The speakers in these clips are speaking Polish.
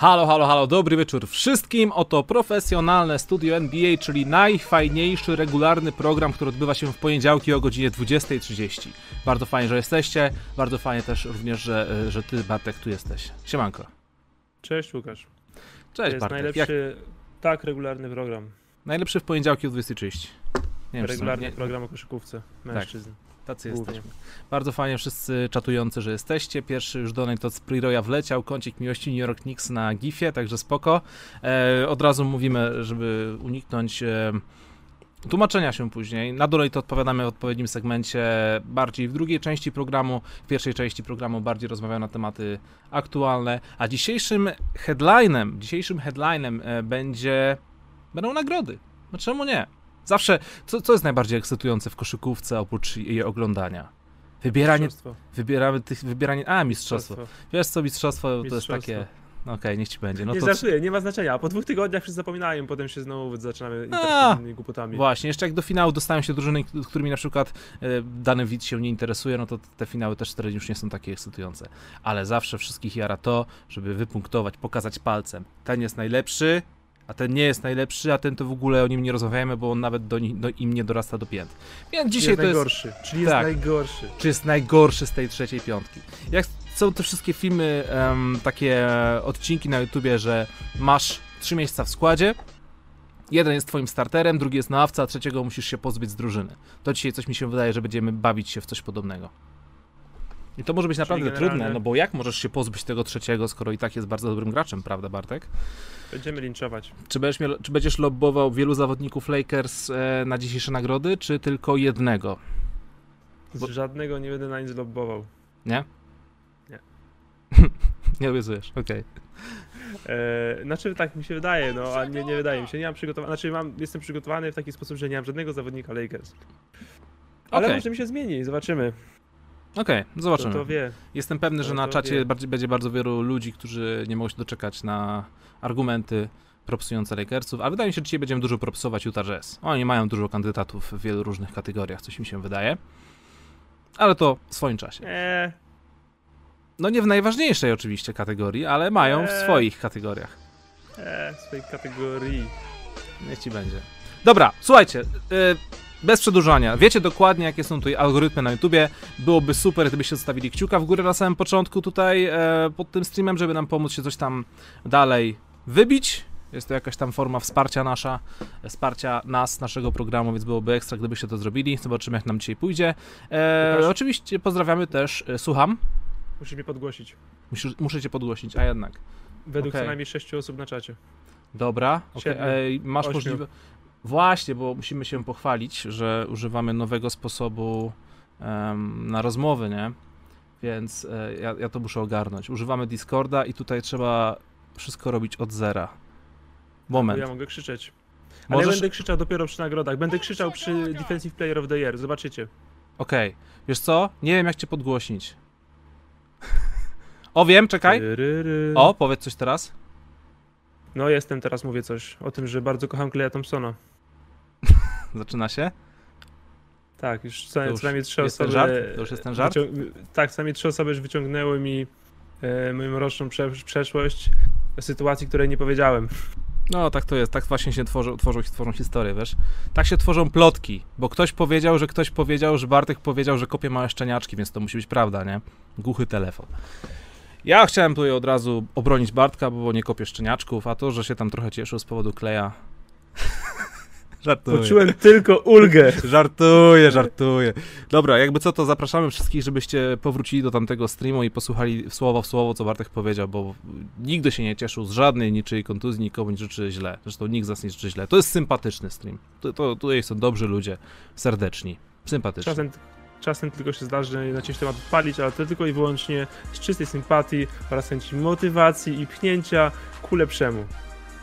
Halo, halo, halo, dobry wieczór wszystkim. Oto profesjonalne studio NBA, czyli najfajniejszy regularny program, który odbywa się w poniedziałki o godzinie 20.30. Bardzo fajnie, że jesteście. Bardzo fajnie też również, że, że ty, Bartek, tu jesteś. Siemanko. Cześć Łukasz. Cześć to jest Bartek. najlepszy, Jak... tak, regularny program. Najlepszy w poniedziałki o 20.30. Nie regularny nie... program o koszykówce mężczyzn. Tak. Tacy jesteśmy. Bardzo fajnie wszyscy czatujący, że jesteście. Pierwszy już donate od Spriroya wleciał, kącik miłości New York Knicks na gifie, także spoko. E, od razu mówimy, żeby uniknąć e, tłumaczenia się później. Na donate odpowiadamy w odpowiednim segmencie, bardziej w drugiej części programu. W pierwszej części programu bardziej rozmawiamy na tematy aktualne, a dzisiejszym headlinem, dzisiejszym headlinem e, będzie, będą nagrody. No czemu nie? Zawsze, co, co jest najbardziej ekscytujące w koszykówce oprócz jej oglądania? Wybieranie, wybieramy tych, wybieranie, a mistrzostwo. mistrzostwo. Wiesz co, mistrzostwo, mistrzostwo. to jest takie, Okej, okay, niech ci będzie. No nie to... żartuję, nie ma znaczenia. Po dwóch tygodniach wszyscy zapominają, potem się znowu zaczynamy interesować głupotami. Właśnie, jeszcze jak do finału dostają się drużyny, którymi na przykład e, dany widz się nie interesuje, no to te finały też wtedy już nie są takie ekscytujące. Ale zawsze wszystkich jara to, żeby wypunktować, pokazać palcem. Ten jest najlepszy, a ten nie jest najlepszy, a ten to w ogóle o nim nie rozmawiajmy, bo on nawet do, do im nie dorasta do pięt. Więc dzisiaj jest to najgorszy, jest... czyli jest tak, najgorszy. Czy jest najgorszy z tej trzeciej piątki. Jak są te wszystkie filmy, um, takie odcinki na YouTubie, że masz trzy miejsca w składzie, jeden jest twoim starterem, drugi jest na ławce, a trzeciego musisz się pozbyć z drużyny. To dzisiaj coś mi się wydaje, że będziemy bawić się w coś podobnego. I to może być naprawdę generalnie... trudne, no bo jak możesz się pozbyć tego trzeciego, skoro i tak jest bardzo dobrym graczem, prawda Bartek? Będziemy linczować. Czy będziesz, miał, czy będziesz lobbował wielu zawodników Lakers e, na dzisiejsze nagrody, czy tylko jednego? Bo... Żadnego nie będę na nic lobbował. Nie? Nie. nie obiecujesz, okej. Okay. E, znaczy tak mi się wydaje, no a nie, nie wydaje mi się. Nie mam przygotowania, znaczy mam, jestem przygotowany w taki sposób, że nie mam żadnego zawodnika Lakers. Ale okay. może mi się zmieni, zobaczymy. Okej, okay, zobaczymy. To, wie. Jestem pewny, że to na czacie bardziej, będzie bardzo wielu ludzi, którzy nie mogą się doczekać na argumenty propsujące Lakersów, a wydaje mi się, że dzisiaj będziemy dużo propsować Utah Jazz. Oni mają dużo kandydatów w wielu różnych kategoriach, coś mi się wydaje. Ale to w swoim czasie. Eee. No nie w najważniejszej oczywiście kategorii, ale mają eee. w swoich kategoriach. Eee, w swojej kategorii. Niech ci będzie. Dobra, słuchajcie, yy, bez przedłużania. Wiecie dokładnie, jakie są tutaj algorytmy na YouTubie. Byłoby super, gdybyście zostawili kciuka w górę na samym początku tutaj e, pod tym streamem, żeby nam pomóc się coś tam dalej wybić. Jest to jakaś tam forma wsparcia nasza, wsparcia nas, naszego programu, więc byłoby ekstra, gdybyście to zrobili. Zobaczymy, jak nam dzisiaj pójdzie. E, oczywiście pozdrawiamy też, e, słucham. Musisz mnie podgłosić. Musisz, muszę cię podgłosić, a jednak. Według okay. co najmniej 6 osób na czacie. Dobra, okay. masz możliwość. Właśnie, bo musimy się pochwalić, że używamy nowego sposobu um, na rozmowy, nie? Więc e, ja, ja, to muszę ogarnąć. Używamy Discorda i tutaj trzeba wszystko robić od zera. Moment. Ja mogę krzyczeć. Ale Możesz... ja będę krzyczał dopiero przy nagrodach. Będę krzyczał przy Defensive Player of the Year. Zobaczycie. Okej. Okay. Wiesz co? Nie wiem, jak cię podgłośnić. o, wiem, czekaj. O, powiedz coś teraz. No, jestem teraz, mówię coś o tym, że bardzo kocham Kleja Thompsona. Zaczyna się? Tak, już co, już najmniej trzy osoby. To już jest ten żart? Tak, co najmniej trzy osoby już wyciągnęły mi e, moją roczną prze przeszłość sytuacji, której nie powiedziałem. No, tak to jest. Tak właśnie się tworzą, tworzą, tworzą historie, wiesz? Tak się tworzą plotki, bo ktoś powiedział, że ktoś powiedział, że Bartek powiedział, że kopie małe szczeniaczki, więc to musi być prawda, nie? Głuchy telefon. Ja chciałem tutaj od razu obronić Bartka, bo nie kopię szczeniaczków, a to, że się tam trochę cieszył z powodu kleja. Żartuję. Poczułem tylko ulgę. Żartuję, żartuję. Dobra, jakby co, to zapraszamy wszystkich, żebyście powrócili do tamtego streamu i posłuchali słowo w słowo, co Bartek powiedział, bo nigdy się nie cieszył z żadnej niczyjej kontuzji, nikomu nie życzy źle. Zresztą nikt z nas nie życzy źle. To jest sympatyczny stream. To, to, tutaj są dobrzy ludzie, serdeczni, sympatyczni. Czasem, czasem tylko się zdarzy na czymś temat odpalić, ale to tylko i wyłącznie z czystej sympatii oraz chęci motywacji i pchnięcia ku lepszemu. Tych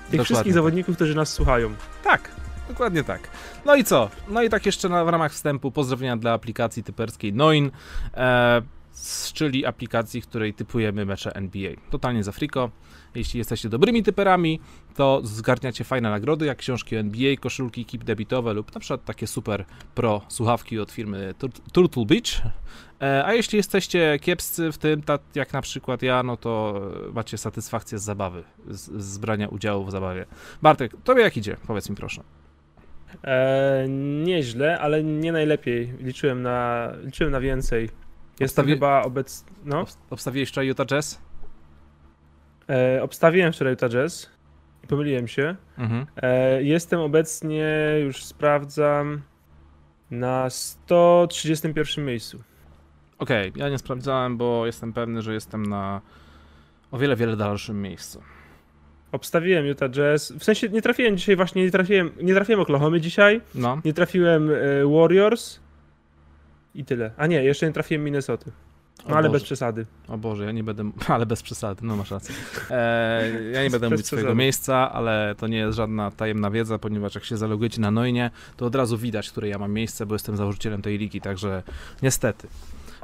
Dokładnie. wszystkich zawodników, którzy nas słuchają. Tak, Dokładnie tak. No i co? No i tak jeszcze na, w ramach wstępu pozdrowienia dla aplikacji typerskiej Noin. E, czyli aplikacji, której typujemy mecze NBA. Totalnie za friko. Jeśli jesteście dobrymi typerami, to zgarniacie fajne nagrody, jak książki NBA, koszulki, kip debitowe lub na przykład takie super pro słuchawki od firmy Tur- Turtle Beach. E, A jeśli jesteście kiepscy w tym, tak jak na przykład ja, no to macie satysfakcję z zabawy, z, z brania udziału w zabawie. Bartek, tobie jak idzie? Powiedz mi proszę. E, nieźle, ale nie najlepiej. Liczyłem na, liczyłem na więcej. Jestem Obstawi- chyba obecny. No, Obs- Obstawiłeś wczoraj Utah Jazz? e, obstawiłem wczoraj Utah Jazz i pomyliłem się. Mhm. E, jestem obecnie, już sprawdzam, na 131 miejscu. Okej, ja nie sprawdzałem, bo jestem pewny, że jestem na o wiele, wiele dalszym miejscu. Obstawiłem Utah Jazz. W sensie nie trafiłem dzisiaj właśnie, nie trafiłem, nie trafiłem Oklahomy dzisiaj, No, nie trafiłem e, Warriors i tyle. A nie, jeszcze nie trafiłem Minnesoty. No ale Boże. bez przesady. o Boże, ja nie będę, ale bez przesady, no masz rację. E, ja nie będę mówić swojego miejsca, ale to nie jest żadna tajemna wiedza, ponieważ jak się zalogujecie na Noinie, to od razu widać, które ja mam miejsce, bo jestem założycielem tej ligi, także niestety.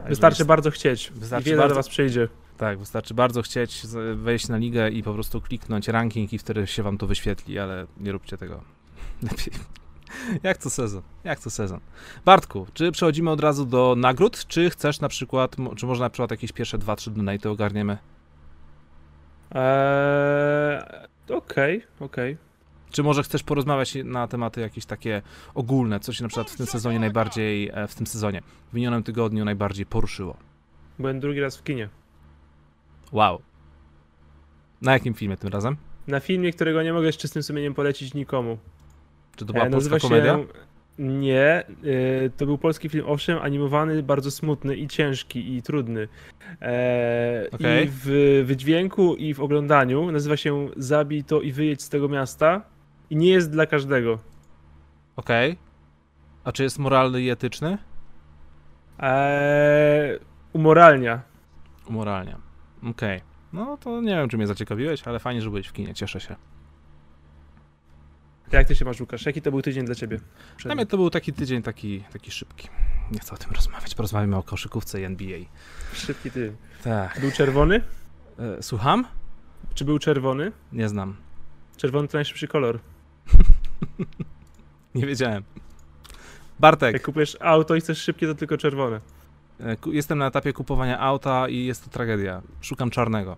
Wystarczy jest- bardzo chcieć. Wystarczy I wiele bardzo- do was przyjdzie. Tak, wystarczy bardzo chcieć wejść na ligę i po prostu kliknąć ranking i wtedy się wam to wyświetli, ale nie róbcie tego. Lepiej. Jak co sezon? Jak co sezon? Bartku, czy przechodzimy od razu do nagród, czy chcesz na przykład, czy może na przykład jakieś pierwsze dwa, trzy donaty ogarniemy? Eee, Okej, okej. Czy może chcesz porozmawiać na tematy jakieś takie ogólne, co się na przykład w tym sezonie najbardziej, e, w tym sezonie, w minionym tygodniu najbardziej poruszyło? Byłem drugi raz w kinie. Wow. Na jakim filmie tym razem? Na filmie, którego nie mogę z czystym sumieniem polecić nikomu. Czy to była E, polska komedia? Nie, y, to był polski film, owszem, animowany, bardzo smutny i ciężki i trudny. E, Okej. I w wydźwięku i w oglądaniu nazywa się Zabij to i wyjedź z tego miasta i nie jest dla każdego. Okej. A czy jest moralny i etyczny? E, umoralnia. Moralnie. Okej. No to nie wiem, czy mnie zaciekawiłeś, ale fajnie, że byłeś w kinie, cieszę się. Jak ty się masz, Łukasz? Jaki to był tydzień dla ciebie? Dla mnie to był taki tydzień taki, taki szybki. Nie chcę o tym rozmawiać, porozmawiamy o koszykówce i NBA. Szybki ty. Tak. Był czerwony? E, słucham? Czy był czerwony? Nie znam. Czerwony to najszybszy kolor. Nie wiedziałem. Bartek, Jak kupujesz auto i chcesz szybkie, to tylko czerwone. E, jestem na etapie kupowania auta i jest to tragedia. Szukam czarnego.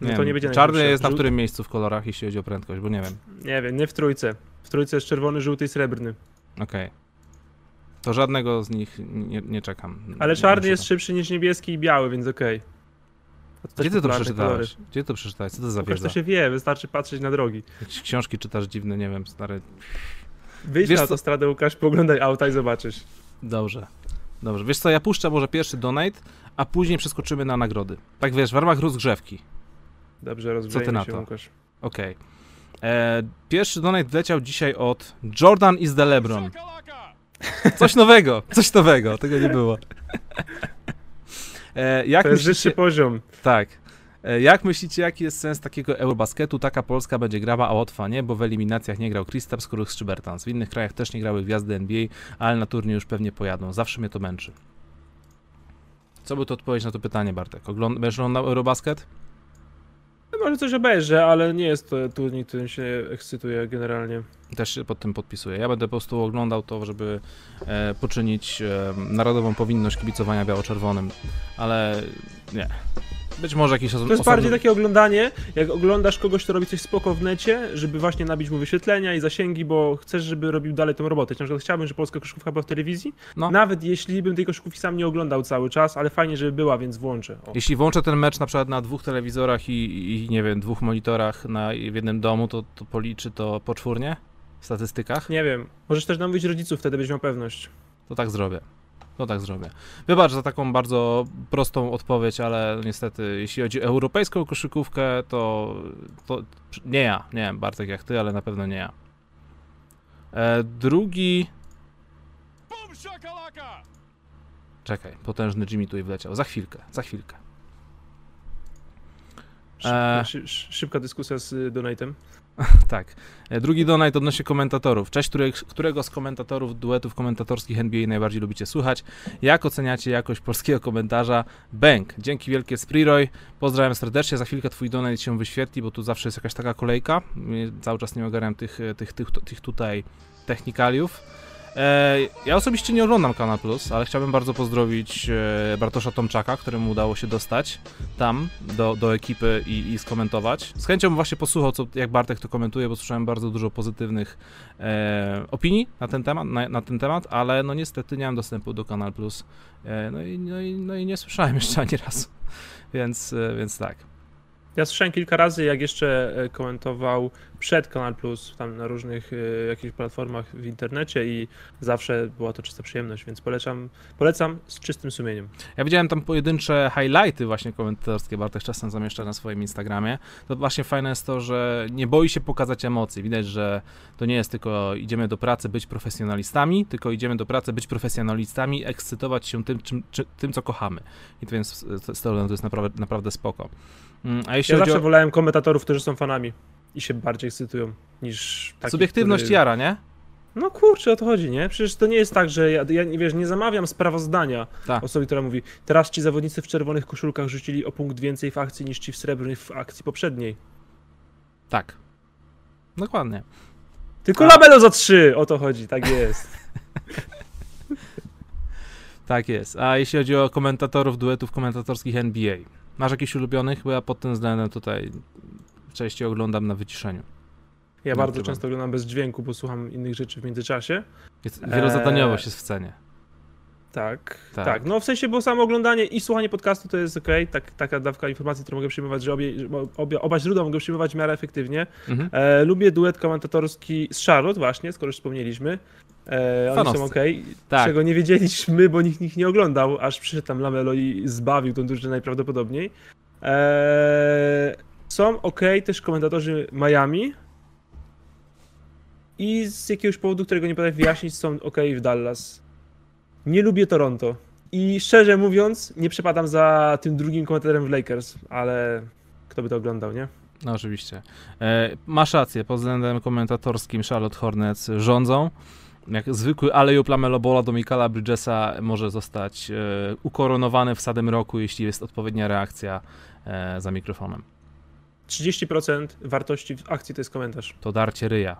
No to wiem, nie będzie Czarny jest na którym miejscu w kolorach, jeśli chodzi o prędkość, bo nie wiem. Nie wiem, nie w trójce. W trójce jest czerwony, żółty i srebrny. Okej. To żadnego z nich nie, nie czekam. Ale Nie czarny jest szukam. szybszy niż niebieski i biały, więc okej. To też Gdzie ty to przeczytałeś? Gdzie to przeczytałeś? Co to za wiedza? to się wie, wystarczy patrzeć na drogi. Jakieś książki czytasz dziwne, nie wiem, stary. Wyjdź Wiesz na co- autostradę, Łukasz, pooglądaj auta i zobaczysz. Dobrze. Dobrze. Wiesz co, ja puszczę może pierwszy donate, a później przeskoczymy na nagrody. Tak wiesz, w ramach rozgrzewki. Dobrze, rozgrzejmy na się, to? Łukasz. Okej. E, Pierwszy donate wleciał dzisiaj od Jordan is the LeBron. Coś nowego, coś nowego, tego nie było. E, jak To jest myślicie, wyższy poziom. tak. E, Jak myślicie, jaki jest sens takiego Eurobasketu? Taka Polska będzie grała, a Łotwa nie, bo w eliminacjach nie grał Kristaps, Kurus czy Bertans. W innych krajach też nie grały gwiazdy NBA, ale na turniej już pewnie pojadą. Zawsze mnie to męczy. Co by to odpowiedź na to pytanie, Bartek? Ogląd- Będziesz oglądał Eurobasket? Może coś obejrzę, ale nie jest to turniej, którym się ekscytuję generalnie. Też się pod tym podpisuję. Ja będę po prostu oglądał to, żeby e, poczynić e, narodową powinność kibicowania biało-czerwonym, ale nie. Być może jakiś To jest osobny... bardziej takie oglądanie, jak oglądasz kogoś, kto robi coś spoko w necie, żeby właśnie nabić mu wyświetlenia i zasięgi, bo chcesz, żeby robił dalej tą robotę. Na przykład chciałbym, żeby polska koszykówka była w telewizji, No. nawet jeśli bym tej koszykówki sam nie oglądał cały czas, ale fajnie, żeby była, więc włączę. O. Jeśli włączę ten mecz na przykład na dwóch telewizorach i, i nie wiem, dwóch monitorach na, w jednym domu, to, to policzy to poczwórnie w statystykach? Nie wiem, możesz też namówić rodziców, wtedy będziesz miał pewność. To tak zrobię. To tak zrobię. Wybacz za taką bardzo prostą odpowiedź, ale niestety, jeśli chodzi o europejską koszykówkę, to, to nie ja. Nie wiem, Bartek jak ty, ale na pewno nie ja. E, drugi. Czekaj, potężny Jimmy tutaj wleciał. Za chwilkę, za chwilkę. Szybka, szybka dyskusja z Donatem. tak. E, drugi donate odnośnie komentatorów. Cześć, którego z komentatorów duetów komentatorskich NBA najbardziej lubicie słuchać? Jak oceniacie jakość polskiego komentarza? Bęk. Dzięki wielkie Spriroy. Pozdrawiam serdecznie. Za chwilkę twój donate się wyświetli, bo tu zawsze jest jakaś taka kolejka. Cały czas nie ogarniam tych, tych, tych, tych tutaj technikaliów. E, ja osobiście nie oglądam Kanal Plus, ale chciałbym bardzo pozdrowić e, Bartosza Tomczaka, któremu udało się dostać tam do, do ekipy i, i skomentować. Z chęcią właśnie posłuchał, co, jak Bartek to komentuje, bo słyszałem bardzo dużo pozytywnych e, opinii na ten, temat, na, na, ten temat, ale no niestety nie mam dostępu do Kanal Plus. E, no, i, no, i, no i nie słyszałem jeszcze ani razu, więc, e, więc tak. Ja słyszałem kilka razy, jak jeszcze komentował przed Kanal Plus, tam na różnych y, jakichś platformach w internecie i zawsze była to czysta przyjemność, więc polecam, polecam z czystym sumieniem. Ja widziałem tam pojedyncze highlighty właśnie komentarskie, Bartek czasem zamieszcza na swoim Instagramie. To właśnie fajne jest to, że nie boi się pokazać emocji. Widać, że to nie jest tylko idziemy do pracy być profesjonalistami, tylko idziemy do pracy być profesjonalistami, ekscytować się tym, czym, czy, tym co kochamy. I to więc to jest naprawdę, naprawdę spoko. Mm, a jeśli ja zawsze o... wolałem komentatorów, którzy są fanami i się bardziej ekscytują niż taki, Subiektywność który... jara, nie? No kurczę, o to chodzi, nie? Przecież to nie jest tak, że ja, ja wiesz, nie zamawiam sprawozdania tak. osoby, która mówi teraz ci zawodnicy w czerwonych koszulkach rzucili o punkt więcej w akcji niż ci w srebrnych w akcji poprzedniej. Tak. Dokładnie. Tylko A... labelo za trzy, o to chodzi, tak jest. tak jest. A jeśli chodzi o komentatorów duetów komentatorskich NBA, masz jakichś ulubionych? Bo ja pod tym względem tutaj częściej oglądam na wyciszeniu. Ja no, bardzo często oglądam bez dźwięku, bo słucham innych rzeczy w międzyczasie. Jest, wielozadaniowość eee... jest w cenie. Tak, tak, tak, No w sensie, bo samo oglądanie i słuchanie podcastu to jest ok, tak, taka dawka informacji, którą mogę przyjmować, że obie, obie, oba źródła mogę przyjmować w miarę efektywnie. Mhm. E, lubię duet komentatorski z Charlotte właśnie, skoro już wspomnieliśmy. E, oni są ok, tak. czego nie wiedzieliśmy, bo nikt, nikt nie oglądał, aż przyszedł tam Lamelo i zbawił tą drużynę najprawdopodobniej. E, są ok też komentatorzy Miami. I z jakiegoś powodu, którego nie potrafię wyjaśnić, są ok w Dallas. Nie lubię Toronto. I szczerze mówiąc, nie przepadam za tym drugim komentatorem w Lakers, ale kto by to oglądał, nie? No oczywiście. E, masz rację, pod względem komentatorskim Charlotte Hornets rządzą. Jak zwykły alejop Lamelobola do Mikala Bridgesa może zostać e, ukoronowany w sadem roku, jeśli jest odpowiednia reakcja e, za mikrofonem. 30% wartości akcji to jest komentarz. To darcie ryja.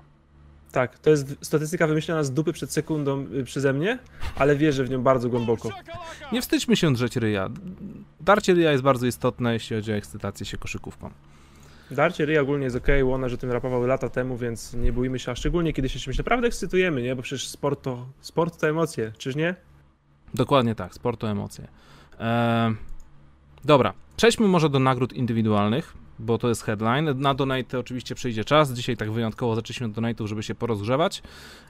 Tak, to jest statystyka wymyślona z dupy przed sekundą y, przeze mnie, ale wierzę w nią bardzo głęboko. Nie wstydźmy się drzeć ryja. Darcie ryja jest bardzo istotne, jeśli chodzi o ekscytację się koszykówką. Darcie ryja ogólnie jest ok, Łona, że tym rapował lata temu, więc nie bójmy się, a szczególnie kiedy się czymś naprawdę ekscytujemy, nie? Bo przecież sport to, sport to emocje, czyż nie? Dokładnie tak, sport to emocje. Eee, dobra, przejdźmy może do nagród indywidualnych bo to jest headline. Na donate oczywiście przyjdzie czas. Dzisiaj tak wyjątkowo zaczęliśmy od donate'ów, żeby się porozgrzewać.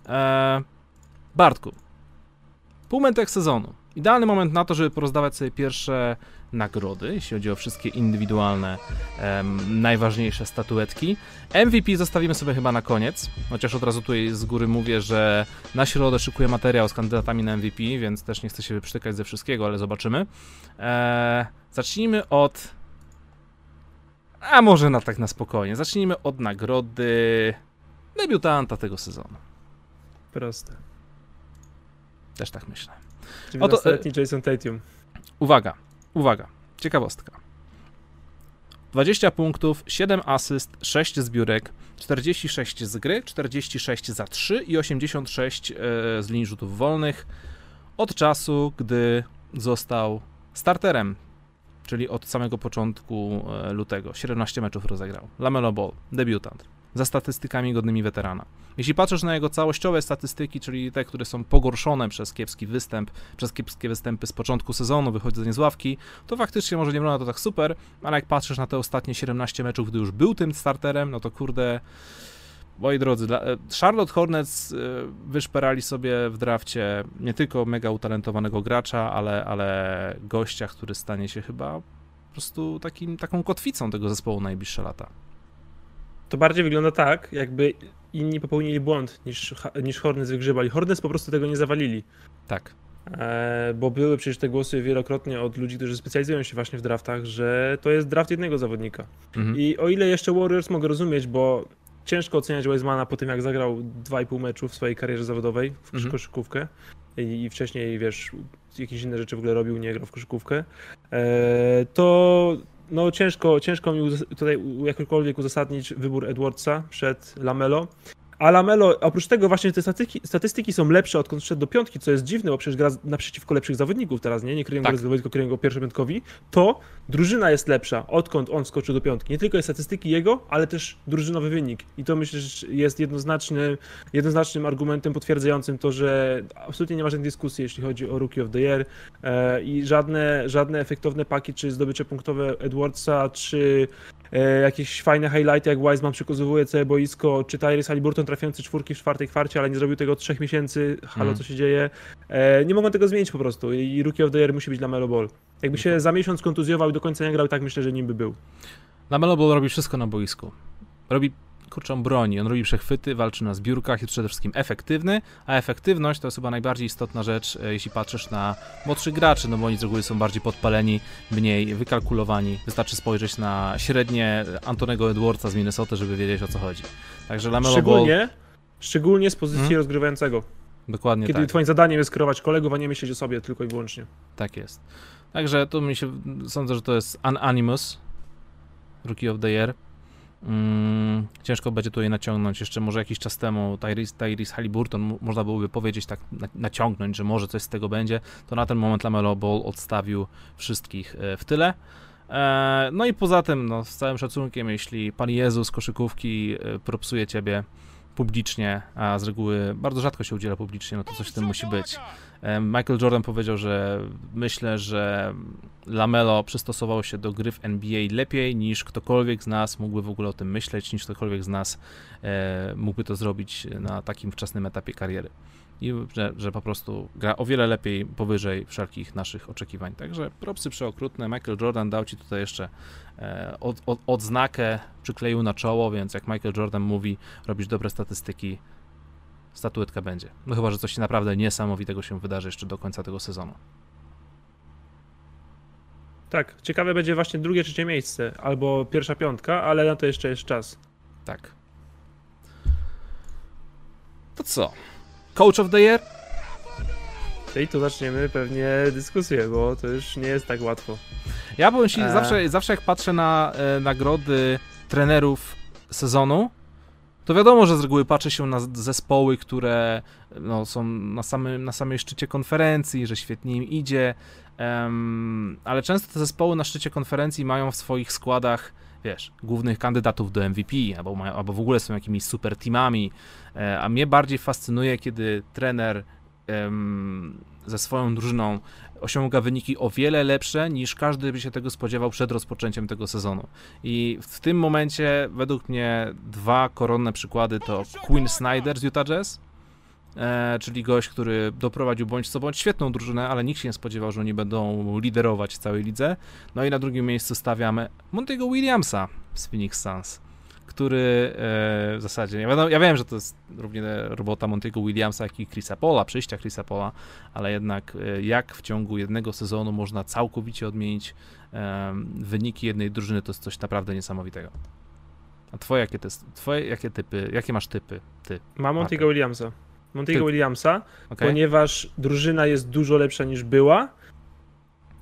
Eee, Bartku, półmetek sezonu. Idealny moment na to, żeby porozdawać sobie pierwsze nagrody, jeśli chodzi o wszystkie indywidualne, em, najważniejsze statuetki. MVP zostawimy sobie chyba na koniec, chociaż od razu tutaj z góry mówię, że na środę szykuję materiał z kandydatami na MVP, więc też nie chcę się przytykać ze wszystkiego, ale zobaczymy. Eee, zacznijmy od a może na tak na spokojnie. Zacznijmy od nagrody debiutanta tego sezonu. Proste. Też tak myślę. Oto, e, Jason Tatum. Uwaga, uwaga. Ciekawostka. 20 punktów, 7 asyst, 6 zbiórek, 46 z gry, 46 za 3 i 86 e, z linii rzutów wolnych od czasu, gdy został starterem czyli od samego początku e, lutego. 17 meczów rozegrał. Lamelo Ball, debiutant, za statystykami godnymi weterana. Jeśli patrzysz na jego całościowe statystyki, czyli te, które są pogorszone przez kiepski występ, przez kiepskie występy z początku sezonu, wychodzenie z ławki, to faktycznie może nie wygląda to tak super, ale jak patrzysz na te ostatnie 17 meczów, gdy już był tym starterem, no to kurde Moi drodzy, e, Charlotte Hornets e, wyszperali sobie w drafcie nie tylko mega utalentowanego gracza, ale, ale gościa, który stanie się chyba po prostu takim, taką kotwicą tego zespołu najbliższe lata. To bardziej wygląda tak, jakby inni popełnili błąd niż, niż Hornets wygrzebali. Hornets po prostu tego nie zawalili. Tak. E, bo były przecież te głosy wielokrotnie od ludzi, którzy specjalizują się właśnie w draftach, że to jest draft jednego zawodnika. Mhm. I o ile jeszcze Warriors mogę rozumieć, bo ciężko oceniać Wisemana po tym, jak zagrał 2,5 meczu w swojej karierze zawodowej w mhm. koszykówkę i, i wcześniej, wiesz, jakieś inne rzeczy w ogóle robił, nie grał w koszykówkę, e, to no ciężko, ciężko mi tutaj jakkolwiek uzasadnić wybór Edwardsa przed Lamelo. A Lamelo, oprócz tego właśnie te statystyki, statystyki są lepsze odkąd szedł do piątki, co jest dziwne, bo przecież gra naprzeciwko lepszych zawodników teraz, nie? Nie kryją tak. go tylko kryją go pierwszopiątkowi. To drużyna jest lepsza, odkąd on skoczył do piątki. Nie tylko jest statystyki jego, ale też drużynowy wynik. I to myślę, że jest jednoznacznym, jednoznacznym argumentem potwierdzającym to, że absolutnie nie ma żadnej dyskusji, jeśli chodzi o Rookie of the Year e, i żadne, żadne efektowne paki, czy zdobycze punktowe Edwardsa, czy jakieś fajne highlighty, jak Wiseman przekazuje całe boisko, czy Tyrese Haliburton trafiający czwórki w czwartej kwarcie, ale nie zrobił tego od trzech miesięcy, halo, mm. co się dzieje. E, nie mogą tego zmienić po prostu i Rookie of the Year musi być dla Melo Ball. Jakby się za miesiąc kontuzjował i do końca nie grał, tak myślę, że nim by był. Melo Ball robi wszystko na boisku. Robi kurczę, on broni, on robi przechwyty, walczy na zbiórkach, jest przede wszystkim efektywny, a efektywność to jest chyba najbardziej istotna rzecz, e, jeśli patrzysz na młodszych graczy, no bo oni z reguły są bardziej podpaleni, mniej wykalkulowani. Wystarczy spojrzeć na średnie Antonego Edwardsa z Minnesota, żeby wiedzieć o co chodzi. Także Lamelo szczególnie, Ball... szczególnie z pozycji hmm? rozgrywającego. Dokładnie Kiedy tak. twoim zadaniem jest kierować kolegów, a nie myśleć o sobie tylko i wyłącznie. Tak jest. Także tu mi się, sądzę, że to jest Unanimous, Rookie of the Year. Mm, ciężko będzie tutaj naciągnąć. Jeszcze może jakiś czas temu Tyrese, Tyrese Halliburton, można byłoby powiedzieć tak, naciągnąć, że może coś z tego będzie. To na ten moment Lamelo Ball odstawił wszystkich e, w tyle. E, no i poza tym, no, z całym szacunkiem, jeśli Pan Jezus koszykówki e, propsuje ciebie publicznie, a z reguły bardzo rzadko się udziela publicznie, no to coś w tym musi być. Michael Jordan powiedział, że myślę, że Lamelo przystosował się do gry w NBA lepiej niż ktokolwiek z nas mógłby w ogóle o tym myśleć, niż ktokolwiek z nas e, mógłby to zrobić na takim wczesnym etapie kariery. I że, że, po prostu gra o wiele lepiej powyżej wszelkich naszych oczekiwań. Także propsy przeokrutne. Michael Jordan dał ci tutaj jeszcze od, od, odznakę, przykleił na czoło, więc jak Michael Jordan mówi, robisz dobre statystyki, statuetka będzie. No chyba, że coś naprawdę niesamowitego się wydarzy jeszcze do końca tego sezonu. Tak, ciekawe będzie właśnie drugie, trzecie miejsce, albo pierwsza piątka, ale na to jeszcze jest czas. Tak. To co? Coach of the Year? I tu zaczniemy pewnie dyskusję, bo to już nie jest tak łatwo. Ja powiem ci, e... zawsze, zawsze jak patrzę na e, nagrody trenerów sezonu, to wiadomo, że z reguły patrzy się na zespoły, które no, są na samym, na samej szczycie konferencji, że świetnie im idzie, um, ale często te zespoły na szczycie konferencji mają w swoich składach wiesz, głównych kandydatów do MVP, albo, albo w ogóle są jakimiś super teamami, e, a mnie bardziej fascynuje, kiedy trener ze swoją drużyną osiąga wyniki o wiele lepsze niż każdy by się tego spodziewał przed rozpoczęciem tego sezonu. I w tym momencie według mnie dwa koronne przykłady to Quinn Snyder z Utah Jazz, e, czyli gość, który doprowadził bądź co bądź świetną drużynę, ale nikt się nie spodziewał, że oni będą liderować całej lidze. No i na drugim miejscu stawiamy Montego Williamsa z Phoenix Suns który e, w zasadzie, ja, ja wiem, że to jest równie robota Monty'ego Williamsa, jak i Chrisa Pola, przyjścia Chrisa Pola, ale jednak e, jak w ciągu jednego sezonu można całkowicie odmienić e, wyniki jednej drużyny, to jest coś naprawdę niesamowitego. A twoje jakie, te, twoje jakie typy, jakie masz typy, ty? Mam Monty'ego Williamsa. Monty'ego Williamsa, okay. ponieważ drużyna jest dużo lepsza niż była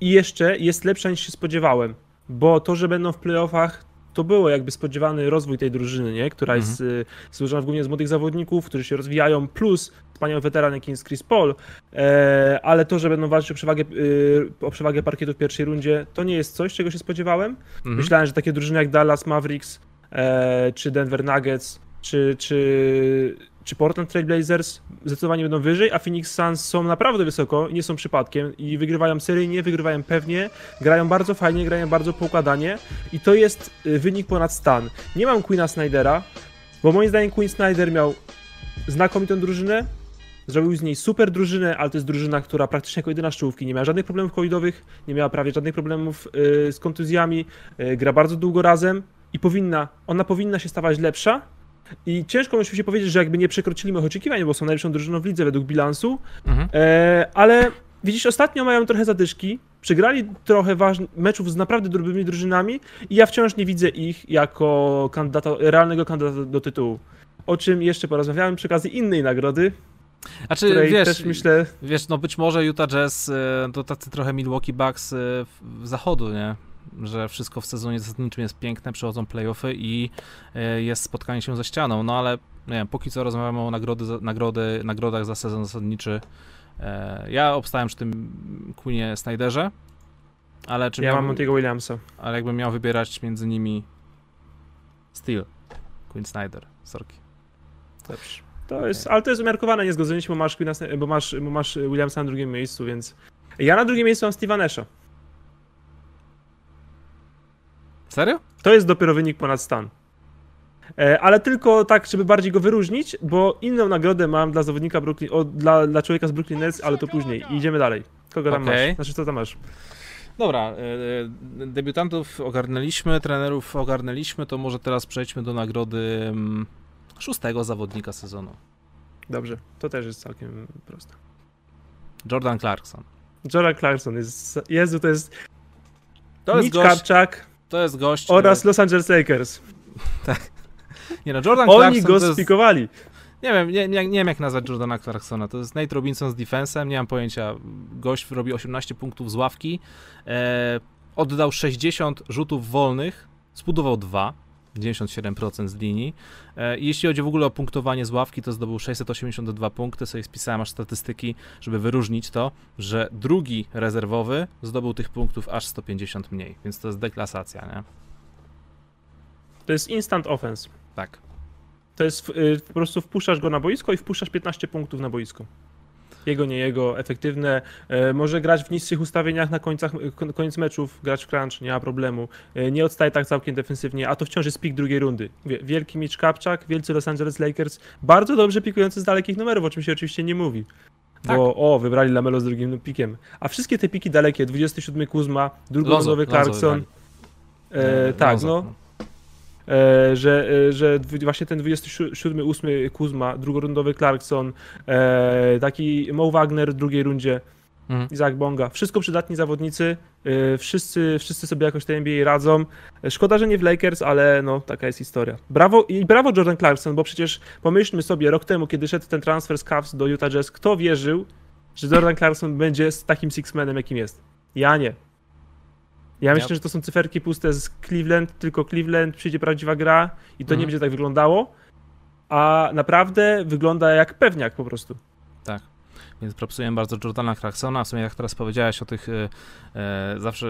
i jeszcze jest lepsza niż się spodziewałem, bo to, że będą w playoffach, to było jakby spodziewany rozwój tej drużyny, nie? która mhm. jest y, złożona głównie z młodych zawodników, którzy się rozwijają, plus wspaniały weteran, jakim jest Chris Paul, e, ale to, że będą walczyć o przewagę, y, o przewagę parkietu w pierwszej rundzie, to nie jest coś, czego się spodziewałem. Mhm. Myślałem, że takie drużyny jak Dallas Mavericks, e, czy Denver Nuggets, czy, czy czy Portland Trail Blazers zdecydowanie będą wyżej, a Phoenix Suns są naprawdę wysoko, nie są przypadkiem i wygrywają seryjnie, wygrywają pewnie, grają bardzo fajnie, grają bardzo poukładanie i to jest y, wynik ponad stan. Nie mam Queena Snydera, bo moim zdaniem Queen Snyder miał znakomitą drużynę, zrobił z niej super drużynę, ale to jest drużyna, która praktycznie jako jedyna z nie miała żadnych problemów covidowych, nie miała prawie żadnych problemów y, z kontuzjami, y, gra bardzo długo razem i powinna, ona powinna się stawać lepsza, i ciężko się powiedzieć, że jakby nie przekroczyli moich oczekiwań, bo są najlepszą drużyną w lidze według bilansu, mhm. e, ale widzisz, ostatnio mają trochę zadyszki, przegrali trochę ważnych meczów z naprawdę dobrymi drużynami i ja wciąż nie widzę ich jako kandydata, realnego kandydata do tytułu. O czym jeszcze porozmawiałem przy okazji innej nagrody, a czy wiesz, też myślę... Wiesz, no być może Utah Jazz e, to tacy trochę Milwaukee Bucks e, w zachodu, nie? Że wszystko w sezonie zasadniczym jest piękne, przychodzą playoffy i e, jest spotkanie się ze ścianą, no ale nie wiem, póki co rozmawiamy o nagrody, nagrody, nagrodach za sezon zasadniczy. Ja obstałem przy tym Queenie Snyderze, ale czy Ja mam Montiego Williamsa. Ale jakbym miał wybierać między nimi Steel, Queen Snyder, sorki. Dobrze. To jest, ale to jest umiarkowane niezgodzenie się, bo masz, bo masz, bo masz Williamsa na drugim miejscu, więc... Ja na drugim miejscu mam Steve'a Nasha. Serio? To jest dopiero wynik ponad stan. E, ale tylko tak, żeby bardziej go wyróżnić, bo inną nagrodę mam dla zawodnika Brooklyn, o, dla, dla człowieka z Brooklyn Nets, ale to później. I idziemy dalej. Kogo tam okay. masz? Znaczy, co tam masz? Dobra, e, e, debiutantów ogarnęliśmy, trenerów ogarnęliśmy, to może teraz przejdźmy do nagrody mm, szóstego zawodnika sezonu. Dobrze, to też jest całkiem proste. Jordan Clarkson. Jordan Clarkson jest. Jezu, to jest. To jest gość, Kapczak. To jest gość. Oraz Los Angeles Lakers. tak. Nie no, Jordan Oni Clarkson. Oni go spikowali. Nie wiem, nie, nie, nie wiem jak nazwać Jordana Clarksona. To jest Nate Robinson z defensem, nie mam pojęcia. Gość robi 18 punktów z ławki. E, oddał 60 rzutów wolnych, zbudował dwa 97% z linii. E, jeśli chodzi w ogóle o punktowanie z ławki, to zdobył 682 punkty, sobie spisałem aż statystyki, żeby wyróżnić to, że drugi rezerwowy zdobył tych punktów aż 150 mniej, więc to jest deklasacja, nie? To jest instant offense. Tak. To jest y, po prostu wpuszczasz go na boisko i wpuszczasz 15 punktów na boisko jego, nie jego, efektywne. E, może grać w niższych ustawieniach na końcach, koniec meczów, grać w crunch, nie ma problemu. E, nie odstaje tak całkiem defensywnie, a to wciąż jest pik drugiej rundy. Wielki Mitch Kapczak, wielcy Los Angeles Lakers, bardzo dobrze pikujący z dalekich numerów, o czym się oczywiście nie mówi. Tak. Bo o, wybrali Lamelo z drugim pikiem. A wszystkie te piki dalekie, 27 Kuzma, drugonowy Clarkson. E, tak, no. no. E, że, e, że właśnie ten 27-8 Kuzma, drugorundowy Clarkson, e, taki Mo Wagner w drugiej rundzie, mhm. Izak Bonga. Wszystko przydatni zawodnicy, wszyscy, wszyscy sobie jakoś te NBA radzą. Szkoda, że nie w Lakers, ale no, taka jest historia. Brawo i brawo Jordan Clarkson, bo przecież pomyślmy sobie, rok temu, kiedy szedł ten transfer z Cavs do Utah Jazz, kto wierzył, że Jordan Clarkson będzie z takim six-manem, jakim jest? Ja nie. Ja myślę, że to są cyferki puste z Cleveland, tylko Cleveland przyjdzie prawdziwa gra i to mhm. nie będzie tak wyglądało, a naprawdę wygląda jak pewniak po prostu. Tak. Więc propsuję bardzo Jordana Clarksona. W sumie jak teraz powiedziałeś o tych, e, e, zawsze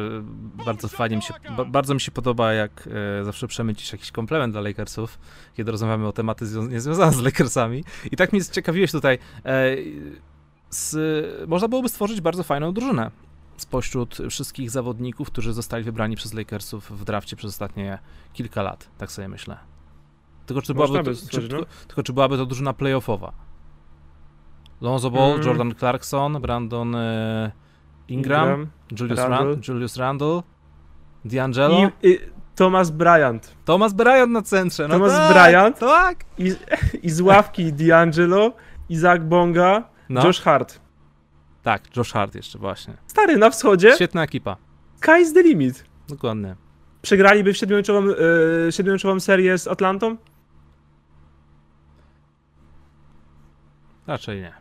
bardzo fajnie mi się, ba, bardzo mi się podoba, jak e, zawsze przemycisz jakiś komplement dla Lakersów, kiedy rozmawiamy o tematy zwią niezwiązane z Lakersami. I tak mnie ciekawiłeś tutaj. E, z, można byłoby stworzyć bardzo fajną drużynę spośród wszystkich zawodników, którzy zostali wybrani przez Lakersów w drafcie przez ostatnie kilka lat, tak sobie myślę. Tylko czy, byłaby to, czy, no? tylko czy byłaby to drużyna playoffowa? Lonzo Ball, mm. Jordan Clarkson, Brandon e, Ingram, Ingram, Julius, Randle. Rand, Julius D'Angelo. I, I, Thomas Bryant. Thomas Bryant na centrze. No Thomas tak, Bryant. Tak. I, I z ławki D'Angelo, Isaac Bonga, no. Josh Hart. Tak, Josh Hart jeszcze właśnie. Stary, na wschodzie. Świetna ekipa. Sky's the limit. Dokładnie. Przegraliby w siedmiomeczową, yy, siedmiomeczową serię z Atlantą? Raczej nie.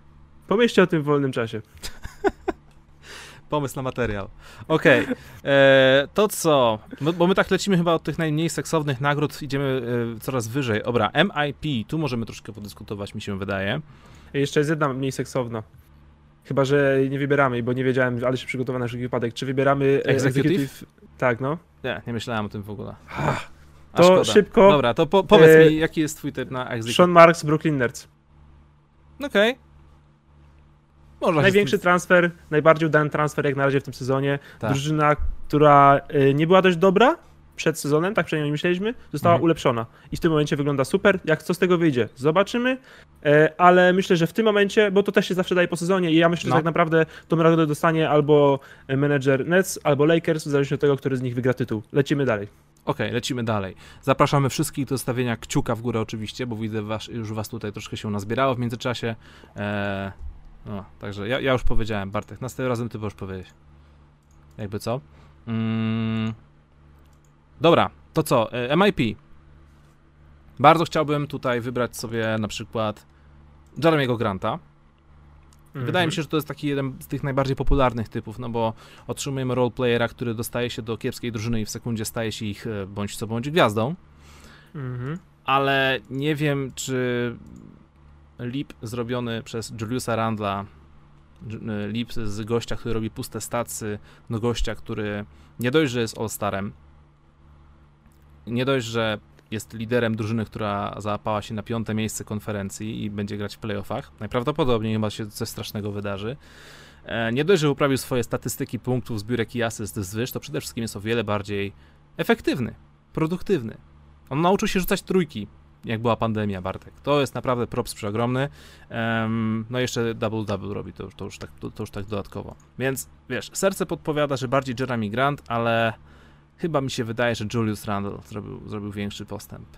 Pomyślcie o tym w wolnym czasie. Pomysł na materiał. Okej. Okay. E, to co? Bo my tak lecimy chyba od tych najmniej seksownych nagród, idziemy e, coraz wyżej. Dobra, MIP, tu możemy troszkę podyskutować, mi się wydaje. Jeszcze jest jedna mniej seksowna. Chyba, że nie wybieramy, bo nie wiedziałem, ale się przygotowałem na wszelki wypadek. Czy wybieramy e, executive? executive? Tak, no. Nie, nie myślałem o tym w ogóle. To szkoda. szybko. Dobra, to po, powiedz e... mi, jaki jest twój typ na executive? Sean Marks, Brooklyn Nets. Okej. Okay. Największy transfer, najbardziej udany transfer jak na razie w tym sezonie. Tak. Drużyna, która e, nie była dość dobra, przed sezonem, tak przynajmniej myśleliśmy, została mhm. ulepszona. I w tym momencie wygląda super. Jak co z tego wyjdzie? Zobaczymy. E, ale myślę, że w tym momencie, bo to też się zawsze daje po sezonie i ja myślę, no. że tak naprawdę tą nagrodę dostanie albo menedżer Nets, albo Lakers, w zależności od tego, który z nich wygra tytuł. Lecimy dalej. Okej, okay, lecimy dalej. Zapraszamy wszystkich do stawienia kciuka w górę oczywiście, bo widzę was, już was tutaj troszkę się nazbierało w międzyczasie. Eee, No, także ja, ja już powiedziałem, Bartek, następnym razem ty możesz powiedzieć. Jakby co? Mm. Dobra, to co? E, MIP. Bardzo chciałbym tutaj wybrać sobie na przykład Jeremiego Granta. Wydaje mi mhm. się, że to jest taki jeden z tych najbardziej popularnych typów, no bo otrzymujemy roleplayera, który dostaje się do kiepskiej drużyny i w sekundzie staje się ich e, bądź co bądź gwiazdą. Mhm. Ale nie wiem, czy lip zrobiony przez Juliusa Randla, e, lip z gościa, który robi puste stacy, do gościa, który nie dość, że jest All-Starem, nie dość, że jest liderem drużyny, która załapała się na piąte miejsce konferencji i będzie grać w playoffach. Najprawdopodobniej chyba się coś strasznego wydarzy. E, nie dość, że uprawił swoje statystyki punktów, zbiórek i asyst zwyż, to przede wszystkim jest o wiele bardziej efektywny, produktywny. On nauczył się rzucać trójki, jak była pandemia, Bartek. To jest naprawdę props przeogromny. Um, no jeszcze double-double robi, to, to, już tak, to, to już tak dodatkowo. Więc, wiesz, serce podpowiada, że bardziej Jeremy Grant, ale Chyba mi się wydaje, że Julius Randle zrobił, zrobił większy postęp.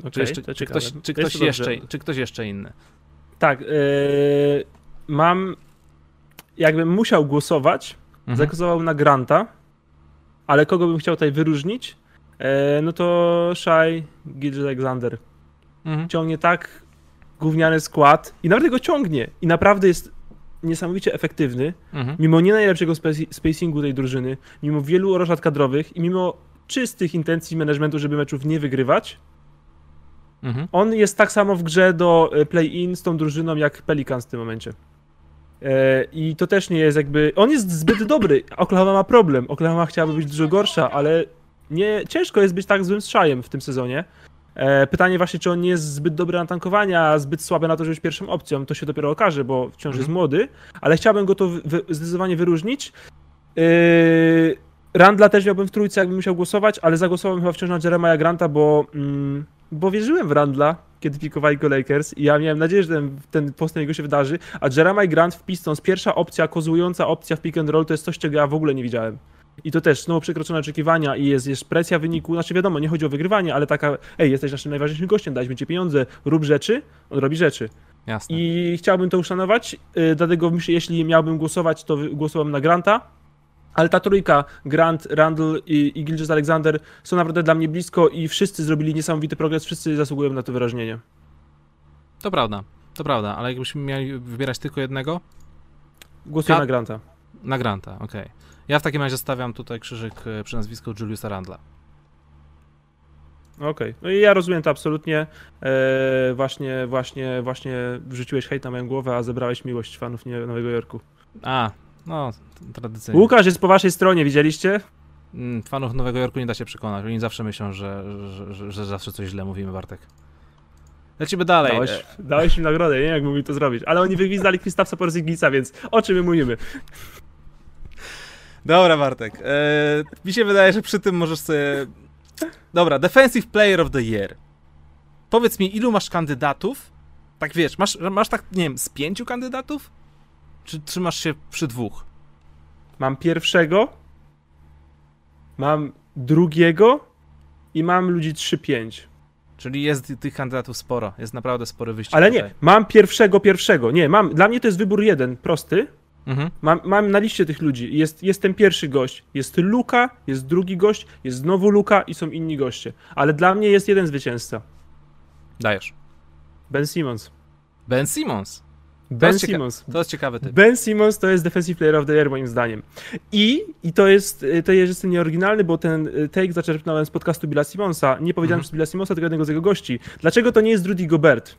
Okay, czy, jeszcze, czy, ktoś, czy, ktoś jeszcze, czy ktoś jeszcze inny? Tak. Yy, mam. Jakbym musiał głosować, mhm. zagłosował na Granta, ale kogo bym chciał tutaj wyróżnić? Yy, no to Shai Gilgis Alexander. Mhm. Ciągnie tak gówniany skład i nawet go ciągnie. I naprawdę jest niesamowicie efektywny, mhm. mimo nie najlepszego spacingu tej drużyny, mimo wielu roszad kadrowych i mimo czystych intencji managementu, żeby meczów nie wygrywać, mhm. on jest tak samo w grze do e, play-in z tą drużyną jak Pelicans w tym momencie. E, I to też nie jest jakby. On jest zbyt dobry. Oklahoma ma problem. Oklahoma chciałaby być dużo gorsza, ale nie ciężko jest być tak złym szajem w tym sezonie. E, pytanie właśnie, czy on nie jest zbyt dobry na tankowanie, a zbyt słaby na to, żeby być pierwszą opcją, to się dopiero okaże, bo wciąż jest mhm. młody, ale chciałbym go to wy zdecydowanie wyróżnić. Yy, Randla też miałbym w trójce, jakbym musiał głosować, ale zagłosowałem chyba wciąż na Jeremiah Granta, bo, mm, bo wierzyłem w Randla, kiedy pikowali go Lakers i ja miałem nadzieję, że ten, ten postęp jego się wydarzy, a Jeremiah Grant w Pistons, pierwsza opcja, kozłująca opcja w pick and roll, to jest coś, czego ja w ogóle nie widziałem. I to też znowu przekroczone oczekiwania i jest, jest presja wyniku. Znaczy wiadomo, nie chodzi o wygrywanie, ale taka, ej, jesteś naszym najważniejszym gościem, daliśmy ci pieniądze, rób rzeczy, on robi rzeczy. Jasne. I chciałbym to uszanować, yy, dlatego jeśli miałbym głosować, to głosowałbym na Granta, ale ta trójka, Grant, Randall i, i Gilgis Alexander są naprawdę dla mnie blisko i wszyscy zrobili niesamowity progres, wszyscy zasługują na to wyrażenie. To prawda, to prawda, ale jakbyśmy mieli wybierać tylko jednego? Głosuję na Granta. Na Granta, okej. Okay. Ja w takim razie stawiam tutaj krzyżyk e, przy nazwisku Juliusa Randla. Okej, okay. no i ja rozumiem to absolutnie. Eee, właśnie, właśnie, właśnie wrzuciłeś hejt na moją głowę, a zebrałeś miłość fanów Nowego Jorku. A, no, tradycyjnie. Łukasz jest po waszej stronie, widzieliście? Mm, fanów Nowego Jorku nie da się przekonać. Oni zawsze myślą, że, że, że, że zawsze coś źle mówimy, Bartek. Lecimy dalej. Dałeś, dałeś im nagrodę, nie? Jak mógł to zrobić. Ale oni wygwizdali Krzysztofa Porzingisa, więc o czym my mówimy? Dobra, Bartek. E, mi się wydaje, że przy tym możesz sobie... Dobra, Defensive Player of the Year. Powiedz mi, ilu masz kandydatów? Tak wiesz, masz, masz tak, nie wiem, z pięciu kandydatów? Czy trzymasz się przy dwóch? Mam pierwszego, mam drugiego i mam ludzi 3-5. Czyli jest tych kandydatów sporo, jest naprawdę spory wyścig. Ale tutaj. nie, mam pierwszego, pierwszego. Nie, mam, dla mnie to jest wybór jeden, prosty. Mhm. Mam, mam na liście tych ludzi. Jest, jest ten pierwszy gość, jest Luka, jest drugi gość, jest znowu Luka i są inni goście. Ale dla mnie jest jeden zwycięzca. Dajesz. Ben Simmons. Ben Simmons. Ben to Simmons. To jest ciekawy typ. Ben Simmons to jest Defensive Player of the Year moim zdaniem. I, i to jest, to jest nieoryginalny, bo ten y, take zaczerpnąłem z podcastu Billa Simmonsa. Nie powiedziałem mhm. przez Billa Simmonsa, tylko jednego z jego gości. Dlaczego to nie jest Rudy Gobert?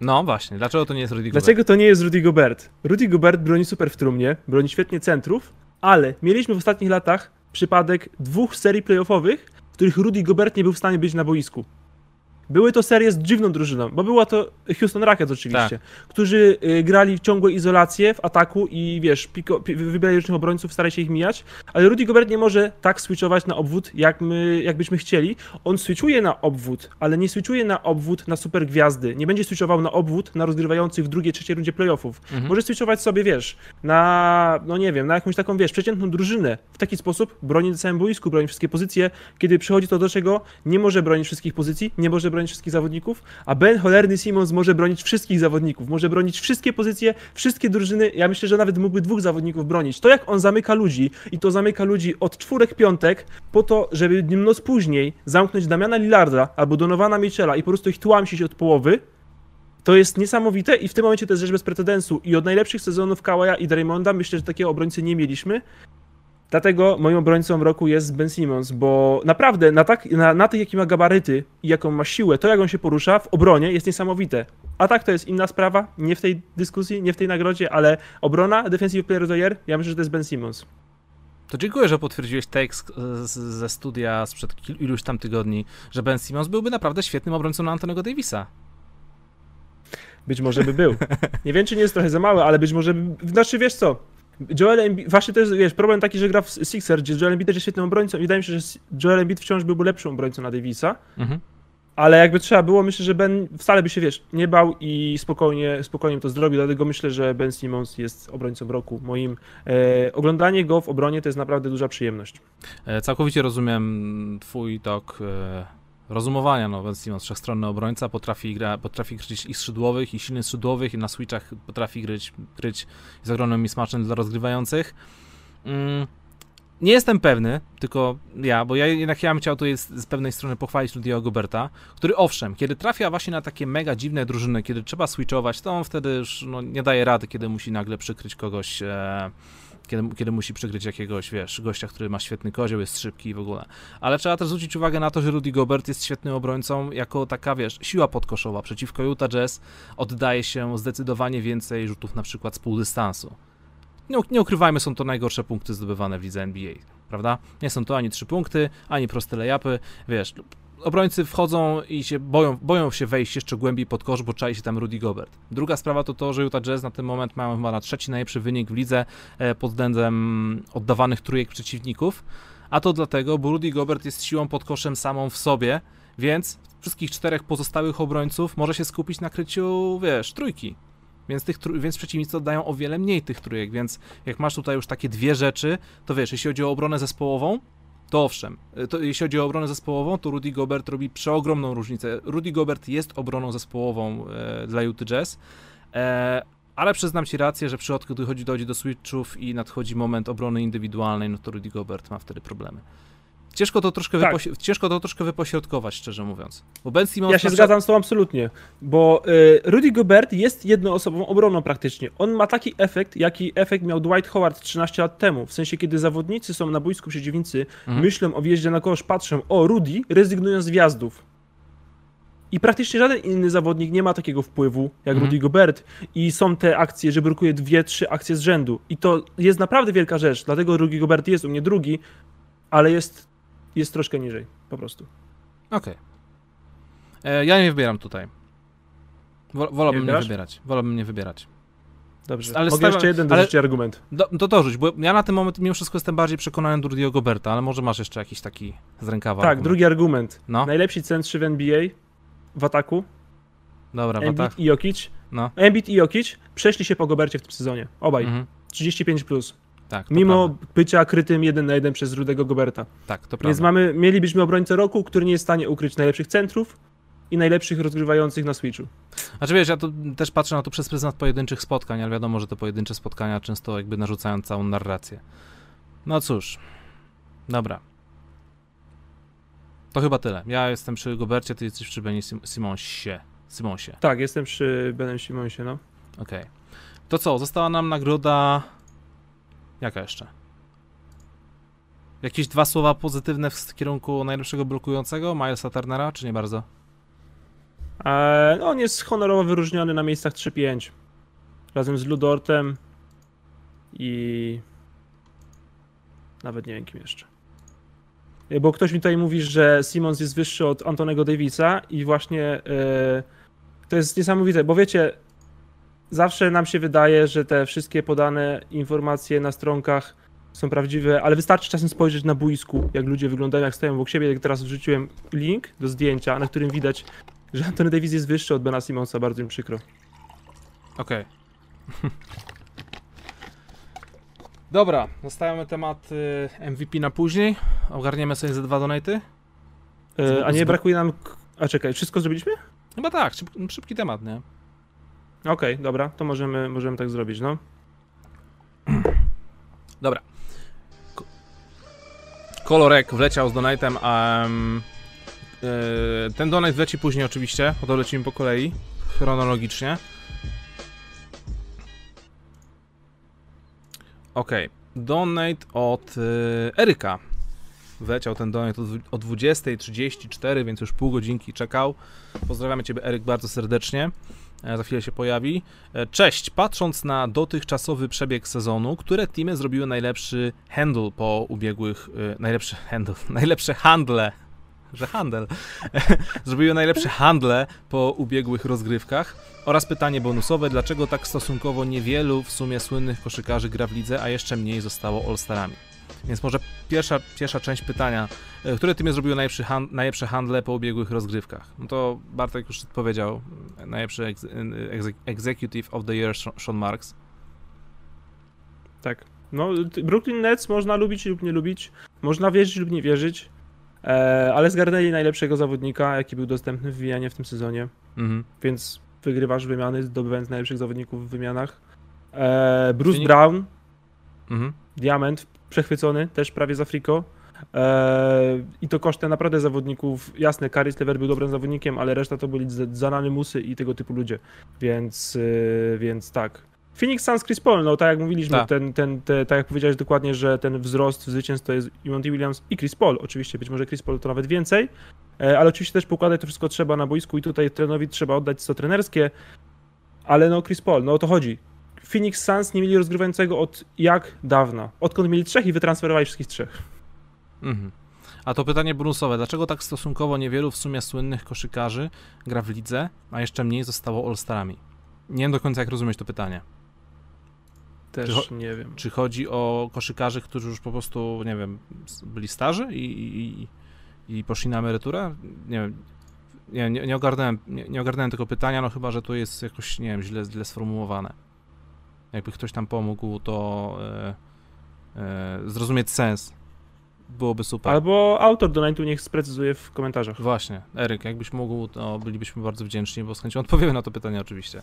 No właśnie, dlaczego to nie jest Rudy Gobert? Dlaczego to nie jest Rudy Gobert? Rudy Gobert broni super w trumnie, broni świetnie centrów, ale mieliśmy w ostatnich latach przypadek dwóch serii playoffowych, w których Rudy Gobert nie był w stanie być na boisku. Były to serie z dziwną drużyną, bo była to Houston Rockets oczywiście, tak. którzy y, grali w ciągłe izolacje w ataku i wiesz, piko, wybierali różnych obrońców, starali się ich mijać, ale Rudy Gobert nie może tak switchować na obwód, jak my, jakbyśmy chcieli. On switchuje na obwód, ale nie switchuje na obwód na super gwiazdy. Nie będzie switchował na obwód na rozgrywających w drugiej, trzeciej rundzie playoffów. Mhm. Może switchować sobie, wiesz, na, no nie wiem, na jakąś taką, wiesz, przeciętną drużynę. W taki sposób broni na całym boisku, broni wszystkie pozycje. Kiedy przychodzi to do czego, nie może bronić wszystkich pozycji, nie może bronić wszystkich zawodników, a Ben Cholerny Simons może bronić wszystkich zawodników, może bronić wszystkie pozycje, wszystkie drużyny. Ja myślę, że nawet mógłby dwóch zawodników bronić. To jak on zamyka ludzi i to zamyka ludzi od czwórek, piątek, po to, żeby noc później zamknąć Damiana Lillarda albo Donowana Michela i po prostu ich tłamsić od połowy, to jest niesamowite i w tym momencie to jest rzecz bez precedensu. I od najlepszych sezonów Kawaja i Draymonda myślę, że takiego obrońcy nie mieliśmy. Dlatego moim obrońcą roku jest Ben Simmons, bo naprawdę na, tak, na, na tych, jakie ma gabaryty i jaką ma siłę, to jak on się porusza w obronie jest niesamowite. A tak to jest inna sprawa, nie w tej dyskusji, nie w tej nagrodzie, ale obrona, Defensive Player of the Year, ja myślę, że to jest Ben Simmons. To dziękuję, że potwierdziłeś tekst ze studia sprzed iluś tam tygodni, że Ben Simmons byłby naprawdę świetnym obrońcą na Antonego Davisa. Być może by był. Nie wiem, czy nie jest trochę za mały, ale być może by... Znaczy, wiesz co, Joel Embiid, właśnie to jest, wiesz, problem taki, że gra w Sixer, gdzie Joel Embiid też jest świetnym obrońcą i wydaje mi się, że Joel Embiid wciąż byłby lepszym obrońcą na Davisa. Mhm. Ale jakby trzeba było, myślę, że Ben wcale by się, wiesz, nie bał i spokojnie, spokojnie to zrobił, dlatego myślę, że Ben Simmons jest obrońcą roku moim. E, oglądanie go w obronie to jest naprawdę duża przyjemność. E, całkowicie rozumiem twój tok e, rozumowania. No, Ben Simmons, wszechstronny obrońca, potrafi, gra, potrafi kryć i skrzydłowych, i silnych skrzydłowych, i na switchach potrafi gryć, kryć z ogromnym mismatchem dla rozgrywających. Mm, nie jestem pewny, tylko ja, bo ja jednak ja bym chciał tutaj z, z pewnej strony pochwalić Ludiego Goberta, który owszem, kiedy trafia właśnie na takie mega dziwne drużyny, kiedy trzeba switchować, to on wtedy już no, nie daje rady, kiedy musi nagle przykryć kogoś e, kiedy, kiedy musi przykryć jakiegoś, wiesz, gościa, który ma świetny kozioł, jest szybki i w ogóle. Ale trzeba też zwrócić uwagę na to, że Rudy Gobert jest świetnym obrońcą jako taka, wiesz, siła podkoszowa. Przeciwko Utah Jazz oddaje się zdecydowanie więcej rzutów na przykład z półdystansu. Nie, nie ukrywajmy, są to najgorsze punkty zdobywane w lidze NBA, prawda? Nie są to ani trzy punkty, ani proste layupy, wiesz, obrońcy wchodzą i się boją, boją się wejść jeszcze głębiej pod kosz, bo czai się tam Rudy Gobert. Druga sprawa to to, że Utah Jazz na ten moment mają chyba na trzeci najlepszy wynik w lidze e, pod względem oddawanych trójek przeciwników, a to dlatego, bo Rudy Gobert jest siłą pod koszem samą w sobie, więc wszystkich czterech pozostałych obrońców może się skupić na kryciu, wiesz, trójki. Więc, tych, więc przeciwnicy oddają o wiele mniej tych trójek, więc jak masz tutaj już takie dwie rzeczy, to wiesz, jeśli chodzi o obronę zespołową, to owszem, e, to jeśli chodzi o obronę zespołową, to Rudy Gobert robi przeogromną różnicę. Rudy Gobert jest obroną zespołową e, dla Utah Jazz, e, ale przyznam ci rację, że w przypadku, gdy chodzi, dojdzie do switchów i nadchodzi moment obrony indywidualnej, no to Rudy Gobert ma wtedy problemy. Ciężko to troszkę, tak. wypoś- ciężko to troszkę wypośrodkować, szczerze mówiąc. Bo Ben Simmons ja się zgadzam z tobą absolutnie, bo y, Rudy Gobert jest jednoosobową obroną praktycznie. On ma taki efekt, jaki efekt miał Dwight Howard 13 lat temu. W sensie, kiedy zawodnicy są na boisku przeciwnicy, mhm. myślą o wjeździe na kosz, patrzą, o Rudy, rezygnują z wjazdów. I praktycznie żaden inny zawodnik nie ma takiego wpływu jak mhm. Rudy Gobert. I są te akcje, że brukuje dwie, trzy akcje z rzędu. I to jest naprawdę wielka rzecz. Dlatego Rudy Gobert jest u mnie drugi, ale jest jest troszkę niżej, po prostu. Okej. Okay. E, ja nie wybieram tutaj. Wol, wolałbym nie, nie wybierać. Wolałbym nie wybierać. Dobrze, ale mogę jeszcze jeden dorzucić argument. Do, to dorzuć, bo ja na ten moment mimo wszystko jestem bardziej przekonany do Rudy'ego Goberta, ale może masz jeszcze jakiś taki z rękawa. Tak, argument. drugi argument. No. Najlepsi centrzy w NBA w ataku. Dobra, Embiid w i Jokic. No. Embiid i Jokic przeszli się po Gobercie w tym sezonie. Obaj. Mhm. 35+. Plus. Tak, Mimo prawda. bycia krytym jeden na jeden przez Rudego Goberta. Tak, to prawda. Więc mamy, mielibyśmy obrońcę roku, który nie jest w stanie ukryć najlepszych centrów i najlepszych rozgrywających na Switchu. Znaczy wiesz, ja to też patrzę na to przez pryzmat pojedynczych spotkań, ale wiadomo, że te pojedyncze spotkania często jakby narzucają całą narrację. No cóż, dobra. To chyba tyle. Ja jestem przy Gobercie, ty jesteś przy Benie Simonsie. Simonsie. Tak, jestem przy Benem Simonsie, no. Okej. Okay. To co, została nam nagroda Jaka jeszcze? Jakieś dwa słowa pozytywne w kierunku najlepszego blokującego, Milesa Turnera, czy nie bardzo? Eee, on jest honorowo wyróżniony na miejscach 3-5. Razem z Ludortem i... Nawet nie wiem kim jeszcze. Bo ktoś mi tutaj mówi, że Simons jest wyższy od Antonego Davisa i właśnie e, to jest niesamowite, bo wiecie, zawsze nam się wydaje, że te wszystkie podane informacje na stronkach są prawdziwe, ale wystarczy czasem spojrzeć na boisku, jak ludzie wyglądają, jak stoją obok siebie. Jak teraz wrzuciłem link do zdjęcia, na którym widać, że Antony Davis jest wyższy od Bena Simonsa, bardzo mi przykro. Okej. Okay. Dobra, zostawiamy temat y, MVP na później. Ogarniemy sobie ze dwa donaty. Yy, a nie brakuje nam A czekaj, wszystko zrobiliśmy? Chyba tak, szybki temat, nie? Okej, okay, dobra, to możemy, możemy tak zrobić, no. Dobra. Kolorek wleciał z donatem, a um, yy, ten donate wleci później oczywiście, bo to lecimy po kolei, chronologicznie. Ok, donate od yy, Eryka. Wleciał ten donate o 20.34, więc już pół godzinki czekał. Pozdrawiamy Ciebie, Eryk, bardzo serdecznie. E, za chwilę się pojawi. E, cześć, patrząc na dotychczasowy przebieg sezonu, które teamy zrobiły najlepszy handle po ubiegłych, e, najlepszy handle, najlepsze handle, że handel, zrobiły najlepsze handle po ubiegłych rozgrywkach oraz pytanie bonusowe, dlaczego tak stosunkowo niewielu w sumie słynnych koszykarzy gra w lidze, a jeszcze mniej zostało All-Starami. Więc może pierwsza, pierwsza część pytania. E, które teamy zrobiły najlepszy hand, najlepsze handle po ubiegłych rozgrywkach? No to Bartek już powiedział. Najlepszy ex, ex, Executive of the Year Sean Marks. Tak. No, Brooklyn Nets można lubić lub nie lubić. Można wierzyć lub nie wierzyć. E, ale zgarnęli najlepszego zawodnika, jaki był dostępny w wymianie w tym sezonie. Mhm. Więc wygrywasz wymiany, zdobywając najlepszych zawodników w wymianach. E, Bruce Brown. Mhm. Diament przechwycony, też prawie z Afriko. Eee, I to kosztem naprawdę zawodników. Jasne, Karis Lever był dobrym zawodnikiem, ale reszta to byli Zanany Musy i tego typu ludzie. Więc, yy, więc tak. Phoenix Suns Chris Paul, no tak jak mówiliśmy, tak. ten, ten, te, tak jak powiedziałeś dokładnie, że ten wzrost zwycięstw to jest Monty Williams i Chris Paul. Oczywiście, być może Chris Paul to nawet więcej, e, ale oczywiście też pokładać to wszystko trzeba na boisku i tutaj trenowi trzeba oddać co trenerskie, ale no Chris Paul, no o to chodzi. Phoenix Suns nie mieli rozgrywającego od jak dawna. Odkąd mieli trzech i wytransferowali wszystkich trzech. Mhm. A to pytanie bonusowe. Dlaczego tak stosunkowo niewielu w sumie słynnych koszykarzy gra w lidze, a jeszcze mniej zostało All-Starami? Nie wiem do końca jak rozumieć to pytanie. Też czy, nie wiem. Czy chodzi o koszykarzy, którzy już po prostu, nie wiem, byli starzy i, i, i poszli na emeryturę? Nie wiem. Nie, nie, nie, ogarnąłem, nie, nie ogarnąłem tego pytania, no chyba, że to jest jakoś, nie wiem, źle, źle sformułowane. Jakby ktoś tam pomógł, to e, e, zrozumieć sens. Byłoby super. Albo autor donate'u niech sprecyzuje w komentarzach. Właśnie. Eryk, jakbyś mógł, to bylibyśmy bardzo wdzięczni, bo z chęcią odpowiemy na to pytanie oczywiście.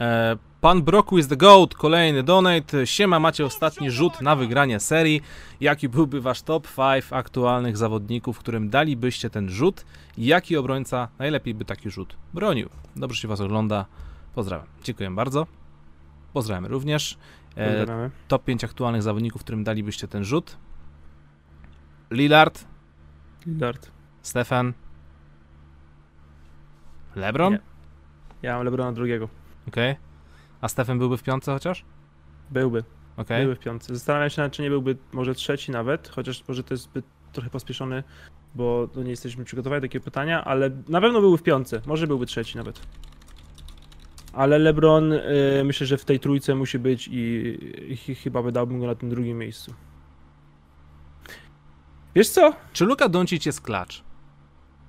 E, pan Broku is the GOAT, kolejny donate. Siema, macie ostatni rzut na wygranie serii. Jaki byłby wasz top 5 aktualnych zawodników, którym dalibyście ten rzut? Jaki obrońca najlepiej by taki rzut bronił? Dobrze się was ogląda. Pozdrawiam. Dziękuję bardzo. Pozdrawiam również. E, top 5 aktualnych zawodników, którym dalibyście ten rzut. Lillard. Lillard. Stefan. LeBron? Nie. Ja mam LeBrona drugiego. Okej. Okay. A Stefan byłby w piątce chociaż? Byłby. Okay. Byłby w piątce. Zastanawiam się, czy nie byłby może trzeci nawet, chociaż może to jest zbyt trochę pospieszony, bo nie jesteśmy przygotowani do takiego pytania, ale na pewno byłby w piątce. Może byłby trzeci nawet. Ale LeBron y, myślę, że w tej trójce musi być i, i chyba wydałbym go na tym drugim miejscu. Wiesz co? Czy Luka Doncic jest klacz?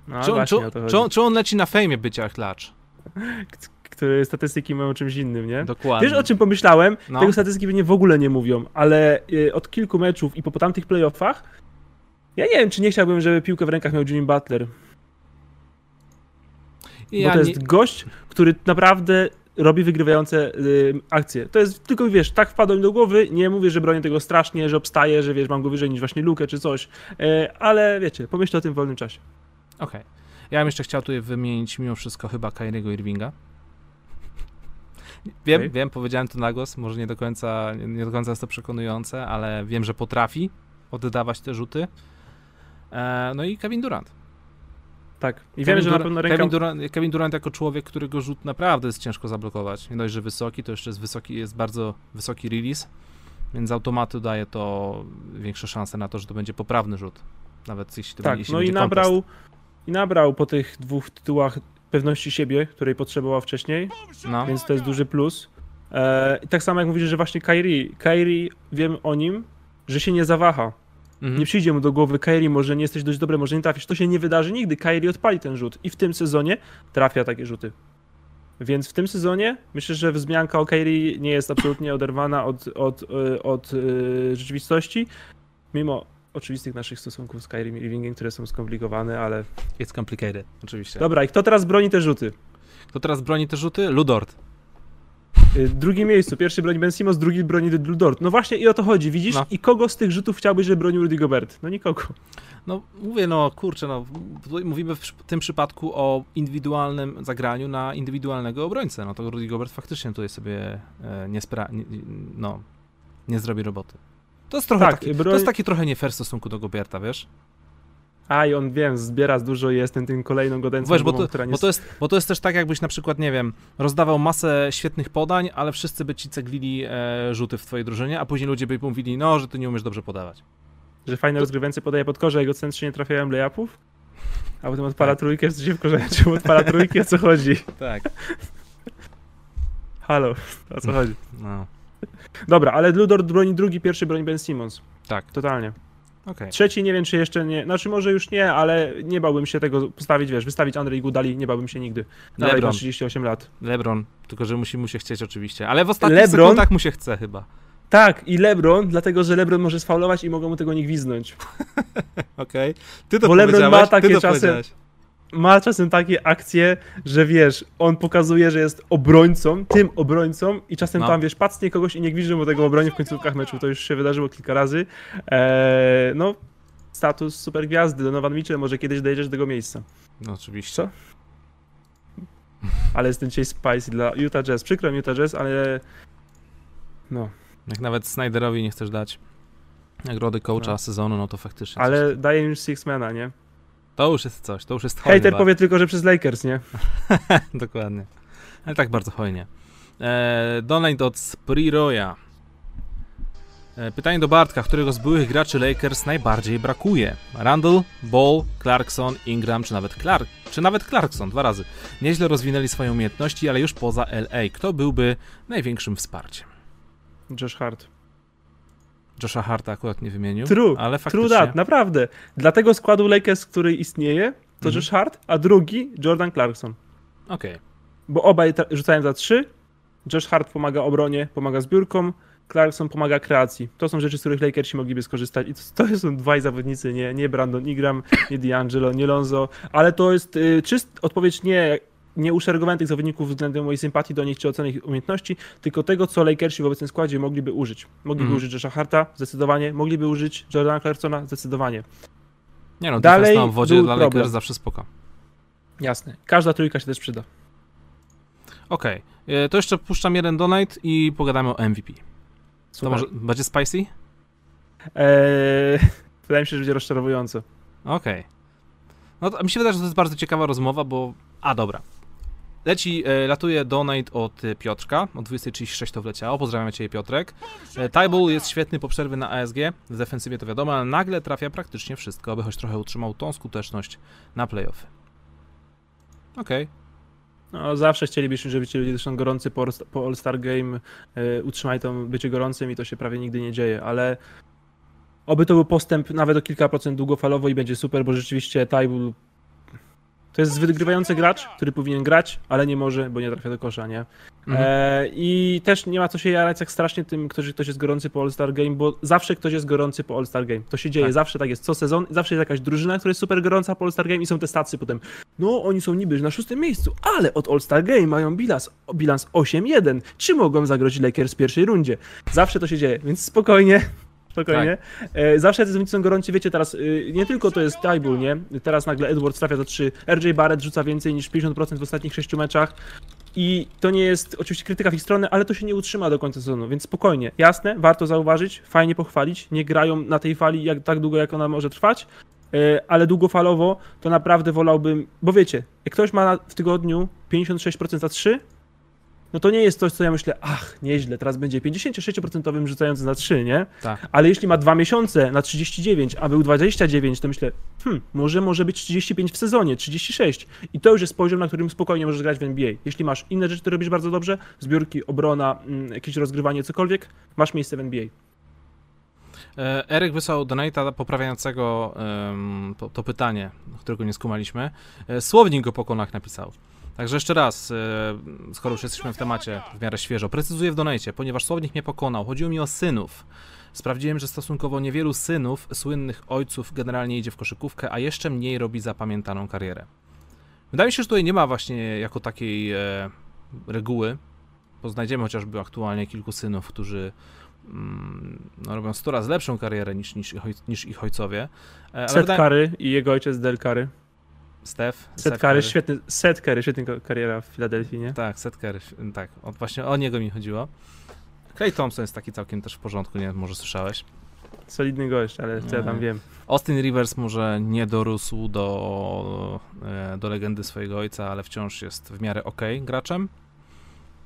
No, czy, on, czy, czy, on, czy on leci na fejmie bycia klacz? Które statystyki o czymś innym, nie? Dokładnie. Wiesz o czym pomyślałem? No. Tego statystyki pewnie w ogóle nie mówią, ale y, od kilku meczów i po tamtych playoffach ja nie wiem, czy nie chciałbym, żeby piłkę w rękach miał Jimmy Butler. Ja Bo to jest nie... gość, który naprawdę robi wygrywające y, akcje. To jest tylko, wiesz, tak wpadło mi do głowy, nie mówię, że bronię tego strasznie, że obstaję, że wiesz, mam go wyżej niż właśnie Lukę czy coś, y, ale wiecie, pomyślę o tym w wolnym czasie. Okej. Okay. Ja bym jeszcze chciał tutaj wymienić mimo wszystko chyba Kyriego Irvinga. Wiem, okay. wiem, powiedziałem to na głos, może nie do końca, nie do końca jest to przekonujące, ale wiem, że potrafi oddawać te rzuty. E, no i Kevin Durant. Tak. I wiemy, że na pewno ręka... Kevin Durant, Kevin Durant jako człowiek, którego rzut naprawdę jest ciężko zablokować. Nie dość, że wysoki, to jeszcze jest wysoki, jest bardzo wysoki release, więc z automatu daje to większe szanse na to, że to będzie poprawny rzut. Nawet jeśli to tak, jeśli no i nabrał, i nabrał po tych dwóch tytułach pewności siebie, której potrzebował wcześniej, no. więc to jest duży plus. E, tak samo jak mówisz, że właśnie Kairi, Kairi wiem o nim, że się nie zawaha. Mhm. Nie przyjdzie mu do głowy Kairi, może nie jesteś dość dobry, może nie trafisz. To się nie wydarzy nigdy. Kairi odpali ten rzut i w tym sezonie trafia takie rzuty. Więc w tym sezonie myślę, że wzmianka o Kairi nie jest absolutnie oderwana od, od, od, od yy, rzeczywistości. Mimo oczywistych naszych stosunków z Skyrim i Livingiem, które są skomplikowane, ale... It's complicated, oczywiście. Dobra, i kto teraz broni te rzuty? Kto teraz broni te rzuty? Ludort. Y, drugie miejscu, pierwszy broni Ben Simmons, drugi broni Ludort. No właśnie i o to chodzi, widzisz? No. I kogo z tych rzutów chciałbyś, żeby bronił Rudy Gobert? No nikogo. No mówię, no kurczę, no mówimy w tym przypadku o indywidualnym zagraniu na indywidualnego obrońcę. No to Rudy Gobert faktycznie tutaj sobie e, nie, spra nie, no, nie zrobi roboty. To jest trochę tak, taki, broń... to jest taki trochę nie fair w stosunku do Goberta, wiesz? A i on wiem, zbiera dużo i jest ten, tym kolejną godencą, Wiesz, bo, to, która nie... bo, to jest, bo to jest też tak, jakbyś na przykład, nie wiem, rozdawał masę świetnych podań, ale wszyscy by ci ceglili e, rzuty w twojej drużynie, a później ludzie by mówili, no, że ty nie umiesz dobrze podawać. Że fajne to... rozgrywający podaje pod korze, a jego centrzy nie trafiają layupów? A potem odpala tak. trójkę, w sensie w korze, czemu odpala trójkę, o co chodzi? Tak. Halo, o co chodzi? No. Dobra, ale Ludor broni drugi, pierwszy broni Ben Simmons. Tak. Totalnie. Okay. Trzeci nie wiem, czy jeszcze nie, znaczy może już nie, ale nie bałbym się tego postawić, wiesz, wystawić Andrzej Gudali, nie bałbym się nigdy. Lebron. Ma 38 lat. Lebron, tylko że musi mu się chcieć oczywiście, ale w ostatnich Lebron, sekundach mu się chce chyba. Tak, i LeBron, dlatego że LeBron może sfaulować i mogą mu tego nie gwiznąć. Okej. Okay. Ty to Bo LeBron ma takie czasem ma czasem takie akcje, że wiesz, on pokazuje, że jest obrońcą, tym obrońcą i czasem no. tam, wiesz, pacnie kogoś i nie gwizdże mu tego obrony w końcówkach meczu. To już się wydarzyło kilka razy. Eee, no, status super gwiazdy. Donovan Mitchell może kiedyś dojdziesz do tego miejsca. No oczywiście. Co? Ale jestem dzisiaj spicy dla Utah Jazz. Przykro mi Utah Jazz, ale no. Jak nawet Snyderowi nie chcesz dać nagrody coacha no. sezonu, no to faktycznie. Ale daje już Sixmana, nie? To już jest coś, to już jest hojnie. Hater powie tylko, że przez Lakers, nie? Dokładnie. Ale tak bardzo hojnie. Eee, donate od Spriroya. Eee, pytanie do Bartka, którego z byłych graczy Lakers najbardziej brakuje? Randall, Ball, Clarkson, Ingram, czy nawet Clark, czy nawet Clarkson, dwa razy. Nieźle rozwinęli swoje umiejętności, ale już poza LA. Kto byłby największym wsparciem? Josh Hart. Josha Harta akurat nie wymienił. True, ale faktycznie... true that, naprawdę. Dlatego składu Lakers, który istnieje, to mhm. Josh Hart, a drugi Jordan Clarkson. Okej. Okay. Bo obaj rzucają za trzy. Josh Hart pomaga obronie, pomaga zbiórkom, Clarkson pomaga kreacji. To są rzeczy, z których Lakersi mogliby skorzystać. I to, to są dwaj zawodnicy, nie, nie Brandon Ingram, nie D'Angelo, nie Lonzo, ale to jest y, czyst odpowiedź nie nie uszeregowałem tych zawodników względem mojej sympatii do nich czy oceny ich umiejętności, tylko tego, co Lakersi w obecnym składzie mogliby użyć. Mogliby mm. użyć Josha Harta, zdecydowanie, mogliby użyć Jordana Clarksona, zdecydowanie. Nie no, Dalej na wodzie dla Lakers zawsze spoko. Jasne. Każda trójka się też przyda. Okej. Okay. E, to jeszcze puszczam jeden donate i pogadamy o MVP. Super. To może będzie spicy? Eee, wydaje mi się, że będzie rozczarowująco. Okej. Okay. No to mi się wydaje, że to jest bardzo ciekawa rozmowa, bo... A, dobra. Leci, e, latuje donate od Piotrka, o 20.36 to wleciało, pozdrawiam Cię Piotrek. E, Tyball jest świetny po przerwie na ASG, w defensywie to wiadomo, ale nagle trafia praktycznie wszystko, aby choć trochę utrzymał tą skuteczność na playoffy. Okej. Okay. No, zawsze chcielibyśmy, żeby ci ludzie zresztą gorący po, po All-Star Game e, utrzymali to bycie gorącym i to się prawie nigdy nie dzieje, ale oby to był postęp nawet o kilka procent długofalowo i będzie super, bo rzeczywiście Tyball to jest wygrywający gracz, który powinien grać, ale nie może, bo nie trafia do kosza, nie? Mhm. E, I też nie ma co się jarać tak strasznie tym, ktoś, ktoś jest gorący po All-Star Game, bo zawsze ktoś jest gorący po All-Star Game. To się dzieje, tak. zawsze tak jest. Co sezon, zawsze jest jakaś drużyna, która jest super gorąca po All-Star Game i są te stacje potem. No, oni są niby na szóstym miejscu, ale od All-Star Game mają bilans, bilans 8-1. Czy mogą zagrozić Lakers w pierwszej rundzie? Zawsze to się dzieje, więc spokojnie, Spokojnie. Tak. E, zawsze zawodnicy są gorący, wiecie, teraz y, nie tylko to jest Tybull, nie? Teraz nagle Edwards trafia za 3, RJ Barrett rzuca więcej niż 50% w ostatnich 6 meczach i to nie jest oczywiście krytyka w ich stronę, ale to się nie utrzyma do końca sezonu, więc spokojnie. Jasne, warto zauważyć, fajnie pochwalić, nie grają na tej fali jak, tak długo, jak ona może trwać, e, ale długofalowo to naprawdę wolałbym, bo wiecie, jak ktoś ma w tygodniu 56% za 3, no to nie jest coś, co ja myślę, ach, nieźle, teraz będzie 56% rzucający na 3, nie? Tak. Ale jeśli ma dwa miesiące na 39, a był 29, to myślę, hmm, może może być 35 w sezonie, 36. I to już jest poziom, na którym spokojnie możesz grać w NBA. Jeśli masz inne rzeczy, które robisz bardzo dobrze, zbiórki, obrona, mm, jakieś rozgrywanie, cokolwiek, masz miejsce w NBA. E, Eryk wysłał donata poprawiającego um, to, to, pytanie, którego nie skumaliśmy. E, Słownik go po konach napisał. Także jeszcze raz, e, skoro już jesteśmy w temacie w miarę świeżo, precyzuję w donajcie, ponieważ słownik mnie pokonał. Chodziło mi o synów. sprawdziłem, że stosunkowo niewielu synów słynnych ojców generalnie idzie w koszykówkę, a jeszcze mniej robi zapamiętaną karierę. Wydaje mi się, że tutaj nie ma właśnie jako takiej e, reguły, bo znajdziemy chociażby aktualnie kilku synów, którzy mm, no, robią 100 razy lepszą karierę niż, niż, ich, niż ich ojcowie. E, Set wydaje... i jego ojciec Del Curry. Steph. Set Curry, świetny, Set Curry, świetna kariera w Filadelfii, nie? Tak, Set Curry, tak, o, właśnie o niego mi chodziło. Clay Thompson jest taki całkiem też w porządku, nie może słyszałeś. Solidny gość, ale co ja tam wiem. Austin Rivers może nie dorósł do, e, do legendy swojego ojca, ale wciąż jest w miarę ok graczem.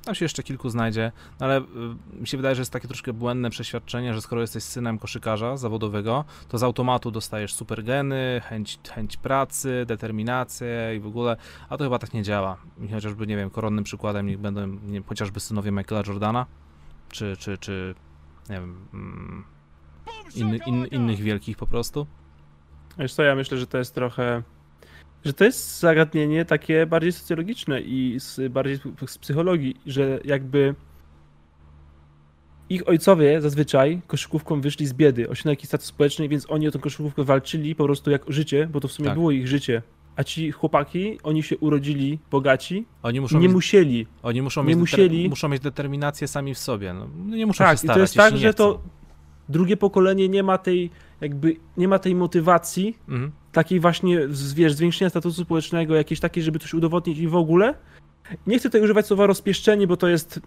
Tam się jeszcze kilku znajdzie, no ale y, mi się wydaje, że jest takie troszkę błędne przeświadczenie, że skoro jesteś synem koszykarza zawodowego, to z automatu dostajesz super geny, chęć, chęć pracy, determinację i w ogóle, a to chyba tak nie działa. I chociażby, nie wiem, koronnym przykładem niech będą nie, chociażby synowie Michaela Jordana, czy, czy, czy nie wiem, mm, in, in, innych wielkich po prostu. Wiesz co, ja myślę, że to jest trochę że to jest zagadnienie takie bardziej socjologiczne i z, bardziej z psychologii, że jakby ich ojcowie zazwyczaj koszykówką wyszli z biedy, osiągnęli jakiś status społeczny, więc oni o tę koszykówkę walczyli po prostu jak życie, bo to w sumie tak. było ich życie. A ci chłopaki, oni się urodzili bogaci, oni muszą nie mieć, musieli. Oni muszą nie mieć, musieli. muszą mieć determinację sami w sobie. No, nie muszą tak, się starać, i to jest tak, że to drugie pokolenie nie ma tej jakby nie ma tej motywacji, mhm. takiej właśnie, wiesz, zwiększenia statusu społecznego, jakiejś takiej, żeby coś udowodnić i w ogóle. Nie chcę tutaj używać słowa rozpieszczenie, bo to jest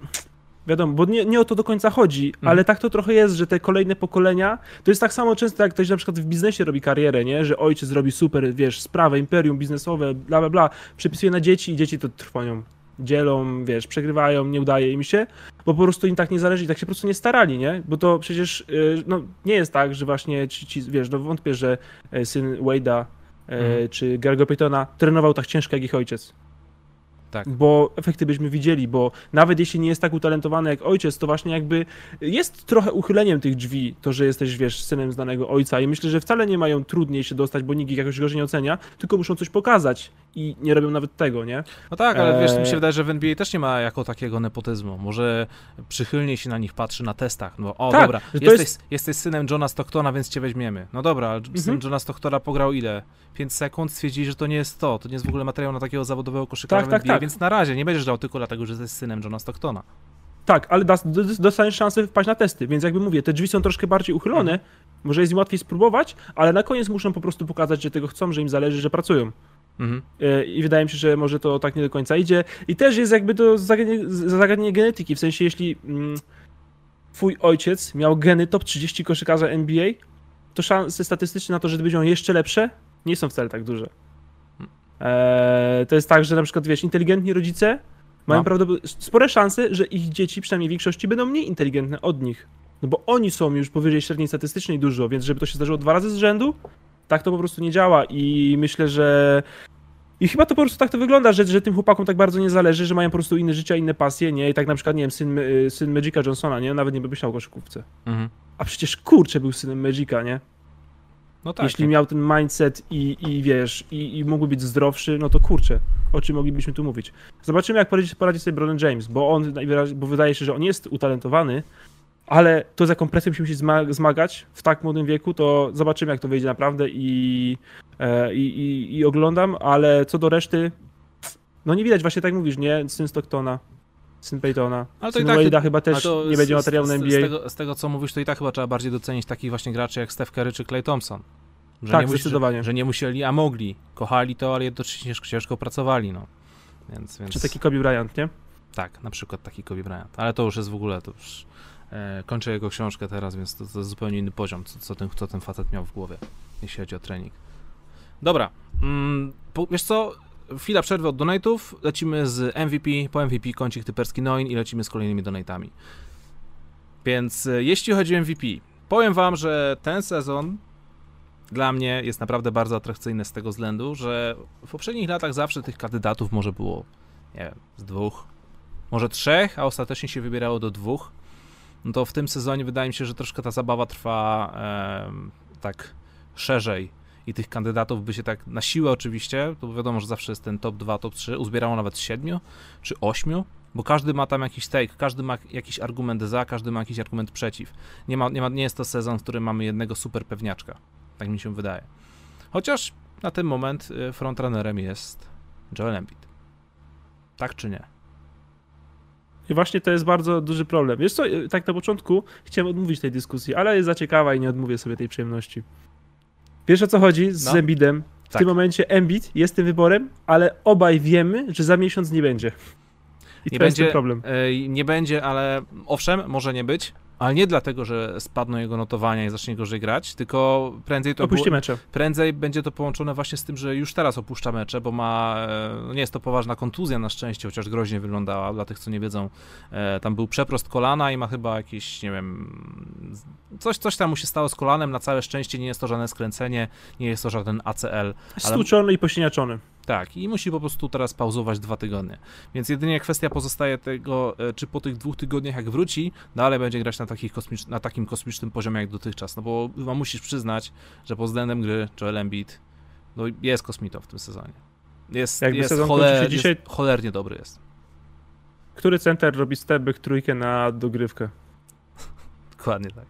wiadomo, bo nie, nie o to do końca chodzi, mhm. ale tak to trochę jest, że te kolejne pokolenia, to jest tak samo często, jak ktoś na przykład w biznesie robi karierę, nie, że ojciec robi super, wiesz, sprawę, imperium biznesowe, bla, bla, bla, przepisuje na dzieci i dzieci to trwonią dzielą, wiesz, przegrywają, nie udaje im się, bo po prostu im tak nie zależy i tak się po prostu nie starali, nie? Bo to przecież, y, no, nie jest tak, że właśnie ci, ci wiesz, no wątpię, że e, syn Wade'a mhm. czy Gargo Paytona trenował tak ciężko jak ich ojciec. Tak. Bo efekty byśmy widzieli, bo nawet jeśli nie jest tak utalentowany jak ojciec, to właśnie jakby jest trochę uchyleniem tych drzwi, to, że jesteś, wiesz, synem znanego ojca i myślę, że wcale nie mają trudniej się dostać, bo nikt ich jakoś gorzej nie ocenia, tylko muszą coś pokazać i nie robią nawet tego, nie? No tak, ale wiesz, mi się e, wydaje, że w NBA też nie ma jako takiego nepotyzmu. Może przychylniej się na nich patrzy na testach. No o, tak, dobra, jesteś, jest... jesteś synem Johna Stocktona, więc cię weźmiemy. No dobra, ale mhm. syn Johna Stocktona pograł ile? 5 sekund, stwierdzili, że to nie jest to, to nie jest w ogóle materiał na takiego zawodowego koszykarza tak, tak, NBA, tak. Więc na razie nie będziesz dał tylko dlatego, że jesteś synem Johna Stocktona. Tak, ale dostaniesz szansę wpaść na testy, więc jakby mówię, te drzwi są troszkę bardziej uchylone, mhm. może jest im łatwiej spróbować, ale na koniec muszą po prostu pokazać, że tego chcą, że im zależy, że pracują. Mhm. E, I wydaje mi się, że może to tak nie do końca idzie. I też jest jakby to zagadnienie, zagadnienie genetyki, w sensie jeśli mm, twój ojciec miał geny top 30 koszykarza NBA, to szanse statystyczne na to, że będą jeszcze lepsze, nie są wcale tak duże. Eee, to jest tak, że na przykład, wiesz, inteligentni rodzice mają no. spore szanse, że ich dzieci, przynajmniej w większości, będą mniej inteligentne od nich. No bo oni są już powyżej średniej statystycznej dużo, więc żeby to się zdarzyło dwa razy z rzędu, tak to po prostu nie działa i myślę, że i chyba to po prostu tak to wygląda, że, że tym chłopakom tak bardzo nie zależy, że mają po prostu inne życia, inne pasje, nie? I tak na przykład, nie wiem, syn, y, syn Magica Johnsona, nie? Nawet nie by myślał o koszykówce. Mhm. A przecież kurczę był synem Magica, nie? No tak, Jeśli tak. miał ten mindset i, i wiesz, i, i mógłby być zdrowszy, no to kurczę, o czym moglibyśmy tu mówić. Zobaczymy, jak poradzi, poradzi sobie Bronny James, bo on, bo wydaje się, że on jest utalentowany, ale to z jaką presją się zmagać w tak młodym wieku, to zobaczymy, jak to wyjdzie naprawdę i, e, i, i, i oglądam, ale co do reszty, no nie widać, właśnie tak mówisz, nie? Syn Stocktona, syn Peytona, ale to syn tak, Wade'a chyba też nie będzie materiału na NBA. Z tego, z tego, co mówisz, to i tak chyba trzeba bardziej docenić takich właśnie graczy jak Steph Curry czy Clay Thompson. Że tak, nie zdecydowanie. Że, że, nie musieli, a mogli. Kochali to, ale jednocześnie ciężko, ciężko pracowali, no. Więc, więc... Czy taki Kobe Bryant, nie? Tak, na przykład taki Kobe Bryant. Ale to już jest w ogóle, to już E, kończę jego książkę teraz, więc to, to jest zupełnie inny poziom, co, co, ten, co ten facet miał w głowie, jeśli chodzi o trening. Dobra, mm, po, wiesz co, chwila przerwy od donate'ów, lecimy z MVP, po MVP kącik typerski Noin i lecimy z kolejnymi donatami. Więc e, jeśli chodzi o MVP, powiem wam, że ten sezon dla mnie jest naprawdę bardzo atrakcyjny z tego względu, że w poprzednich latach zawsze tych kandydatów może było, nie wiem, z dwóch, może trzech, a ostatecznie się wybierało do dwóch. No to w tym sezonie wydaje mi się, że troszkę ta zabawa trwa e, tak szerzej i tych kandydatów by się tak na siłę oczywiście, to wiadomo, że zawsze jest ten top 2, top 3, uzbierało nawet 7 czy 8 bo każdy ma tam jakiś take, każdy ma jakiś argument za, każdy ma jakiś argument przeciw. Nie, ma, nie, ma, nie jest to sezon, w którym mamy jednego super pewniaczka. Tak mi się wydaje. Chociaż na ten moment y, frontrunnerem jest Joel Embiid. Tak czy nie? I właśnie to jest bardzo duży problem. Wiesz co, y, tak na początku chciałem odmówić tej dyskusji, ale jest za ciekawa i nie odmówię sobie tej przyjemności. Wiesz o co chodzi z no. Embidem? W tak. tym momencie Embid jest tym wyborem, ale obaj wiemy, że za miesiąc nie będzie. I nie to będzie, jest ten problem. Yy, nie będzie, ale owszem, może nie być, ale nie dlatego, że spadną jego notowania i zacznie gorzej grać, tylko prędzej to opuści mecze. Prędzej będzie to połączone właśnie z tym, że już teraz opuszcza mecze, bo ma no nie jest to poważna kontuzja na szczęście, chociaż groźnie wyglądała. Dla tych, co nie wiedzą, e, tam był przeprost kolana i ma chyba jakieś, nie wiem, coś, coś tam mu się stało z kolanem. Na całe szczęście nie jest to żadne skręcenie, nie jest to żaden ACL. Stłuczony ale... i posiniaczony. Tak, i musi po prostu teraz pauzować dwa tygodnie. Więc jedynie kwestia pozostaje tego, e, czy po tych dwóch tygodniach, jak wróci, dalej będzie grać na, kosmicz, na takim kosmicznym poziomie jak dotychczas. No bo chyba musisz przyznać, że pod względem gry Joel Embiid no, jest kosmitą w tym sezonie. Jest, Jakby jest, sezon choler, dzisiaj... jest cholernie dobry jest. Który center robi stepback trójkę na dogrywkę? Dokładnie tak.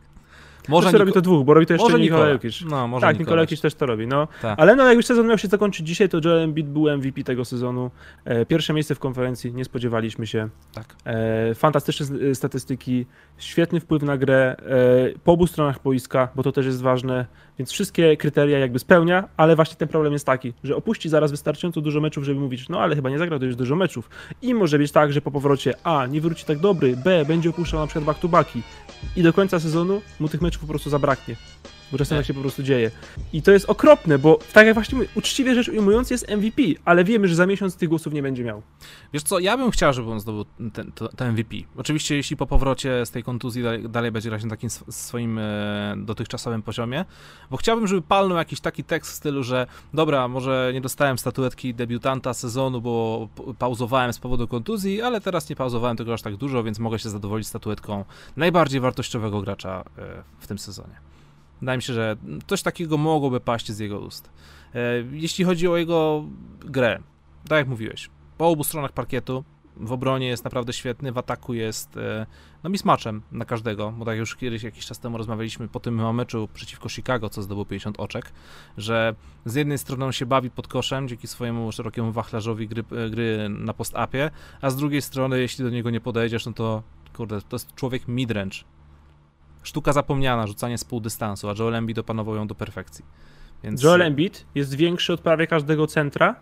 Może Niko... robi to dwóch, bo robi to jeszcze Nikola Jokic. No, może tak, Nikola Jokic też to robi. No. Tak. Ale no, jak już sezon miał się zakończyć dzisiaj, to Joel Embiid był MVP tego sezonu. E, pierwsze miejsce w konferencji, nie spodziewaliśmy się. Tak. E, fantastyczne e, statystyki, świetny wpływ na grę po obu stronach boiska, bo to też jest ważne. Więc wszystkie kryteria jakby spełnia, ale właśnie ten problem jest taki, że opuści zaraz wystarczająco dużo meczów, żeby mówić, no ale chyba nie zagrał to już dużo meczów. I może być tak, że po powrocie A, nie wróci tak dobry, B, będzie opuszczał na przykład back-to-backi i do końca sezonu mu tych meczów po prostu zabraknie bo czasem tak się po prostu dzieje. I to jest okropne, bo tak jak właśnie uczciwie rzecz ujmując jest MVP, ale wiemy, że za miesiąc tych głosów nie będzie miał. Wiesz co, ja bym chciał, żeby on zdobył ten, to, MVP. Oczywiście jeśli po powrocie z tej kontuzji dalej, dalej będzie grać na takim swoim e, dotychczasowym poziomie, bo chciałbym, żeby palnął jakiś taki tekst w stylu, że dobra, może nie dostałem statuetki debiutanta sezonu, bo pauzowałem z powodu kontuzji, ale teraz nie pauzowałem tego aż tak dużo, więc mogę się zadowolić statuetką najbardziej wartościowego gracza e, w tym sezonie. Wydaje mi się, że coś takiego mogłoby paść z jego ust. E, jeśli chodzi o jego grę, tak jak mówiłeś, po obu stronach parkietu, w obronie jest naprawdę świetny, w ataku jest e, no mismatchem na każdego, bo tak już kiedyś jakiś czas temu rozmawialiśmy po tym meczu przeciwko Chicago, co zdobył 50 oczek, że z jednej strony on się bawi pod koszem dzięki swojemu szerokiemu wachlarzowi gry, e, gry na post-upie, a z drugiej strony jeśli do niego nie podejdziesz, no to kurde, to jest człowiek midrange, sztuka zapomniana, rzucanie z pół dystansu, a Joel Embiid opanował ją do perfekcji. Więc... Joel Embiid jest większy od prawie każdego centra,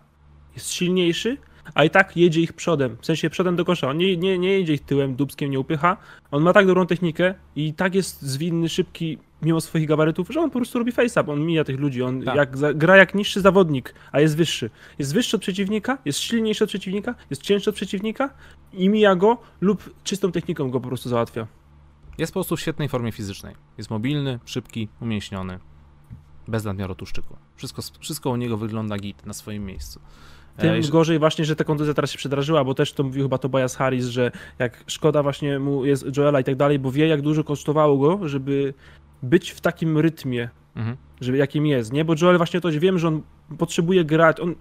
jest silniejszy, a i tak jedzie ich przodem, w sensie przodem do kosza. On nie, nie, nie jedzie ich tyłem, dubskiem nie upycha. On ma tak dobrą technikę i tak jest zwinny, szybki, mimo swoich gabarytów, że on po prostu robi face-up, on mija tych ludzi, on tak. jak, gra jak niższy zawodnik, a jest wyższy. Jest wyższy od przeciwnika, jest silniejszy od przeciwnika, jest cięższy od przeciwnika i mija go lub czystą techniką go po prostu załatwia. Jest po prostu w świetnej formie fizycznej. Jest mobilny, szybki, umięśniony, bez nadmiaru tłuszczyku. Wszystko, wszystko u niego wygląda git na swoim miejscu. Tym e, gorzej właśnie, że ta kontuzja teraz się przedrażyła, bo też to mówił chyba Tobias Harris, że jak szkoda właśnie mu jest Joela i tak dalej, bo wie jak dużo kosztowało go, żeby być w takim rytmie, mhm. żeby jakim jest, nie? Bo Joel właśnie to, wiem, że on potrzebuje grać, on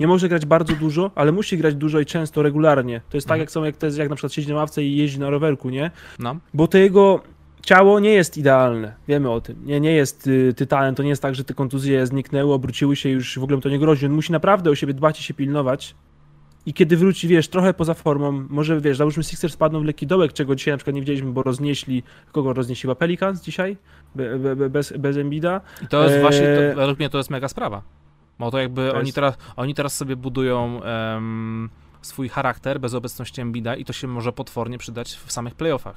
nie może grać bardzo dużo, ale musi grać dużo i często, regularnie. To jest tak, mhm. jak są, jak to jest, jak na przykład siedzi na ławce i jeździ na rowerku, nie? No. Bo to jego ciało nie jest idealne, wiemy o tym. Nie, nie jest y, tytanem, to nie jest tak, że te kontuzje zniknęły, obróciły się już w ogóle to nie grozi. On musi naprawdę o siebie dbać i się pilnować. I kiedy wróci, wiesz, trochę poza formą, może wiesz, załóżmy Sixers spadną w lekki dołek, czego dzisiaj na przykład nie widzieliśmy, bo roznieśli, kogo roznieśli Pelicans dzisiaj? Be, be, bez, bez Embida. I to jest e... właśnie, to, według mnie to jest mega sprawa. Bo to jakby to oni, jest... teraz, oni teraz sobie budują um, swój charakter bez obecności Embida i to się może potwornie przydać w samych playoffach.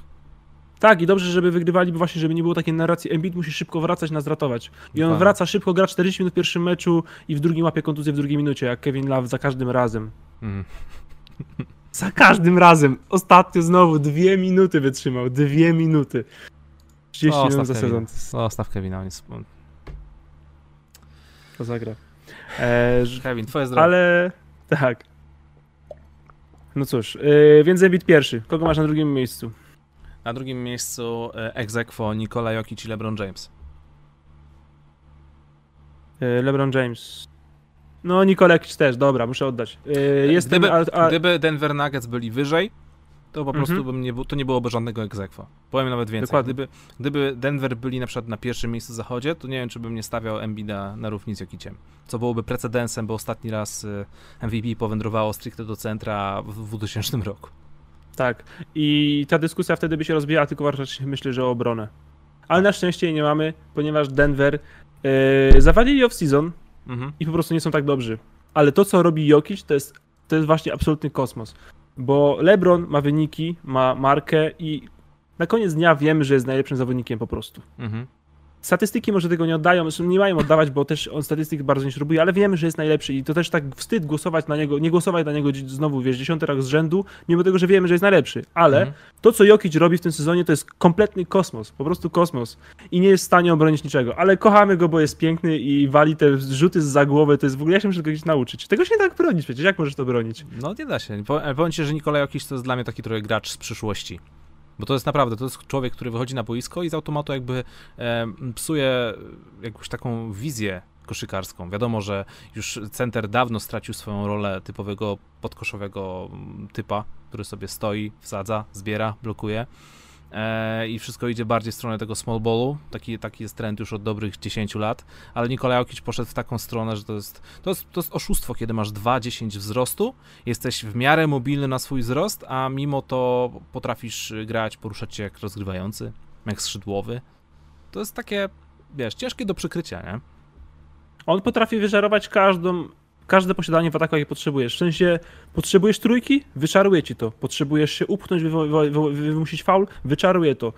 Tak, i dobrze, żeby wygrywali, bo właśnie, żeby nie było takiej narracji, Embiid musi szybko wracać, nas ratować. I on wraca szybko, gra 40 minut w pierwszym meczu i w drugim łapie kontuzję w drugiej minucie, jak Kevin Love za każdym razem. Mm. za każdym razem. Ostatnio znowu dwie minuty wytrzymał, dwie minuty. 30 o, minut za sezon. O, staw Kevina, on jest... To zagra. E, Kevin, twoje zdrowie. Ale tak. No cóż, yy, więc Embiid pierwszy. Kogo masz na drugim miejscu? Na drugim miejscu e, Exequo Nikola Jokic i LeBron James. Yy, LeBron James. No, Nikola Jokic też, dobra, muszę oddać. Yy, jestem, gdyby, a, a... gdyby Denver Nuggets byli wyżej, to po prostu mhm. bym nie, to nie byłoby żadnego egzekwo. Powiem nawet więcej. Gdyby, gdyby Denver byli na przykład na pierwszym miejscu w zachodzie, to nie wiem, czy bym nie stawiał Embida na równi z Jokiciem. Co byłoby precedensem, bo ostatni raz y, MVP powędrowało stricte do centra w 2000 roku. Tak. I ta dyskusja wtedy by się rozbijała, tylko raczej myślę, że o obronę. Ale na szczęście jej nie mamy, ponieważ Denver yy, zawalili off-season mhm. i po prostu nie są tak dobrzy. Ale to, co robi Jokic, to jest, to jest właśnie absolutny kosmos. Bo LeBron ma wyniki, ma markę i na koniec dnia wiemy, że jest najlepszym zawodnikiem po prostu. Mhm. Statystyki może tego nie oddają, nie mają oddawać, bo też on statystyk bardzo nie śrubuje, ale wiemy, że jest najlepszy i to też tak wstyd głosować na niego, nie głosować na niego znowu, wiesz, dziesiąty raz z rzędu, mimo tego, że wiemy, że jest najlepszy. Ale mhm. to, co Jokic robi w tym sezonie, to jest kompletny kosmos, po prostu kosmos i nie jest w stanie obronić niczego, ale kochamy go, bo jest piękny i wali te rzuty z głowy, to jest w ogóle, ja się muszę tego gdzieś nauczyć. Tego się nie tak bronić przecież, jak możesz to bronić? No nie da się. Powiem ci, że Nikola Jokic to jest dla mnie taki trochę gracz z przyszłości. Bo to jest naprawdę, to jest człowiek, który wychodzi na boisko i z automatu jakby e, psuje jakąś taką wizję koszykarską. Wiadomo, że już center dawno stracił swoją rolę typowego podkoszowego mm, typa, który sobie stoi, wsadza, zbiera, blokuje. E, i wszystko idzie bardziej w stronę tego small ballu. Taki, taki jest trend już od dobrych 10 lat, ale Nikolaj Jokic poszedł w taką stronę, że to jest, to jest, to jest oszustwo, kiedy masz 2-10 wzrostu, jesteś w miarę mobilny na swój wzrost, a mimo to potrafisz grać, poruszać się jak rozgrywający, jak skrzydłowy. To jest takie, wiesz, ciężkie do przykrycia, nie? On potrafi wyżarować każdą każde posiadanie w ataku, jakie potrzebujesz. W sensie, potrzebujesz trójki? Wyczaruje ci to. Potrzebujesz się upchnąć, wymusić faul? Wyczaruje to.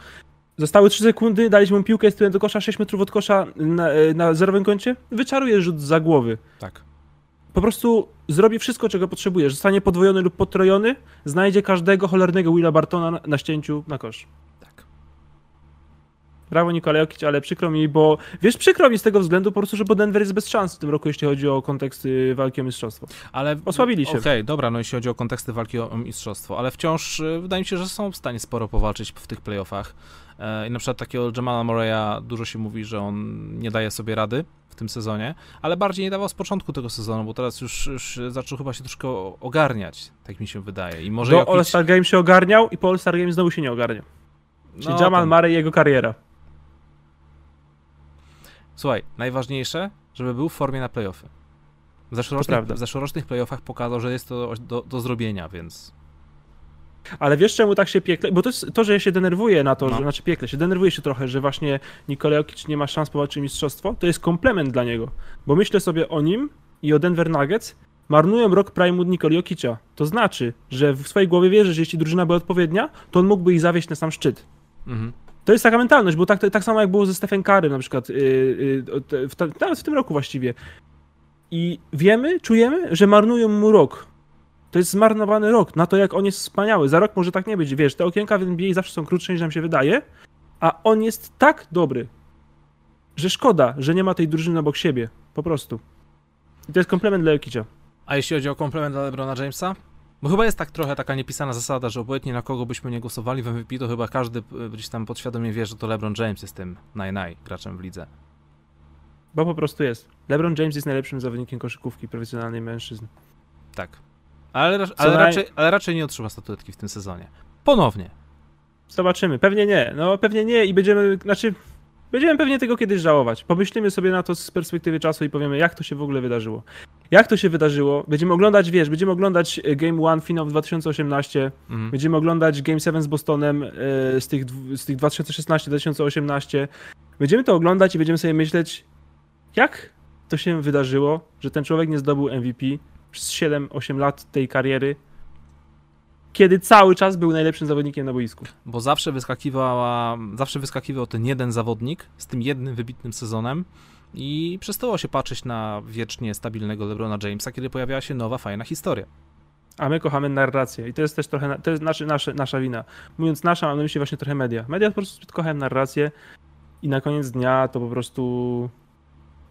Zostały 3 sekundy, daliśmy mu piłkę, jest do kosza, 6 metrów od kosza na, na zerowym kącie? Wyczaruje rzut za głowy. Tak. Po prostu zrobi wszystko, czego potrzebujesz. Zostanie podwojony lub potrojony, znajdzie każdego cholernego Willa Bartona na, na ścięciu na kosz. Brawo Nikola Jokic, ale przykro mi, bo wiesz, przykro mi z tego względu po prostu, że bo Denver jest bez szans w tym roku, jeśli chodzi o konteksty walki o mistrzostwo. Ale osłabili się. Okej, okay, dobra, no jeśli chodzi o konteksty walki o mistrzostwo, ale wciąż y, wydaje mi się, że są w stanie sporo powalczyć w tych playoffach. E, I na przykład takiego Jamala Murray'a dużo się mówi, że on nie daje sobie rady w tym sezonie, ale bardziej nie dawał z początku tego sezonu, bo teraz już, już zaczął chyba się troszkę ogarniać, tak mi się wydaje. I może Do Jokic... All-Star Game się ogarniał i po All-Star Game znowu się nie ogarniał. Czyli no, Jamal Murray i jego kariera. Słuchaj, najważniejsze, żeby był w formie na playoffy. W zeszłorocznych, w zeszłorocznych playoffach pokazał, że jest to do, do zrobienia, więc ale wiesz czemu tak się piekle? Bo to jest to, że ja się denerwuję na to, no. że, znaczy piekle się, denerwuję się trochę, że właśnie Nikola Jokic nie ma szans powalczyć mistrzostwo, to jest komplement dla niego. Bo myślę sobie o nim i o Denver Nuggets, marnują rok prime'u Nikola Jokicza. To znaczy, że w swojej głowie wierzy, że jeśli drużyna by odpowiednia, to on mógłby ich zawieść na sam szczyt. Mhm. To jest taka mentalność, bo tak, tak samo jak było ze Stephen Curry na przykład, yy, yy, w, nawet w tym roku właściwie. I wiemy, czujemy, że marnują mu rok. To jest zmarnowany rok na to, jak on jest wspaniały. Za rok może tak nie być. Wiesz, te okienka w NBA zawsze są krótsze niż nam się wydaje, a on jest tak dobry, że szkoda, że nie ma tej drużyny obok siebie. Po prostu. I to jest komplement dla Jokicia. A jeśli chodzi o komplement dla LeBrona Jamesa? Bo chyba jest tak trochę taka niepisana zasada, że obojętnie na kogo byśmy nie głosowali w MVP, to chyba każdy e, gdzieś tam podświadomie wie, że to LeBron James jest tym naj-naj graczem w lidze. Bo po prostu jest. LeBron James jest najlepszym zawodnikiem koszykówki profesjonalnej mężczyzn. Tak. Ale, ale, naj... raczej, ale raczej nie otrzyma statuetki w tym sezonie. Ponownie. Zobaczymy. Pewnie nie. No pewnie nie i będziemy, znaczy Będziemy pewnie tego kiedyś żałować. Pomyślimy sobie na to z perspektywy czasu i powiemy, jak to się w ogóle wydarzyło. Jak to się wydarzyło? Będziemy oglądać, wiesz, będziemy oglądać e, Game One finał w 2018, mhm. będziemy oglądać Game 7 z Bostonem e, z tych, z tych 2016-2018. Będziemy to oglądać i będziemy sobie myśleć, jak to się wydarzyło, że ten człowiek nie zdobył MVP przez 7-8 lat tej kariery, kiedy cały czas był najlepszym zawodnikiem na boisku. Bo zawsze wyskakiwała, zawsze wyskakiwał ten jeden zawodnik z tym jednym wybitnym sezonem i przestało się patrzeć na wiecznie stabilnego LeBrona Jamesa, kiedy pojawiała się nowa, fajna historia. A my kochamy narrację i to jest też trochę, to jest nasze, nasze, nasza wina. Mówiąc nasza, mam na myśli właśnie trochę media. Media po prostu kochają narrację i na koniec dnia to po prostu...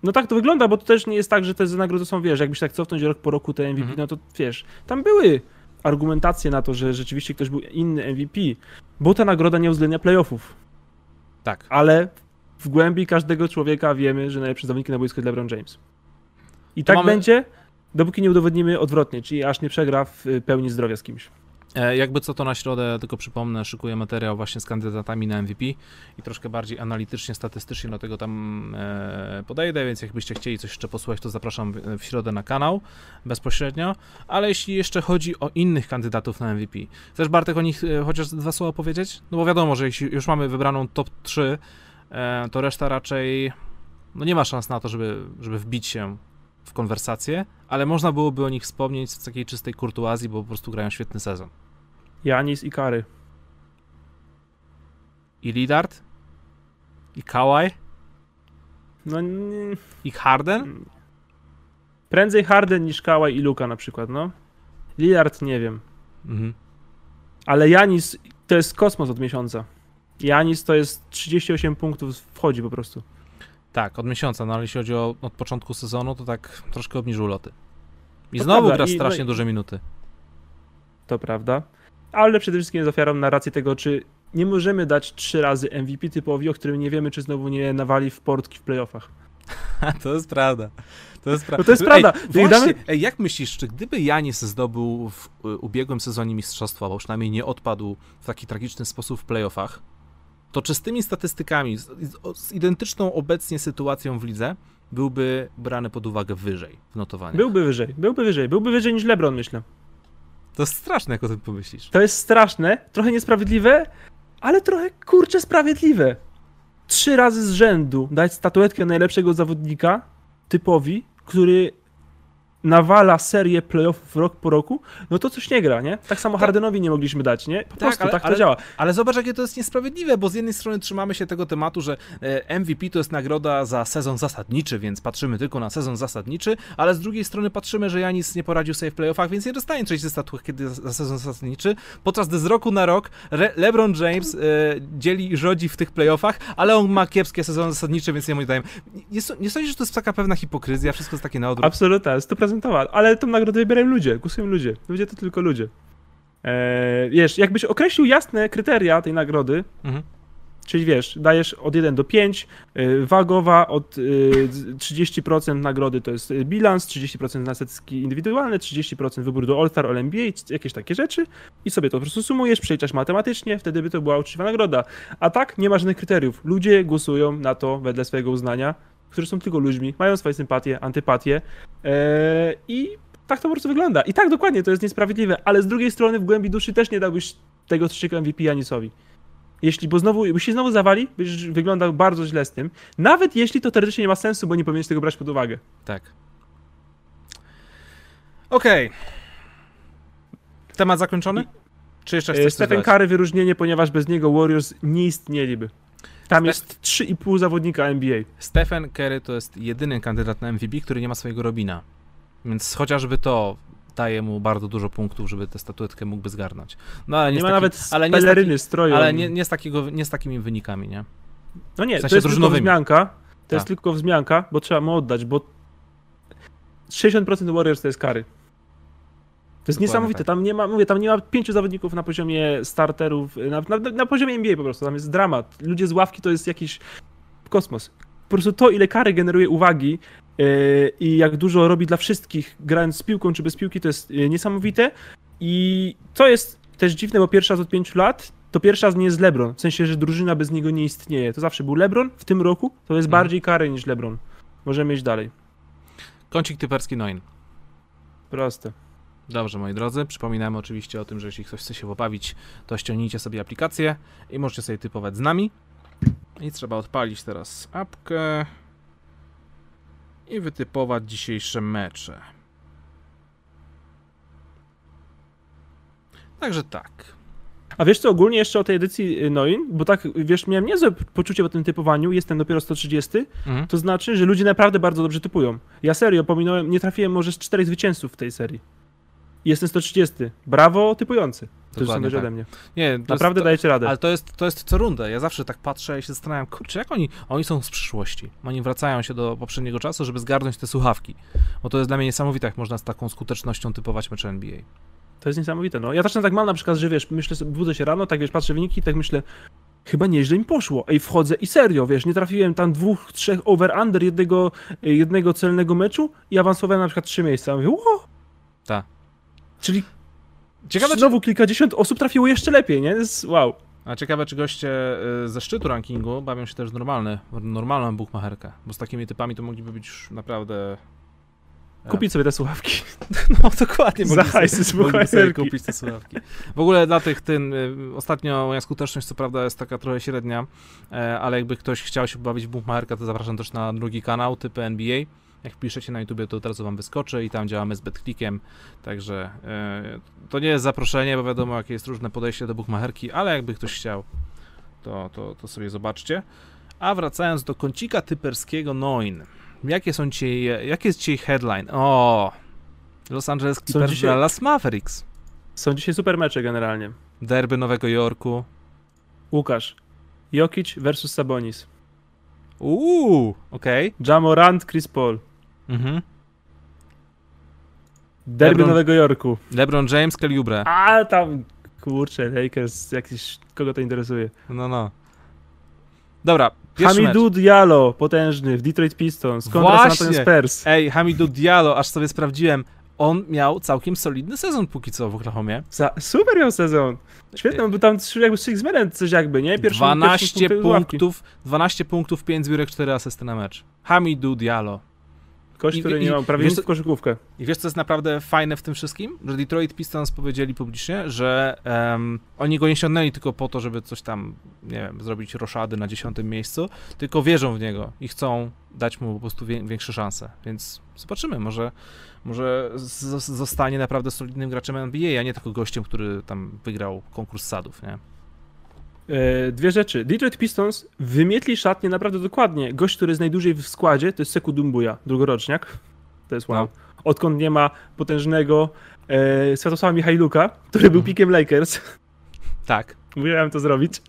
No tak to wygląda, bo to też nie jest tak, że te nagrody są, wiesz, jakbyś tak cofnąć rok po roku te MVP, mhm. no to wiesz, tam były argumentację na to, że rzeczywiście ktoś był inny MVP, bo ta nagroda nie uwzględnia playoffów. Tak. Ale w głębi każdego człowieka wiemy, że najlepszy zawodnik na boisku jest LeBron James. I to tak mamy... będzie, dopóki nie udowodnimy odwrotnie, czyli aż nie przegra w pełni zdrowia z kimś. E, jakby co to na środę, tylko przypomnę, szykuję materiał właśnie z kandydatami na MVP i troszkę bardziej analitycznie, statystycznie do tego tam e, podejdę, więc jakbyście chcieli coś jeszcze posłuchać, to zapraszam w, w środę na kanał bezpośrednio. Ale jeśli jeszcze chodzi o innych kandydatów na MVP, chcesz Bartek o nich e, chociaż dwa słowa powiedzieć? No bo wiadomo, że jeśli już mamy wybraną top 3, to reszta raczej no nie ma szans na to, żeby, żeby wbić się w konwersację, ale można byłoby o nich wspomnieć z takiej czystej kurtuazji, bo po prostu grają świetny sezon. Janis i Kary. I Lidard? I Kawaj? No nie... I Harden? Prędzej Harden niż Kawaj i Luka na przykład, no. Lillard nie wiem. Mhm. Ale Janis to jest kosmos od miesiąca. Janis to jest 38 punktów, wchodzi po prostu. Tak, od miesiąca, no ale jeśli chodzi o od początku sezonu, to tak troszkę obniżył loty. I to znowu prawda. gra strasznie I, no, duże minuty. To prawda ale przede wszystkim jest ofiarą narracji tego, czy nie możemy dać trzy razy MVP typowi, o którym nie wiemy, czy znowu nie nawali w portki w playoffach. to jest prawda. To jest, pra... no to jest prawda. Ej, właśnie, damy... ej, jak myślisz, czy gdyby Janis zdobył w ubiegłym sezonie mistrzostwa, bo przynajmniej nie odpadł w taki tragiczny sposób w playoffach, to czy z tymi statystykami, z, z identyczną obecnie sytuacją w lidze, byłby brany pod uwagę wyżej w notowaniu? Byłby wyżej, byłby wyżej, byłby wyżej niż LeBron, myślę. To jest straszne, jak o tym pomyślisz. To jest straszne, trochę niesprawiedliwe, ale trochę kurczę sprawiedliwe. Trzy razy z rzędu dać statuetkę najlepszego zawodnika typowi, który nawala serię playoffów rok po roku, no to coś nie gra, nie? Tak samo Hardenowi nie mogliśmy dać, nie? Po tak, prostu ale, tak to ale, działa. Ale zobacz, jakie to jest niesprawiedliwe, bo z jednej strony trzymamy się tego tematu, że e, MVP to jest nagroda za sezon zasadniczy, więc patrzymy tylko na sezon zasadniczy, ale z drugiej strony patrzymy, że Janis nie poradził sobie w playoffach, więc nie dostanie trzeciej statuek kiedy za sezon zasadniczy, podczas gdy z roku na rok Re LeBron James e, dzieli i rządzi w tych playoffach, ale on ma kiepskie sezony zasadnicze, więc nie mu dają. Nie, nie sądzisz, że to jest taka pewna hipokryzja, wszystko jest takie na odwrót? Absolutnie, 100% ale tą nagrodę wybierają ludzie, głosują ludzie. Ludzie to tylko ludzie. Eee, wiesz, jakbyś określił jasne kryteria tej nagrody, mhm. czyli wiesz, dajesz od 1 do 5, yy, wagowa od yy, 30% nagrody to jest bilans, 30% na setki indywidualne, 30% wybór do All-Star, All-NBA, jakieś takie rzeczy i sobie to po prostu sumujesz, przeliczasz matematycznie, wtedy by to była uczciwa nagroda. A tak nie ma żadnych kryteriów. Ludzie głosują na to wedle swojego uznania, którzy są tylko ludźmi, mają swoje sympatie, antypatie yy, i tak to po prostu wygląda. I tak dokładnie, to jest niesprawiedliwe, ale z drugiej strony w głębi duszy też nie dałbyś tego trzeciego MVP Janisowi. Jeśli, bo znowu, się znowu zawali, byś wyglądał bardzo źle z tym. Nawet jeśli to teoretycznie nie ma sensu, bo nie powinieneś tego brać pod uwagę. Tak. Okej. Okay. Temat zakończony? Czy jeszcze chcesz Stephen Curry wyróżnienie, ponieważ bez niego Warriors nie istnieliby. Tam Ste jest 3,5 zawodnika NBA. Stephen Curry to jest jedyny kandydat na MVP, który nie ma swojego Robina. Więc chociażby to daje mu bardzo dużo punktów, żeby tę statuetkę mógłby zgarnąć. No, ale nie, nie ma taki, nawet ale nie taki, stroju. Ale nie, nie, z takiego, nie z takimi wynikami, nie? No nie, w sensie to jest tylko wzmianka. To jest tak. tylko wzmianka, bo trzeba mu oddać, bo 60% Warriors to jest kary. To jest niesamowite. Tak. Tam nie ma, mówię, tam nie ma pięciu zawodników na poziomie starterów, na, na, na, poziomie NBA po prostu. Tam jest dramat. Ludzie z ławki to jest jakiś kosmos. Po prostu to, ile kary generuje uwagi yy, i jak dużo robi dla wszystkich, grając z piłką czy bez piłki, to jest yy, niesamowite. I to jest też dziwne, bo pierwszy raz od pięciu lat to pierwszy raz nie jest LeBron. W sensie, że drużyna bez niego nie istnieje. To zawsze był LeBron. W tym roku to jest mhm. bardziej kary niż LeBron. Możemy iść dalej. Kącik typerski Noin. Proste. Dobrze, moi drodzy, przypominamy oczywiście o tym, że jeśli ktoś chce się pobawić, to ściągnijcie sobie aplikację i możecie sobie typować z nami. I trzeba odpalić teraz apkę i wytypować dzisiejsze mecze. Także tak. A wiesz co, ogólnie jeszcze o tej edycji y, Noin, bo tak, wiesz, miałem niezłe poczucie po tym typowaniu, jestem dopiero 130, mhm. to znaczy, że ludzie naprawdę bardzo dobrze typują. Ja serio pominąłem, nie trafiłem może z czterech zwycięzców w tej serii. Jestem 130. Brawo, typujący. To już tak. ode mnie. Nie, Naprawdę jest, dajecie radę. Ale to jest, to jest co rundę. Ja zawsze tak patrzę i się zastanawiam, kurczę, jak oni, oni są z przyszłości. Oni wracają się do poprzedniego czasu, żeby zgarnąć te słuchawki. Bo to jest dla mnie niesamowite, jak można z taką skutecznością typować mecze NBA. To jest niesamowite, no. Ja też tak mam na przykład, że wiesz, myślę, budzę się rano, tak wiesz, patrzę wyniki i tak myślę, chyba nieźle mi poszło. Ej, wchodzę i serio, wiesz, nie trafiłem tam dwóch, trzech over-under jednego, jednego celnego meczu i awansowałem na przykład trzy miejsca. Mówię, wow. Tak. Czyli ciekawe, znowu kilkadziesiąt osób trafiło jeszcze lepiej, nie? Jest, wow. A ciekawe, czy goście y, ze szczytu rankingu bawią się też normalny, normalną bookmacherkę, bo z takimi typami to mogliby być już naprawdę Kupić sobie te słuchawki. No dokładnie, Za hajsy sobie kupić te słuchawki. W ogóle dla tych, ten, y, ostatnio moja skuteczność co prawda jest taka trochę średnia, e, ale jakby ktoś chciał się bawić w Bookmarka, to zapraszam też na drugi kanał, typy NBA. Jak piszecie na YouTubie, to od razu wam wyskoczy i tam działamy z BetClickiem, także e, to nie jest zaproszenie, bo wiadomo, jakie jest różne podejście do Bookmacherki, ale jakby ktoś chciał, to, to, to sobie zobaczcie. A wracając do kącika typerskiego Noin. Jakie są dzisiaj, jaki jest dzisiaj headline? O, Los Angeles Clippers dzisiaj... Dallas Mavericks. Są dzisiaj super mecze generalnie. Derby Nowego Jorku. Łukasz. Jokic versus Sabonis. Uuu, okej. Okay. Jamorant, Chris Paul. Mhm. Derby Lebron, Nowego Jorku. LeBron James, Kelly Oubre. A tam, kurczę, Lakers, jakiś, kogo to interesuje? No, no. Dobra, Hamidou Diallo, potężny, w Detroit Pistons, kontra Właśnie. San Antonio Spurs. Ej, Hamidou Diallo, aż sobie sprawdziłem, on miał całkiem solidny sezon póki co w Oklahomie. Za, super miał sezon. Świetny, był tam jakby Six Men, coś jakby, nie? Pierwszy, 12 punktów, 12 punktów, 5 zbiórek, 4 asysty na mecz. Hamidou Diallo. Kość, który nie ma prawie nic w koszykówkę. I wiesz, co jest naprawdę fajne w tym wszystkim? Że Detroit Pistons powiedzieli publicznie, że um, oni go nie ściągnęli tylko po to, żeby coś tam, nie wiem, zrobić roszady na dziesiątym miejscu, tylko wierzą w niego i chcą dać mu po prostu większe szanse. Więc zobaczymy, może, może zostanie naprawdę solidnym graczem NBA, a nie tylko gościem, który tam wygrał konkurs sadów, nie? E, dwie rzeczy. Detroit Pistons wymietli szatnie naprawdę dokładnie. Gość, który jest najdłużej w składzie, to jest Seku Dumbuya, drugoroczniak. To jest wow. No. Odkąd nie ma potężnego e, Światosława Michajluka, który był mhm. pikiem Lakers. Tak. Musiałem to zrobić.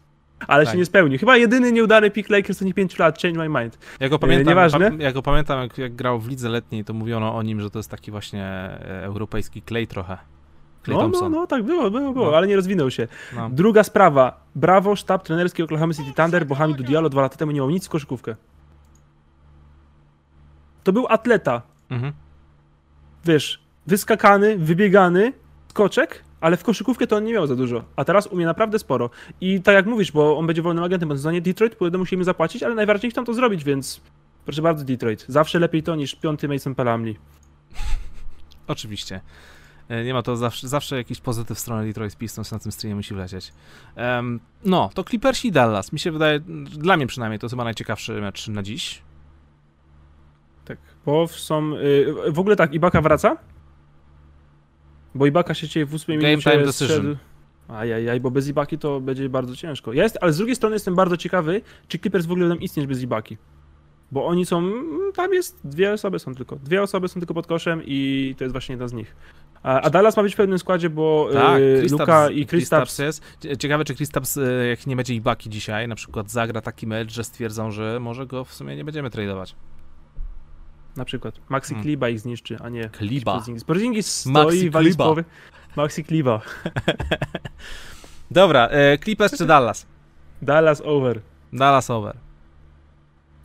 Ale tak. się nie spełnił. Chyba jedyny nieudany pick Lakers nie 5 lat, change my mind. Ja go pamiętam, e, Nieważne. ja go pamiętam jak, jak grał w lidze letniej, to mówiono o nim, że to jest taki właśnie e, europejski klej trochę. No, no, no, tak było, było, było, no. ale nie rozwinął się. No. Druga sprawa. Brawo, sztab trenerski Oklahoma City Thunder, bo Hamidou Diallo dwa lata temu nie miał nic w koszykówkę. To był atleta. Mhm. Wiesz, wyskakany, wybiegany, skoczek, ale w koszykówkę to on nie miał za dużo, a teraz umie naprawdę sporo. I tak jak mówisz, bo on będzie wolnym agentem, bo w sezonie Detroit, będą musieli zapłacić, ale najważniejsze chcą to zrobić, więc proszę bardzo Detroit. Zawsze lepiej to niż piąty Mason Pelamli. Oczywiście. E, nie ma to zawsze, zawsze jakiś pozytyw w stronę Detroit Pistons na tym streamie musi wlecieć. Um, no, to Clippersi i Dallas. Mi się wydaje, dla mnie przynajmniej, to chyba najciekawszy mecz na dziś. Tak, bo są... Yy, w ogóle tak, Ibaka wraca? Bo Ibaka się dzisiaj w ósmej minucie Game time decision. Ajajaj, bo bez Ibaki to będzie bardzo ciężko. Ja jest, ale z drugiej strony jestem bardzo ciekawy, czy Clippers w ogóle będą istnieć bez Ibaki. Bo oni są, tam jest, dwie osoby są tylko, dwie osoby są tylko pod koszem i to jest właśnie jedna z nich. A, Dallas ma być w pełnym składzie, bo tak, yy, Luka i Kristaps jest. Ciekawe, czy Kristaps, y, jak nie będzie Ibaki dzisiaj, na przykład zagra taki mecz, że stwierdzą, że może go w sumie nie będziemy tradować. Na przykład. Maxi hmm. Kliba ich zniszczy, a nie Kliba. Porzingis. Stoi, Maxi Kliba. Maxi Kliba. Dobra, e, Clippers czy Dallas? Dallas over. Dallas over.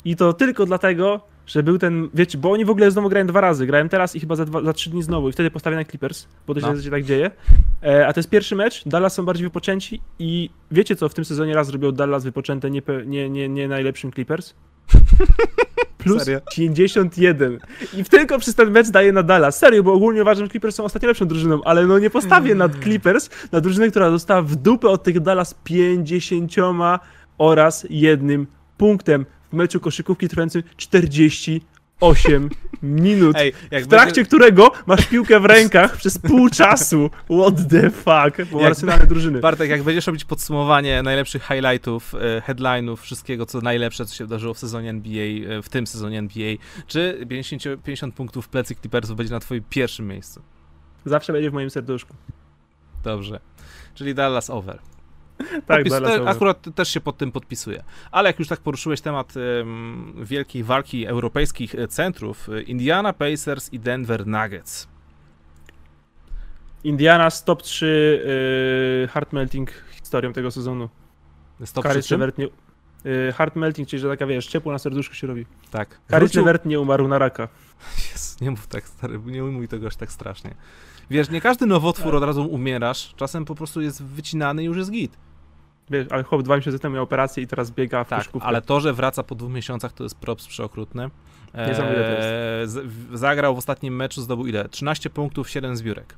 I to tylko dlatego, że był ten, wiecie, bo oni w ogóle znowu grają dwa razy. Grałem teraz i chyba za, dwa, za trzy dni znowu i wtedy postawię na Clippers, bo to się, no. się tak dzieje. E, a to jest pierwszy mecz, Dallas są bardziej wypoczęci i wiecie co w tym sezonie raz zrobił Dallas wypoczęte nie, nie, nie, nie najlepszym Clippers? Plus Serio? 51. I tylko przez ten mecz daje na Dallas. Serio, bo ogólnie uważam, że Clippers są ostatnio lepszą drużyną, ale no nie postawię nad Clippers, na drużynę, która dostała w dupę od tych Dallas 50 oraz jednym punktem w meczu koszykówki trwającym 48 minut, Ej, w trakcie będzie... którego masz piłkę w rękach przez pół czasu. What the fuck? Bo arsenalne drużyny. Bartek, jak będziesz robić podsumowanie najlepszych highlightów, e, headline'ów, wszystkiego, co najlepsze, co się wydarzyło w sezonie NBA, e, w tym sezonie NBA, czy 50, 50 punktów plecy Clippersów będzie na twoim pierwszym miejscu? Zawsze będzie w moim serduszku. Dobrze. Czyli Dallas over. Tak, Podpis, te, akurat też się pod tym podpisuje. Ale jak już tak poruszyłeś temat um, wielkiej walki europejskich e, centrów, e, Indiana Pacers i Denver Nuggets. Indiana top 3 yy, hard melting historią tego sezonu. Stop Karis Levert nie, yy, hard melting, czyli że taka wiesz, ciepło na serduszku się robi. Tak. Karis Wrócił... Levert nie umarł na raka. Jezu, nie mów tak stary, nie mój tego aż tak strasznie. Wiesz, nie każdy nowotwór tak. od razu umierasz, czasem po prostu jest wycinany i już jest git. Wiesz, ale chłop dwa miesiące temu miał operację i teraz biega w tak, ale to, że wraca po dwóch miesiącach, to jest props przeokrutny. Niesamowite to jest. Eee, zagrał w ostatnim meczu, zdobył ile? 13 punktów, 7 zbiórek.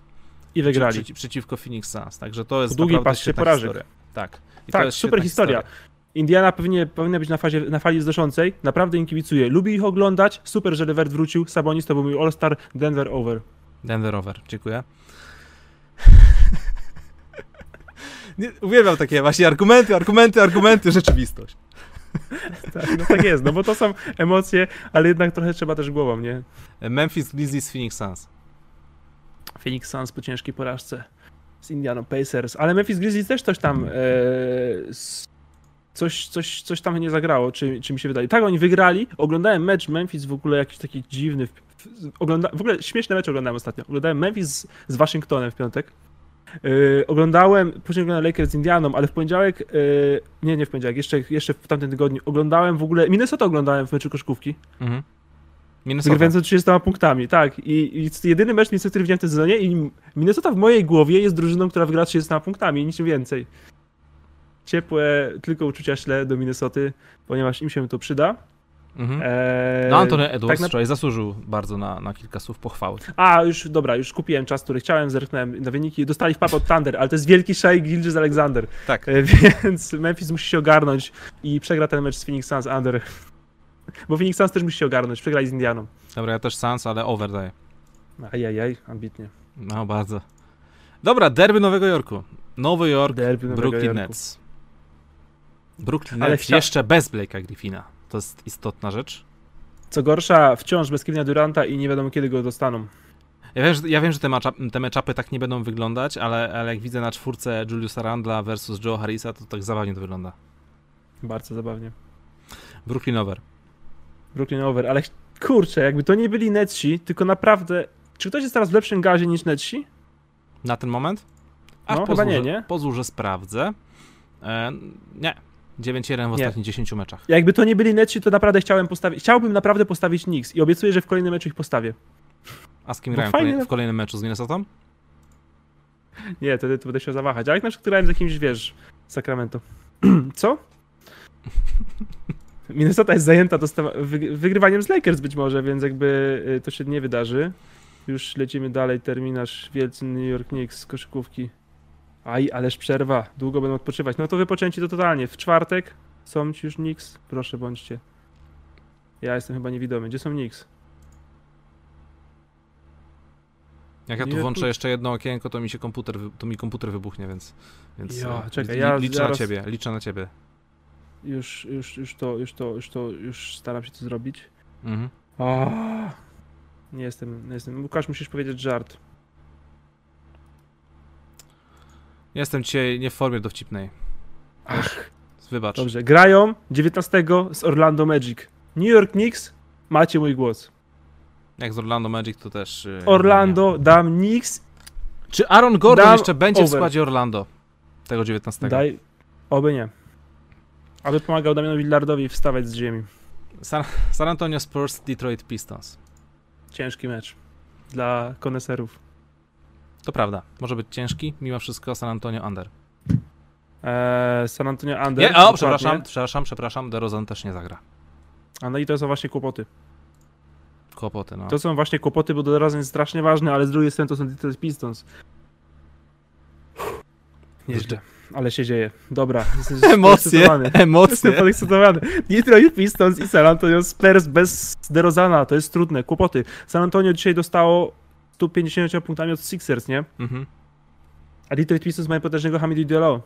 I wygrali. Przeci, przeciwko Phoenix Suns, także to jest długi pas się porażek. Historia. Tak. I tak, super historia. historia. Indiana pewnie powinna być na, fazie, na fali wznoszącej. Naprawdę im kibicuję. Lubię ich oglądać. Super, że Levert wrócił. Sabonis to był mój All-Star. Denver over. Denver over. Dziękuję. Nie, uwielbiam takie właśnie argumenty, argumenty, argumenty, rzeczywistość. tak, no tak jest, no bo to są emocje, ale jednak trochę trzeba też głową, nie? Memphis Grizzlies, Phoenix Suns. Phoenix Suns po ciężkiej porażce z Indianą Pacers, ale Memphis Grizzlies też coś tam e, coś, coś, coś tam nie zagrało, czy, czy mi się wydaje. Tak, oni wygrali, oglądałem mecz Memphis w ogóle jakiś taki dziwny, ogląda, w ogóle śmieszne mecze oglądałem ostatnio. Oglądałem Memphis z, z Waszyngtonem w piątek. Yy, oglądałem, później oglądałem Lakers z Indianą, ale w poniedziałek, yy, nie, nie w poniedziałek, jeszcze, jeszcze w tamtym tygodniu oglądałem w ogóle, Minnesota oglądałem w meczu koszkówki. Mhm. Minnesota. Wygrywając 30 punktami, tak. I, I jedyny mecz, który widziałem w tym sezonie i Minnesota w mojej głowie jest drużyną, która wygra 30 punktami niczym więcej. Ciepłe tylko uczucia śle do Minnesoty, ponieważ im się to przyda. Mhm. Eee, no Antony Edwards tak na... zasłużył bardzo na, na kilka słów pochwały. A, już dobra, już kupiłem czas, który chciałem, zerknąłem na wyniki. Dostali wpad od Thunder, ale to jest wielki Shai Gilgis Alexander. Tak. E, więc Memphis musi się ogarnąć i przegra ten mecz z Phoenix Suns Under. Bo Phoenix Suns też musi się ogarnąć, przegrali z Indianą. Dobra, ja też Suns, ale over daję. Ajajaj, ambitnie. No, bardzo. Dobra, derby Nowego Jorku. Nowy Jork, derby Brooklyn Jorku. Nets. Brooklyn ale Nets chcia... jeszcze bez Blake'a Griffina. To jest istotna rzecz. Co gorsza, wciąż bez Kevina Duranta i nie wiadomo kiedy go dostaną. Ja wiem, że, ja wiem, że te, matcha, te tak nie będą wyglądać, ale, ale jak widzę na czwórce Juliusa Randla versus Joe Harrisa, to tak zabawnie to wygląda. Bardzo zabawnie. Brooklyn over. Brooklyn over, ale kurczę, jakby to nie byli Netsi, tylko naprawdę... Czy ktoś jest teraz w lepszym gazie niż Netsi? Na ten moment? Ach, no, pozwól, nie, nie? Pozwól, że sprawdzę. E, nie, 9-1 w ostatnich 10 meczach. Jakby to nie byli Netsi, to naprawdę chciałem postawić. Chciałbym naprawdę postawić Knicks i obiecuję, że w kolejnym meczu ich postawię. A z kim grają kolej, w kolejnym meczu z Minnesota? Nie, wtedy to będę się zawahać. Ale jak na przykład grałem z jakimś, wiesz, Sacramento. Co? Minnesota jest zajęta wygrywaniem z Lakers być może, więc jakby y, to się nie wydarzy. Już lecimy dalej, terminarz wielcy New York Knicks z koszykówki. Aj, ależ przerwa, długo będą odpoczywać. No to wypoczęci to totalnie. W czwartek są ci już Nix? Proszę bądźcie. Ja jestem chyba niewidomy. Gdzie są Nix? Jak ja tu włączę jeszcze jedno okienko, to mi się komputer, to mi komputer wybuchnie, więc, więc ja, e, czekaj, ja liczę zaraz... na ciebie, liczę na ciebie. Już, już, już to, już to, już to, już staram się to zrobić. Mhm. O, nie jestem, nie jestem. Łukasz, musisz powiedzieć żart. Jestem dzisiaj nie w formie dowcipnej. Ach. Wybacz. Dobrze, grają 19 z Orlando Magic. New York Knicks, macie mój głos. Jak z Orlando Magic to też... Yy, Orlando, dam Knicks. Czy Aaron Gordon dam jeszcze będzie over. w składzie Orlando? Tego 19. Daj, oby nie. Aby pomagał Damianowi Lillardowi wstawać z ziemi. San, San Antonio Spurs, Detroit Pistons. Ciężki mecz dla koneserów. To prawda, może być ciężki, mimo wszystko San Antonio Under. Eee, San Antonio Under. Nie, o, przepraszam, przepraszam, przepraszam, DeRozan też nie zagra. A no i to są właśnie kłopoty. Kłopoty, no. To są właśnie kłopoty, bo DeRozan jest strasznie ważny, ale z drugiej strony to są Detroit Pistons. Nieźle, ale się dzieje. Dobra, emocje, emocje. Jestem podekscytowany. Detroit Pistons i San Antonio Spurs bez DeRozana, to jest trudne, kłopoty. San Antonio dzisiaj dostało 150 punktami od Sixers, nie? Mhm. A Detroit Pistons mają potężnego Hamidou Diallo.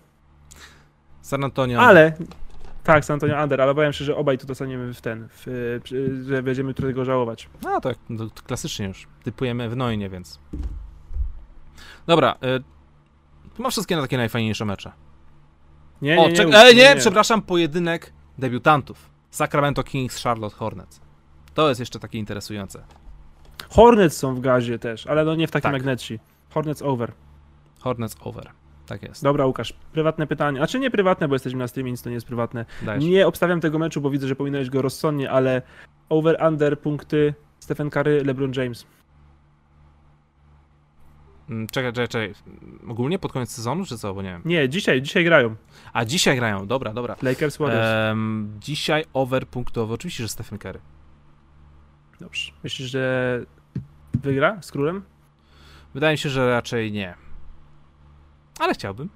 San Antonio. Ale, tak, San Antonio Under, ale obawiam się, że obaj tu dostaniemy w ten, w, że będziemy tego żałować. No tak, to, to klasycznie już. Typujemy w Noinie, więc. Dobra, y, ma wszystkie na takie najfajniejsze mecze. Nie, nie, o, nie, nie, nie, nie, przepraszam, pojedynek debiutantów. Sacramento Kings, Charlotte Hornets. To jest jeszcze takie interesujące. Hornets są w gazie też, ale no nie w takim tak. jak Hornets over. Hornets over. Tak jest. Dobra, Łukasz, prywatne pytanie. Znaczy nie prywatne, bo jesteśmy na streamie, nic to nie jest prywatne. Dajesz. Nie obstawiam tego meczu, bo widzę, że powinieneś go rozsądnie, ale over, under, punkty, Stephen Curry, LeBron James. Mm, czekaj, czekaj, czekaj. Ogólnie pod koniec sezonu, czy co? Bo nie wiem. Nie, dzisiaj, dzisiaj grają. A dzisiaj grają, dobra, dobra. Lakers Warriors. Um, dzisiaj over punktowy, oczywiście, że Stephen Curry. Dobrze. Myślisz, że wygra z królem? Wydaje mi się, że raczej nie. Ale chciałbym.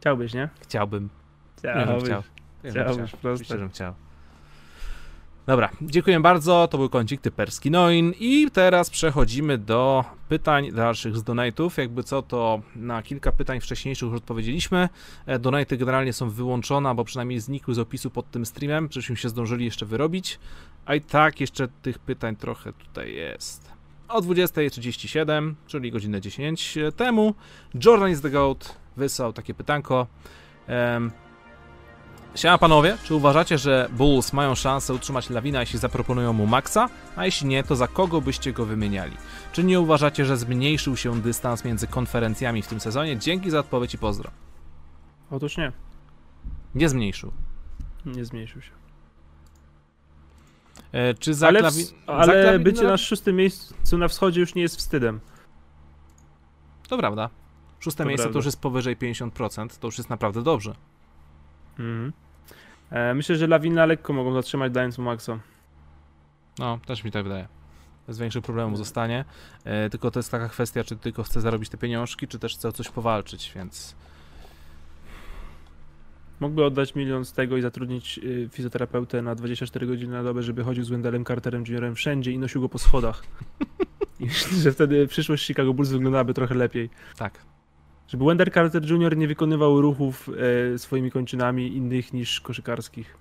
Chciałbyś, nie? Chciałbym. Chciałbyś. Chciał. Chciałbyś, chciał. Myślę, chciał. Dobra, dziękuję bardzo. To był kącik typerski Noin. I teraz przechodzimy do pytań dalszych z donate'ów. Jakby co, to na kilka pytań wcześniejszych już odpowiedzieliśmy. E, Donaty generalnie są wyłączone, bo przynajmniej znikły z opisu pod tym streamem, żebyśmy się zdążyli jeszcze wyrobić. A i tak jeszcze tych pytań trochę tutaj jest. O 20.37, czyli godzinę 10 temu, Jordan is the GOAT wysłał takie pytanko. Um, Siema panowie, czy uważacie, że Bulls mają szansę utrzymać Lawina, jeśli zaproponują mu Maxa? A jeśli nie, to za kogo byście go wymieniali? Czy nie uważacie, że zmniejszył się dystans między konferencjami w tym sezonie? Dzięki za odpowiedź i pozdro. Otóż nie. Nie zmniejszył. Nie zmniejszył się. E, czy za ale, Lawi... ale Lawi... bycie na szóstym miejscu na wschodzie już nie jest wstydem. To prawda. Szóste to miejsce prawda. to już jest powyżej 50%, to już jest naprawdę dobrze. Mhm. E, myślę, że Lawina lekko mogą zatrzymać dając mu Maxa. No, też mi tak wydaje. Bez większych problemów zostanie. E, tylko to jest taka kwestia, czy tylko chce zarobić te pieniążki, czy też chce o coś powalczyć, więc... Mógłby oddać milion z tego i zatrudnić y, fizjoterapeutę na 24 godziny na dobę, żeby chodził z Wendellem Carterem Juniorem wszędzie i nosił go po schodach. I że wtedy przyszłość Chicago Bulls wyglądałaby trochę lepiej. Tak. Żeby Wendell Carter Jr. nie wykonywał ruchów e, swoimi kończynami innych niż koszykarskich.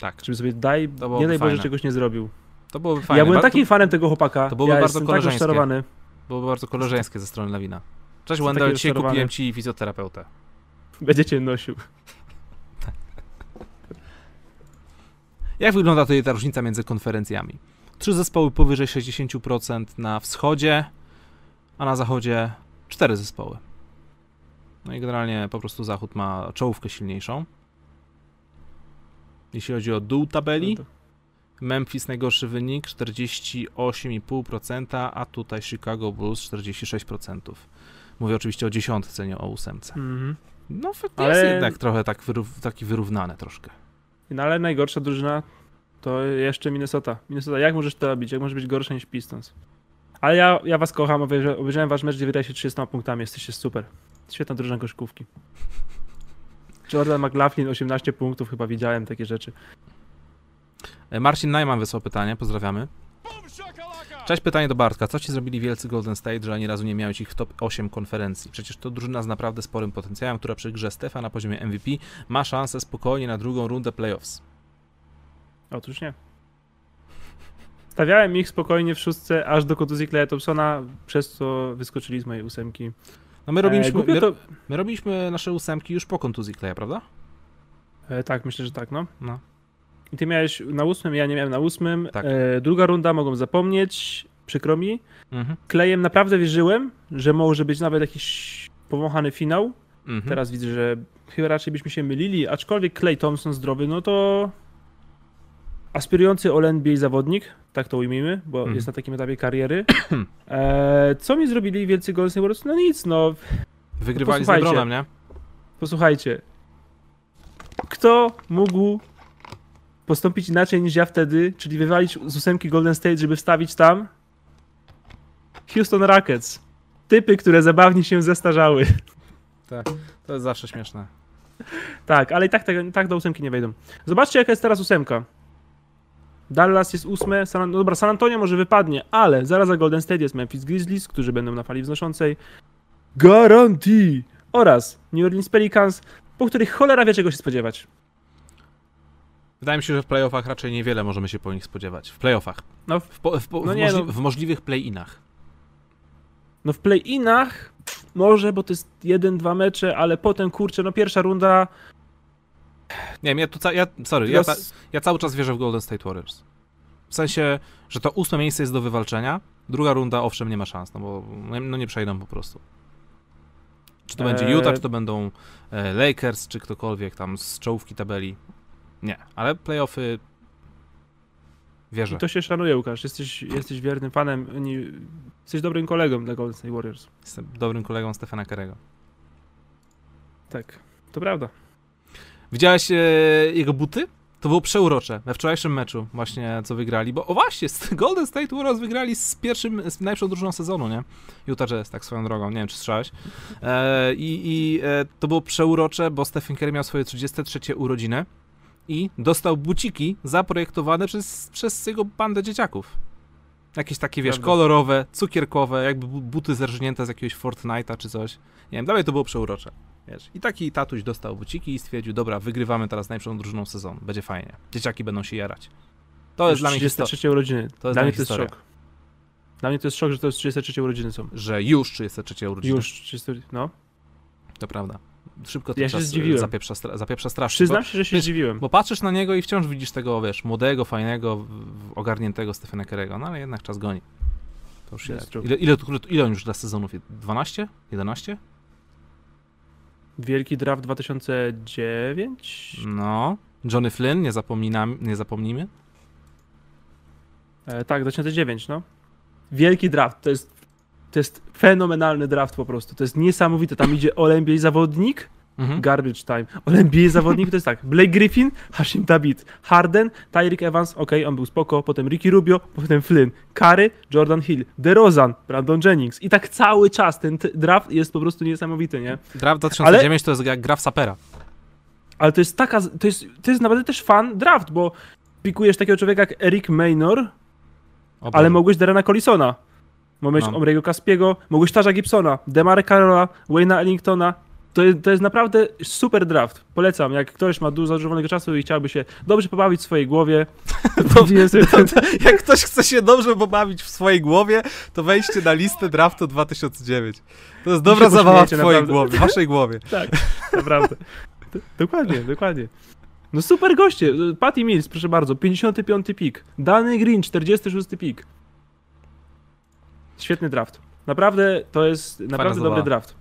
Tak. Żeby sobie daj, nie daj Boże czegoś nie zrobił. To byłoby fajne. Ja byłem takim fanem tego chłopaka. To byłoby ja bardzo tak koleżeńskie. Tak byłoby bardzo koleżeńskie ze strony Lawina. Cześć Wendell, dzisiaj kupiłem ci fizjoterapeutę. Będziecie nosił. Jak wygląda tutaj ta różnica między konferencjami? Trzy zespoły powyżej 60% na wschodzie, a na zachodzie cztery zespoły. No i generalnie po prostu zachód ma czołówkę silniejszą. Jeśli chodzi o dół tabeli, no Memphis najgorszy wynik 48,5%, a tutaj Chicago Bulls 46%. Mówię oczywiście o dziesiątce, nie o ósemce. Mm No, ale... jest jednak trochę tak wyrów, taki wyrównane troszkę. No ale najgorsza drużyna to jeszcze Minnesota. Minnesota, jak możesz to robić? Jak możesz być gorszy niż Pistons? Ale ja, ja was kocham, obejrzałem wasz mecz, gdzie wydaje się 30 punktami, jesteście super. Świetna drużyna koszykówki. Jordan McLaughlin 18 punktów, chyba widziałem takie rzeczy. E, Marcin Najman wysłał pytanie, pozdrawiamy. Cześć, pytanie do Bartka. Co ci zrobili wielcy Golden State, że ani razu nie miałeś ich w top 8 konferencji? Przecież to drużyna z naprawdę sporym potencjałem, która przy grze Stefa na poziomie MVP ma szansę spokojnie na drugą rundę playoffs. Otóż nie. Stawiałem ich spokojnie w szóstce aż do kontuzji Clay Thompsona, przez co wyskoczyli z mojej ósemki. No my robiliśmy, e, my, to... my, robiliśmy nasze ósemki już po kontuzji Kleja, prawda? E, tak, myślę, że tak, no. no. I ty miałeś na ósmym, ja nie miałem na ósmym. Tak. E, druga runda mogą zapomnieć, przykro mi. Mhm. Klejem naprawdę wierzyłem, że może być nawet jakiś powąchany finał. Mhm. Teraz widzę, że chyba raczej byśmy się mylili, aczkolwiek Clay Thompson zdrowy, no to aspirujący o NBA zawodnik, tak to ujmijmy, bo mhm. jest na takim etapie kariery. E, co mi zrobili wielcy Golden Warriors? No nic, no. Wygrywali no z LeBronem, nie? Posłuchajcie. Kto mógł postąpić inaczej niż ja wtedy, czyli wywalić z ósemki Golden State, żeby wstawić tam Houston Rockets. Typy, które zabawnie się zestarzały. Tak, to jest zawsze śmieszne. Tak, ale i tak, tak, tak do ósemki nie wejdą. Zobaczcie, jaka jest teraz ósemka. Dallas jest ósme, San, no dobra, San Antonio może wypadnie, ale zaraz za Golden State jest Memphis Grizzlies, którzy będą na fali wznoszącej. Guarantee! Oraz New Orleans Pelicans, po których cholera wie czego się spodziewać. Wydaje mi się, że w playoffach raczej niewiele możemy się po nich spodziewać. W playoffach. No, w, w, w, no nie, możli no. w możliwych play-inach. No w play-inach może, bo to jest jeden, dwa mecze, ale potem kurczę, no pierwsza runda nie wiem, ja tu, ja, sorry, ja, ja cały czas wierzę w Golden State Warriors. W sensie, że to ósme miejsce jest do wywalczenia, druga runda owszem nie ma szans, no bo no nie przejdą po prostu. Czy to będzie Utah, czy to będą e, Lakers, czy ktokolwiek tam z czołówki tabeli. Nie, ale playoffy Wierzę. I to się szanuje, Łukasz. Jesteś, jesteś wiernym fanem. Jesteś dobrym kolegą dla Golden State Warriors. Jestem dobrym kolegą Stefana Kerego. Tak, to prawda. Widziałeś e, jego buty? To było przeurocze we wczorajszym meczu właśnie, co wygrali, bo o właśnie, Golden State Warriors wygrali z pierwszym, z najlepszą drużyną sezonu, nie? Utah Jazz, tak swoją drogą, nie wiem, czy słyszałeś. E, I i e, to było przeurocze, bo Stephen Curry miał swoje 33 urodziny i dostał buciki zaprojektowane przez, przez jego bandę dzieciaków. Jakieś takie, wiesz, Prawda. kolorowe, cukierkowe, jakby buty zerżnięte z jakiegoś Fortnite'a czy coś. Nie wiem, dalej to było przeurocze. Wiesz. I taki tatuś dostał buciki i stwierdził, dobra, wygrywamy teraz najlepszą drużyną sezonu, będzie fajnie. Dzieciaki będą się jarać. To jest dla mnie 33 urodziny. To jest dla mnie to jest szok. Dla mnie to jest szok, że to jest 33 urodziny są. Że już 33 urodziny. Już 33, no. To prawda. Szybko ten ja się zdziwiłem. Zapieprza, zapieprza strasznie. Przyznam się, że się wiesz, zdziwiłem. Bo patrzysz na niego i wciąż widzisz tego, wiesz, młodego, fajnego, ogarniętego Stephena Kerego, no ale jednak czas goni. To już ile, ile, ile, ile on już dla sezonów? 12? 11? Wielki Draft 2009? No. Johnny Flynn, nie, zapominam, nie zapomnijmy. E, tak, 2009, no. Wielki draft, to jest, to jest fenomenalny draft po prostu. To jest niesamowite. Tam idzie All-NBA zawodnik, Mhm. Garbage time. NBA zawodnik to jest tak. Blake Griffin, Hashim Tabit, Harden, Tyreek Evans, ok, on był spoko, potem Ricky Rubio, potem Flynn, Curry, Jordan Hill, DeRozan, Brandon Jennings i tak cały czas ten draft jest po prostu niesamowity, nie? Draft 2009 Ale... to jest jak gra w sapera. Ale to jest taka, to jest, to jest naprawdę też fan draft, bo pikujesz takiego człowieka jak Eric Maynor, ale mogłeś Derena Collisona. Mogłeś no. Omrego Caspiego, mogłeś Tarza Gibsona, Demare Carola, Wayna Ellingtona, to jest, to jest naprawdę super draft. Polecam, jak ktoś ma dużo zażywanego czasu i chciałby się dobrze pobawić w swojej głowie. To, to, to, jak ktoś chce się dobrze pobawić w swojej głowie, to wejdźcie na listę draftu 2009. To jest dobra zabawa w twojej naprawdę. głowie, w waszej głowie. Tak, naprawdę. dokładnie, dokładnie. No super goście. Patty Mills, proszę bardzo, 55 pik. Dany Green, 46 pik. Świetny draft. Naprawdę to jest naprawdę dobry draft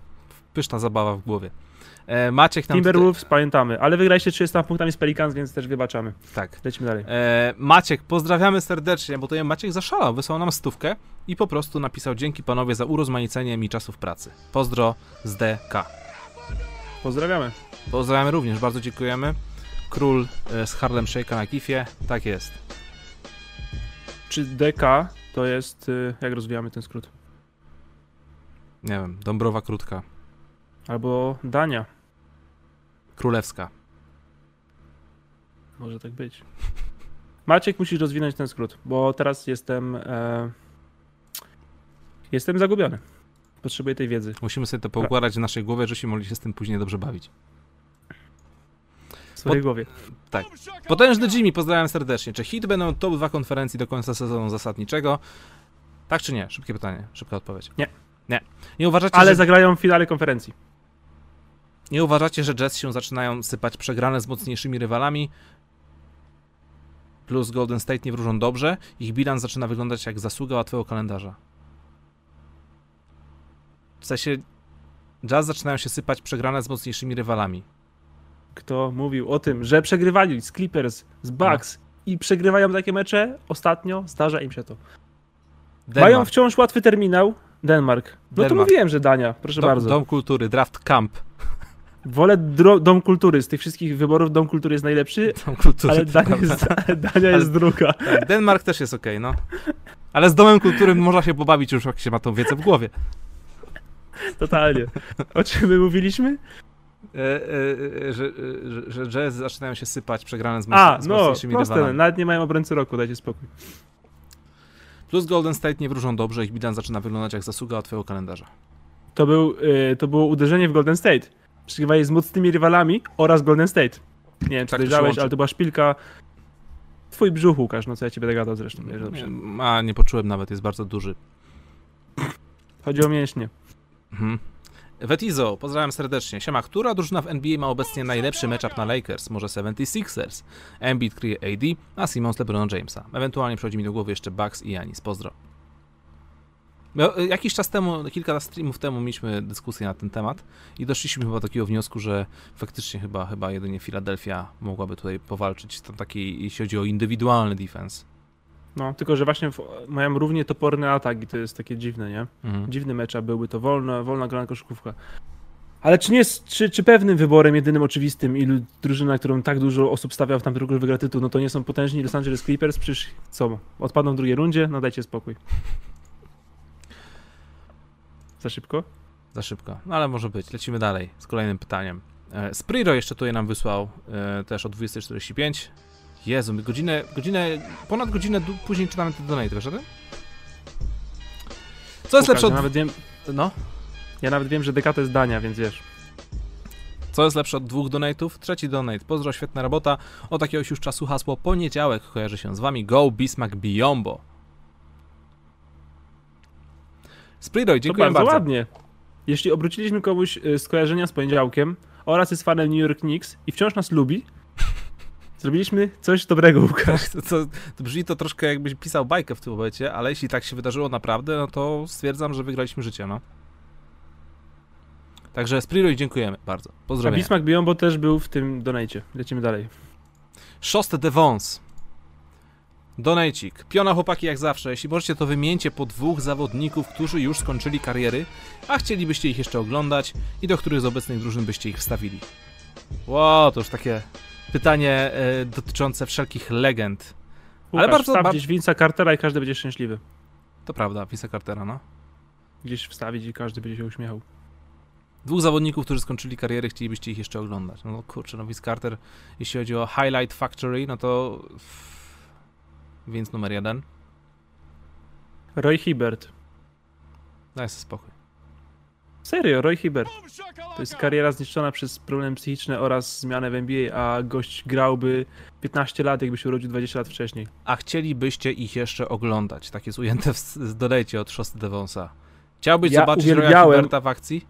pyszna zabawa w głowie. E, Maciek nam Timberwolves tutaj... pamiętamy, ale wygraliście 300 punktami z Pelicans, więc też wybaczamy. Tak. Lecimy dalej. E, Maciek, pozdrawiamy serdecznie, bo tutaj Maciek zaszalał, wysłał nam stówkę i po prostu napisał dzięki panowie za urozmaicenie mi czasów pracy. Pozdro z DK. Pozdrawiamy. Pozdrawiamy również, bardzo dziękujemy. Król e, z Harlem Shake'a na Kifie, tak jest. Czy DK to jest, e, jak rozwijamy ten skrót? Nie wiem, Dąbrowa Krótka. Albo Dania. Królewska. Może tak być. Maciek, musisz rozwinąć ten skrót, bo teraz jestem. E... Jestem zagubiony. Potrzebuję tej wiedzy. Musimy sobie to poukładać w naszej głowie, żebyśmy mogli się z tym później dobrze bawić. W swojej Pod... głowie. Tak. Potężny Jimmy, pozdrawiam serdecznie. Czy hit będą top 2 konferencji do końca sezonu zasadniczego? Tak czy nie? Szybkie pytanie, szybka odpowiedź. Nie. Nie. Nie uważacie, Ale że... zagrają w finale konferencji. Nie uważacie, że Jets się zaczynają sypać przegrane z mocniejszymi rywalami? Plus Golden State nie wróżą dobrze. Ich bilans zaczyna wyglądać jak zasługa łatwego kalendarza. W sensie Jazz zaczynają się sypać przegrane z mocniejszymi rywalami. Kto mówił o tym, że przegrywali z Clippers, z Bucks no. i przegrywają takie mecze? Ostatnio zdarza im się to. Denmark. Mają wciąż łatwy terminał. Denmark. No Denmark. to mówiłem, że Dania, proszę dom, bardzo. Dom Kultury, Draft Camp. Wolę Dom Kultury. Z tych wszystkich wyborów Dom Kultury jest najlepszy, Dom Kultury, ale Dania, jest, Dania jest druga. Tak, Denmark też jest okej, okay, no. Ale z Domem Kultury można się pobawić już, jak się ma tą wiedzę w głowie. Totalnie. O czym my mówiliśmy? E, e, e że, że, że jazz zaczynają się sypać przegrane z, A, z no, proste, rywalami. nawet nie mają obrońcy roku, dajcie spokój. Plus Golden State nie wróżą dobrze, ich bilans zaczyna wyglądać jak zasługa od twojego kalendarza. To, był, to było uderzenie w Golden State przegrywali z mocnymi rywalami oraz Golden State. Nie wiem, czy tak dojrzałeś, ale to była szpilka. Twój brzuch, Łukasz, no co ja ciebie będę gadał zresztą. Nie, a, nie poczułem nawet, jest bardzo duży. Chodzi o mięśnie. Mhm. Vetizo, pozdrawiam serdecznie. Siema, która drużyna w NBA ma obecnie najlepszy matchup na Lakers? Może 76ers? Embiid kryje AD, a Simmons LeBron Jamesa. Ewentualnie przychodzi mi do głowy jeszcze Bucks i Janis. Pozdro. Y, jakiś czas temu, kilka streamów temu mieliśmy dyskusję na ten temat i doszliśmy chyba do takiego wniosku, że faktycznie chyba, chyba jedynie Philadelphia mogłaby tutaj powalczyć tam takiej, jeśli chodzi o indywidualny defense. No, tylko że właśnie mają równie toporne ataki, to jest takie dziwne, nie? Mhm. Dziwny mecz, a byłby to wolna, wolna grana koszykówka. Ale czy nie jest, czy, czy pewnym wyborem, jedynym oczywistym, ilu drużyna, którą tak dużo osób stawia w tamtym roku, wygra tytuł, no to nie są potężni Los Angeles Clippers? Przecież co, odpadną w drugiej rundzie? No dajcie spokój. Za szybko? Za szybko, no ale może być. Lecimy dalej z kolejnym pytaniem. E, Spriro jeszcze tutaj nam wysłał e, też o 20.45. Jezu, my godzinę, godzinę, ponad godzinę później czytamy te donate, wiesz o? Co jest lepsze od... Ja nawet wiem, no? Ja nawet wiem, że DK to jest Dania, więc wiesz. Co jest lepsze od dwóch donate'ów? Trzeci donate. Pozdro, świetna robota. Od jakiegoś już czasu hasło poniedziałek kojarzy się z wami. Go Bismack Biombo. Spridoy, dziękuję to bardzo. bardzo. ładnie. Jeśli obróciliśmy komuś y, skojarzenia z poniedziałkiem oraz jest fanem New York Knicks i wciąż nas lubi, Zrobiliśmy coś dobrego, Łukasz. To, to, to, brzmi to troszkę jakbyś pisał bajkę w tym momencie, ale jeśli tak się wydarzyło naprawdę, no to stwierdzam, że wygraliśmy życie, no. Także Spriroy dziękujemy bardzo. Pozdrawiam. A Bismarck Biombo też był w tym donajcie. Lecimy dalej. Szoste de Vons. Donajcik. Piona chłopaki jak zawsze. Jeśli możecie, to wymieńcie po dwóch zawodników, którzy już skończyli kariery, a chcielibyście ich jeszcze oglądać i do których z obecnych drużyn byście ich wstawili. Wow, to już takie pytanie e, dotyczące wszelkich legend. Łukasz, Ale bardzo... Wstaw gdzieś Vince'a Cartera i każdy będzie szczęśliwy. To prawda, Vince'a Cartera, no. Gdzieś wstawić i każdy będzie się uśmiechał. Dwóch zawodników, którzy skończyli karierę, chcielibyście ich jeszcze oglądać. No kurczę, no Vince Carter, jeśli chodzi o Highlight Factory, no to... Więc numer jeden. Roy Hibbert. Daj sobie spokój. Serio, Roy Hibbert. To jest kariera zniszczona przez problemy psychiczne oraz zmianę w NBA, a gość grałby 15 lat, jakby się urodził 20 lat wcześniej. A chcielibyście ich jeszcze oglądać? Tak jest ujęte w dolejcie od Szosty Devonsa. Chciałbyś ja zobaczyć Roya Hibberta w akcji?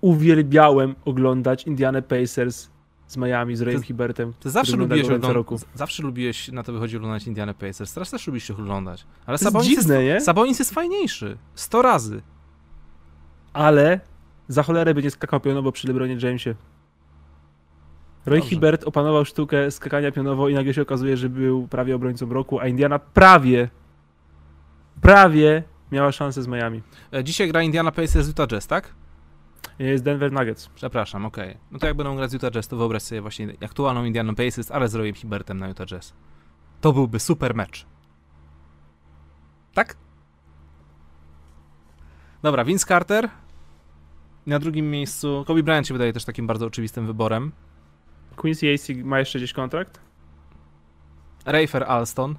Uwielbiałem oglądać Indiana Pacers z Miami, z Rayem Hibertem. Ty zawsze lubiłeś oglądać, zawsze lubiłeś, na to wychodzi oglądać Indiana Pacers, teraz też lubisz ich oglądać. Ale Sabonis jest, dziwne, jest, Sabonis jest fajniejszy. 100 razy ale za cholerę będzie skakał pionowo przy LeBronie Jamesie. Roy Dobrze. Hibbert opanował sztukę skakania pionowo i nagle się okazuje, że był prawie obrońcą roku, a Indiana prawie, prawie miała szansę z Miami. E, dzisiaj gra Indiana Pacers z Utah Jazz, tak? Jest Denver Nuggets. Przepraszam, okej. Okay. No to jak będą grać z Utah Jazz, to wyobraź sobie właśnie aktualną Indiana Pacers, ale z Royem Hibbertem na Utah Jazz. To byłby super mecz. Tak? Dobra, Vince Carter, na drugim miejscu Kobe Bryant się wydaje też takim bardzo oczywistym wyborem. Quincy AC ma jeszcze gdzieś kontrakt? Rafer Alston.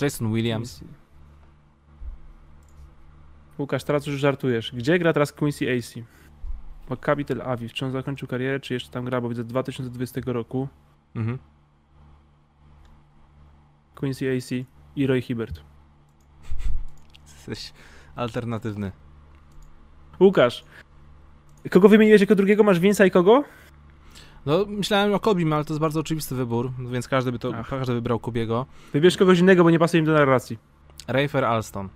Jason Williams. Quincy. Łukasz, teraz już żartujesz. Gdzie gra teraz Quincy AC? Maccabi Tel Aviv. Czy on zakończył karierę, czy jeszcze tam gra? Bo widzę 2020 roku. Mhm. Quincy AC i Roy Hibbert. Jesteś alternatywny. Łukasz, kogo wymieniłeś jako drugiego? Masz Vince'a i kogo? No, myślałem o Kobim, ale to jest bardzo oczywisty wybór, więc każdy by to, Ach. każdy wybrał Kobiego. Wybierz kogoś innego, bo nie pasuje im do narracji. Rafer Alston.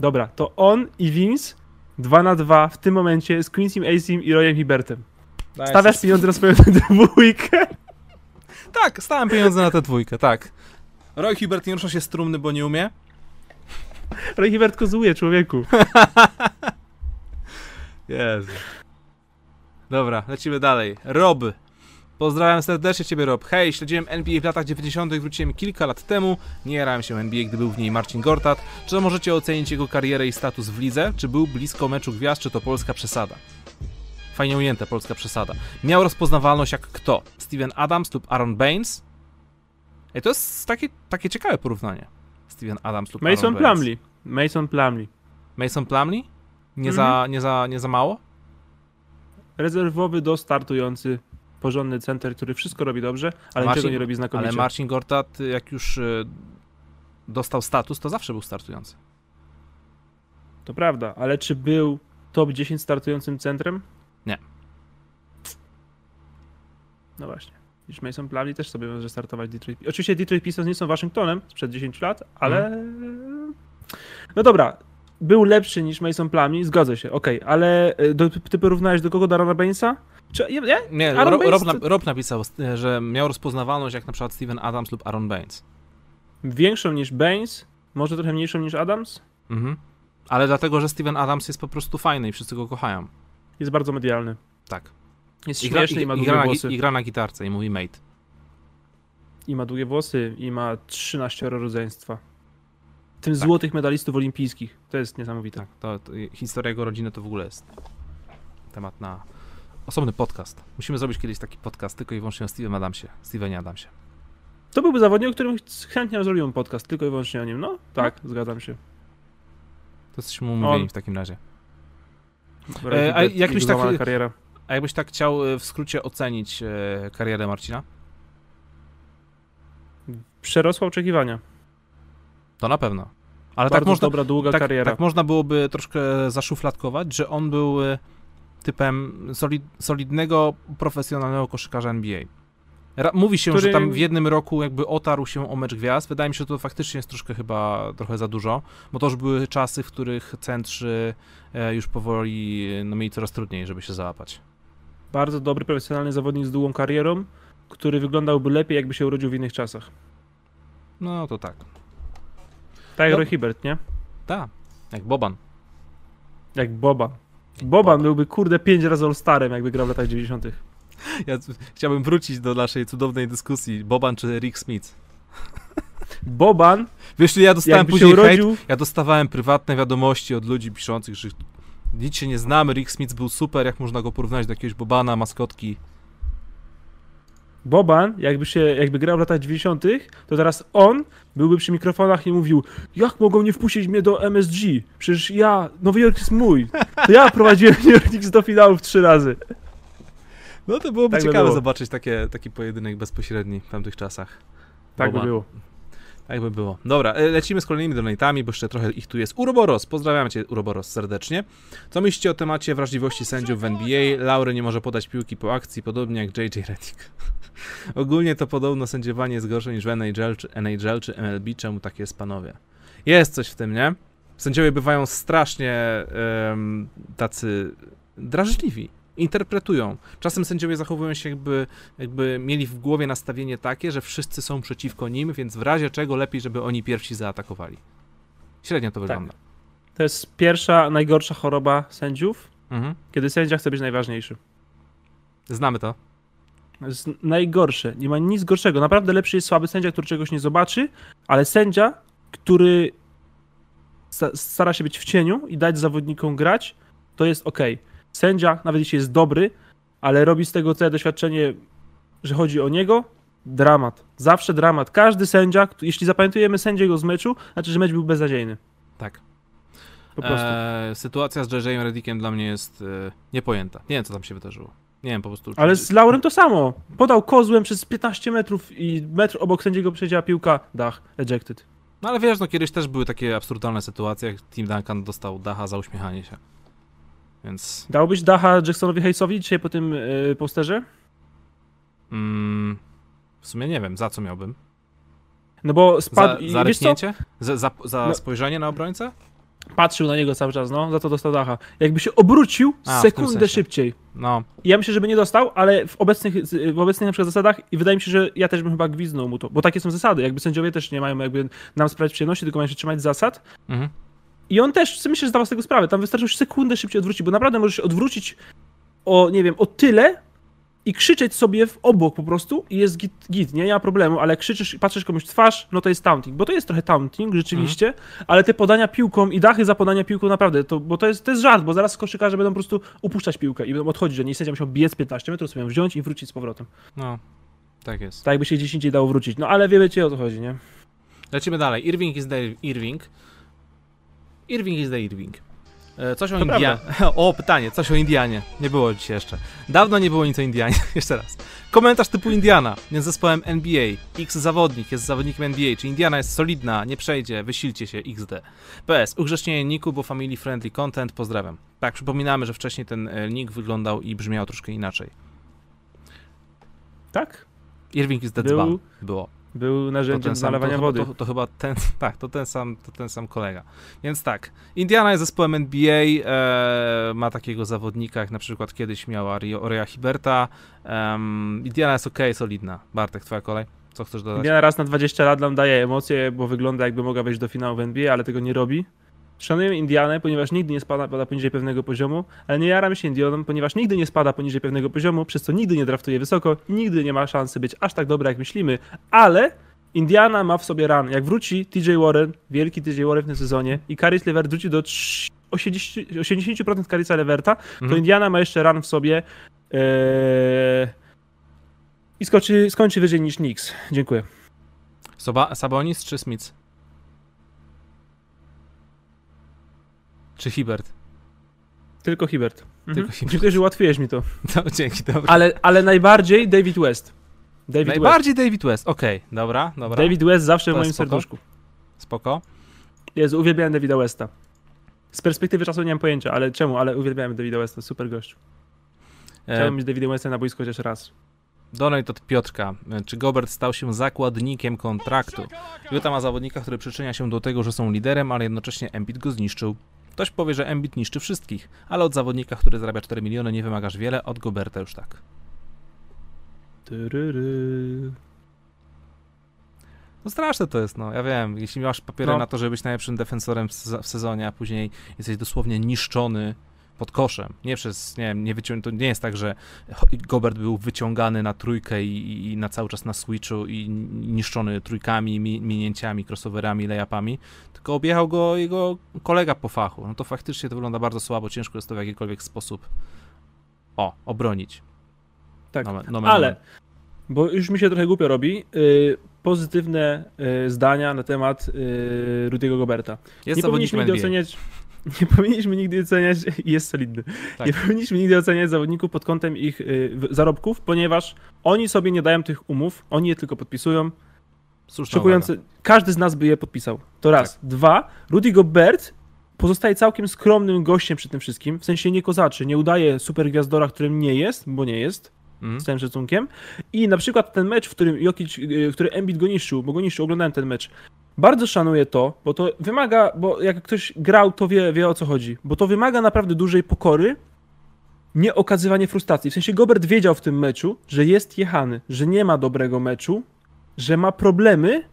Dobra, to on i Vince 2 na 2 w tym momencie z Quincy Acim i Royem Hibertem. Daj Stawiasz pieniądze na swoją dwójkę? Tak, stałem pieniądze na tę dwójkę, tak. Roy Hubert nie rusza się strumny, bo nie umie. Roy Hubert kozuje, człowieku. Jezu. Dobra, lecimy dalej. Rob. Pozdrawiam serdecznie Ciebie, Rob. Hej, śledziłem NBA w latach 90., wróciłem kilka lat temu. Nie jarałem się NBA, gdy był w niej Marcin Gortat. Czy możecie ocenić jego karierę i status w lidze? Czy był blisko meczu gwiazd, czy to polska przesada? Fajnie ujęte, polska przesada. Miał rozpoznawalność jak kto? Steven Adams lub Aaron Baines? Ej, to jest takie, takie ciekawe porównanie. Steven Adams lub Mason Aaron Plumley. Mason Plumley. Mason Plumley? Nie, mhm. za, nie, za, nie za mało? Rezerwowy do startujący porządny center, który wszystko robi dobrze, ale Marcin, niczego nie robi znakomicie. Ale Marcin Gortat, jak już y, dostał status, to zawsze był startujący. To prawda, ale czy był top 10 startującym centrem? Nie. No właśnie. Już Mason Plumlee też sobie może startować Detroit. Oczywiście Detroit Pistons nie są Waszyngtonem sprzed 10 lat, ale... Mhm. No dobra, był lepszy niż Mason Plumlee, zgodzę się, okej, okay, ale e, do, ty porównałeś do kogo? Do Arona Bainesa? Czy, nie, nie Rob, Rob, napisał, że miał rozpoznawalność jak na przykład Steven Adams lub Aaron Baines. Większą niż Baines, może trochę mniejszą niż Adams. Mhm. Ale dlatego, że Steven Adams jest po prostu fajny i wszyscy go kochają. Jest bardzo medialny. Tak. Jest I śmieszny i, i ma długie gra, włosy. I, I gra na gitarce i mówi mate. I ma długie włosy i ma 13 rodzeństwa. Tym tak. złotych medalistów olimpijskich. To jest niesamowite. Tak, to, to, historia jego rodziny to w ogóle jest temat na osobny podcast. Musimy zrobić kiedyś taki podcast tylko i wyłącznie o Steven Adamsie, Stevenie Adamsie. To byłby zawodnik, o którym chętnie zrobiłem podcast, tylko i wyłącznie o nim. No, tak, no. zgadzam się. To jesteśmy umówieni w takim razie. E, a, jakbyś tak, kariera. a jakbyś tak chciał e, w skrócie ocenić e, karierę Marcina? Przerosła oczekiwania. To na pewno. Ale tak Bardzo tak można, dobra, długa tak, kariera. Tak można byłoby troszkę zaszufladkować, że on był e, typem solid, solidnego, profesjonalnego koszykarza NBA. Mówi się, Który... że tam w jednym roku jakby otarł się o mecz gwiazd. Wydaje mi się, że to faktycznie jest troszkę chyba trochę za dużo, bo to już były czasy, w których centrzy e, już powoli no, mieli coraz trudniej, żeby się załapać. Bardzo dobry, profesjonalny zawodnik z długą karierą, który wyglądałby lepiej, jakby się urodził w innych czasach. No to tak. Tak jak no. Hibert, nie? Tak, jak Boban. Jak Boban. Boban, Boban byłby kurde pięć razy All-Starem, jakby grał w latach 90. Ja chciałbym wrócić do naszej cudownej dyskusji. Boban czy Rick Smith? Boban. Wiesz, ja dostałem później urodził... hejt, ja dostawałem prywatne wiadomości od ludzi piszących, że nic się nie znamy, Rick Smith był super, jak można go porównać do jakiegoś Bobana, maskotki. Boban, jakby się, jakby grał w latach 90., to teraz on byłby przy mikrofonach i mówił, jak mogą nie wpuścić mnie do MSG? Przecież ja, Nowy Jork jest mój. To ja prowadziłem New York Knicks do finałów trzy razy. No to byłoby tak ciekawe by było. zobaczyć takie, taki pojedynek bezpośredni w tamtych czasach. Tak Boban. by było. Tak by było. Dobra, e, lecimy z kolejnymi donatami, bo jeszcze trochę ich tu jest. Uroboros, pozdrawiam cię Uroboros serdecznie. Co myślicie o temacie wrażliwości sędziów w NBA? Laury nie może podać piłki po akcji, podobnie jak JJ Redick. Ogólnie to podobno sędziowanie jest gorsze niż w NHL czy, NHL czy MLB, czemu tak jest panowie? Jest coś w tym, nie? Sędziowie bywają strasznie um, tacy drażliwi interpretują. Czasem sędziowie zachowują się jakby, jakby mieli w głowie nastawienie takie, że wszyscy są przeciwko nim, więc w razie czego lepiej, żeby oni pierwsi zaatakowali. Średnio to tak. wygląda. To jest pierwsza, najgorsza choroba sędziów, mhm. kiedy sędzia chce być najważniejszy. Znamy to. To jest najgorsze. Nie ma nic gorszego. Naprawdę lepszy jest słaby sędzia, który czegoś nie zobaczy, ale sędzia, który stara się być w cieniu i dać zawodnikom grać, to jest ok sędzia, nawet jeśli jest dobry, ale robi z tego całe doświadczenie, że chodzi o niego, dramat. Zawsze dramat. Każdy sędzia, jeśli zapamiętujemy sędziego z meczu, znaczy, że mecz był beznadziejny. Tak. Po prostu. Eee, sytuacja z JJ Redickiem dla mnie jest e, niepojęta. Nie wiem, co tam się wydarzyło. Nie wiem, po prostu. Ale z Laurem to samo. Podał kozłem przez 15 metrów i metr obok sędziego przejdziała piłka, dach, ejected. No ale wiesz, no kiedyś też były takie absurdalne sytuacje, jak Tim Duncan dostał dacha za uśmiechanie się. Więc... Dałbyś dacha Jacksonowi Hayesowi dzisiaj po tym yy, posterze? Mm, w sumie nie wiem, za co miałbym. No bo spadł... Za, za ryknięcie? Za, za, za no. spojrzenie na obrońcę? Patrzył na niego cały czas, no, za to dostał dacha. Jakby się obrócił A, sekundę szybciej. No. ja myślę, że by nie dostał, ale w obecnych, w obecnych na przykład zasadach i wydaje mi się, że ja też bym chyba gwizdnął mu to, bo takie są zasady. Jakby sędziowie też nie mają jakby nam sprawiać przyjemności, tylko mają się trzymać zasad. Mhm. I on też, myślę, że zdawał z tego sprawę, tam wystarczy już sekundę szybciej odwrócić, bo naprawdę możesz się odwrócić o, nie wiem, o tyle i krzyczeć sobie w obok po prostu i jest git, git, nie, nie ma problemu, ale krzyczysz i patrzysz komuś w twarz, no to jest taunting, bo to jest trochę taunting rzeczywiście, mhm. ale te podania piłką i dachy za podania piłką naprawdę, to, bo to jest, to jest żart, bo zaraz koszykarze będą po prostu upuszczać piłkę i będą odchodzić, że nie sędzia musiał biec 15 metrów, sobie ją wziąć i wrócić z powrotem. No, tak jest. Tak jakby się gdzieś indziej dało wrócić, no ale wiecie o co chodzi, nie? Lecimy dalej. Irving is Irving. Irving is the Irving. E, coś o Indianie. O, pytanie, coś o Indianie. Nie było dzisiaj jeszcze. Dawno nie było nic o Indianie. jeszcze raz. Komentarz typu Indiana. Jest zespołem NBA. X zawodnik jest zawodnikiem NBA. Czy Indiana jest solidna? Nie przejdzie. Wysilcie się. XD. PS. Ugrzecznienie niku, bo family friendly content. Pozdrawiam. Tak, przypominamy, że wcześniej ten e, nick wyglądał i brzmiał troszkę inaczej. Tak? Irving is the Był... Było. Był narzędziem zalewania wody. To, to, chyba ten, tak, to ten, sam, to ten sam kolega. Więc tak, Indiana jest zespołem NBA, e, ma takiego zawodnika, jak na przykład kiedyś miała Orea Hiberta. Um, Indiana jest ok, solidna. Bartek, twoja kolej? Co chcesz dodać? Indiana raz na 20 lat nam daje emocje, bo wygląda jakby mogła wejść do finału w NBA, ale tego nie robi. Szanujemy Indianę, ponieważ nigdy nie spada, pada poniżej pewnego poziomu, ale nie jaram się Indianą, ponieważ nigdy nie spada poniżej pewnego poziomu, przez co nigdy nie draftuje wysoko, nigdy nie ma szansy być aż tak dobra, jak myślimy, ale Indiana ma w sobie ran. Jak wróci TJ Warren, wielki TJ Warren w tym sezonie i Caris Levert wróci do 80%, 80% Carisa Leverta, to mhm. Indiana ma jeszcze ran w sobie ee, i skoczy, skończy wyżej niż Knicks. Dziękuję. Soba, Sabonis czy Smith? Czy Hibert? Tylko Hibert. Tylko mhm. Hibert. Dziękuję, że ułatwiłeś mi to. No, dzięki, dobra. Ale, ale najbardziej David West. David najbardziej West. David West, okej, okay, dobra, dobra. David West zawsze to w moim spoko. serduszku. Spoko. Jezu, uwielbiałem Davida Westa. Z perspektywy czasu nie mam pojęcia, ale czemu, ale uwielbiałem Davida Westa, super gość. E, Chciałem e... mieć Davida Westa na boisku chociaż raz. Donate od Piotrka. Czy Gobert stał się zakładnikiem kontraktu? Utah ma zawodnika, który przyczynia się do tego, że są liderem, ale jednocześnie Embiid go zniszczył. Ktoś powie, że Embiid niszczy wszystkich, ale od zawodnika, który zarabia 4 miliony nie wymagasz wiele, od Goberta już tak. No straszne to jest, no. Ja wiem, jeśli masz papiery no. na to, żeby być najlepszym defensorem w sezonie, a później jesteś dosłownie niszczony pod koszem. Nie przez, nie wiem, nie wycią- to nie jest tak, że Gobert był wyciągany na trójkę i, i na cały czas na switchu i niszczony trójkami, mi, minięciami, crossoverami, layupami, tylko objechał go jego kolega po fachu. No to faktycznie to wygląda bardzo słabo, ciężko jest to w jakikolwiek sposób o, obronić. Tak, no, no, ale, bo już mi się trochę głupio robi, yy, pozytywne yy, zdania na temat yy, Rudiego Goberta. Jest nie powinniśmy nigdy oceniać nie powinniśmy nigdy oceniać, jest solidny, tak. nie powinniśmy nigdy oceniać zawodników pod kątem ich y, zarobków, ponieważ oni sobie nie dają tych umów, oni je tylko podpisują. Szokujące, każdy z nas by je podpisał. To raz. Tak. Dwa, Rudy Gobert pozostaje całkiem skromnym gościem przy tym wszystkim, w sensie nie kozaczy, nie udaje super gwiazdora, którym nie jest, bo nie jest, mm. z całym szacunkiem. I na przykład ten mecz, w którym Jokic, y, który Embiid go niszczył, bo go niszczył, oglądałem ten mecz, bardzo szanuję to, bo to wymaga, bo jak ktoś grał, to wie, wie o co chodzi, bo to wymaga naprawdę dużej pokory, nie okazywanie frustracji. W sensie Gobert wiedział w tym meczu, że jest jechany, że nie ma dobrego meczu, że ma problemy,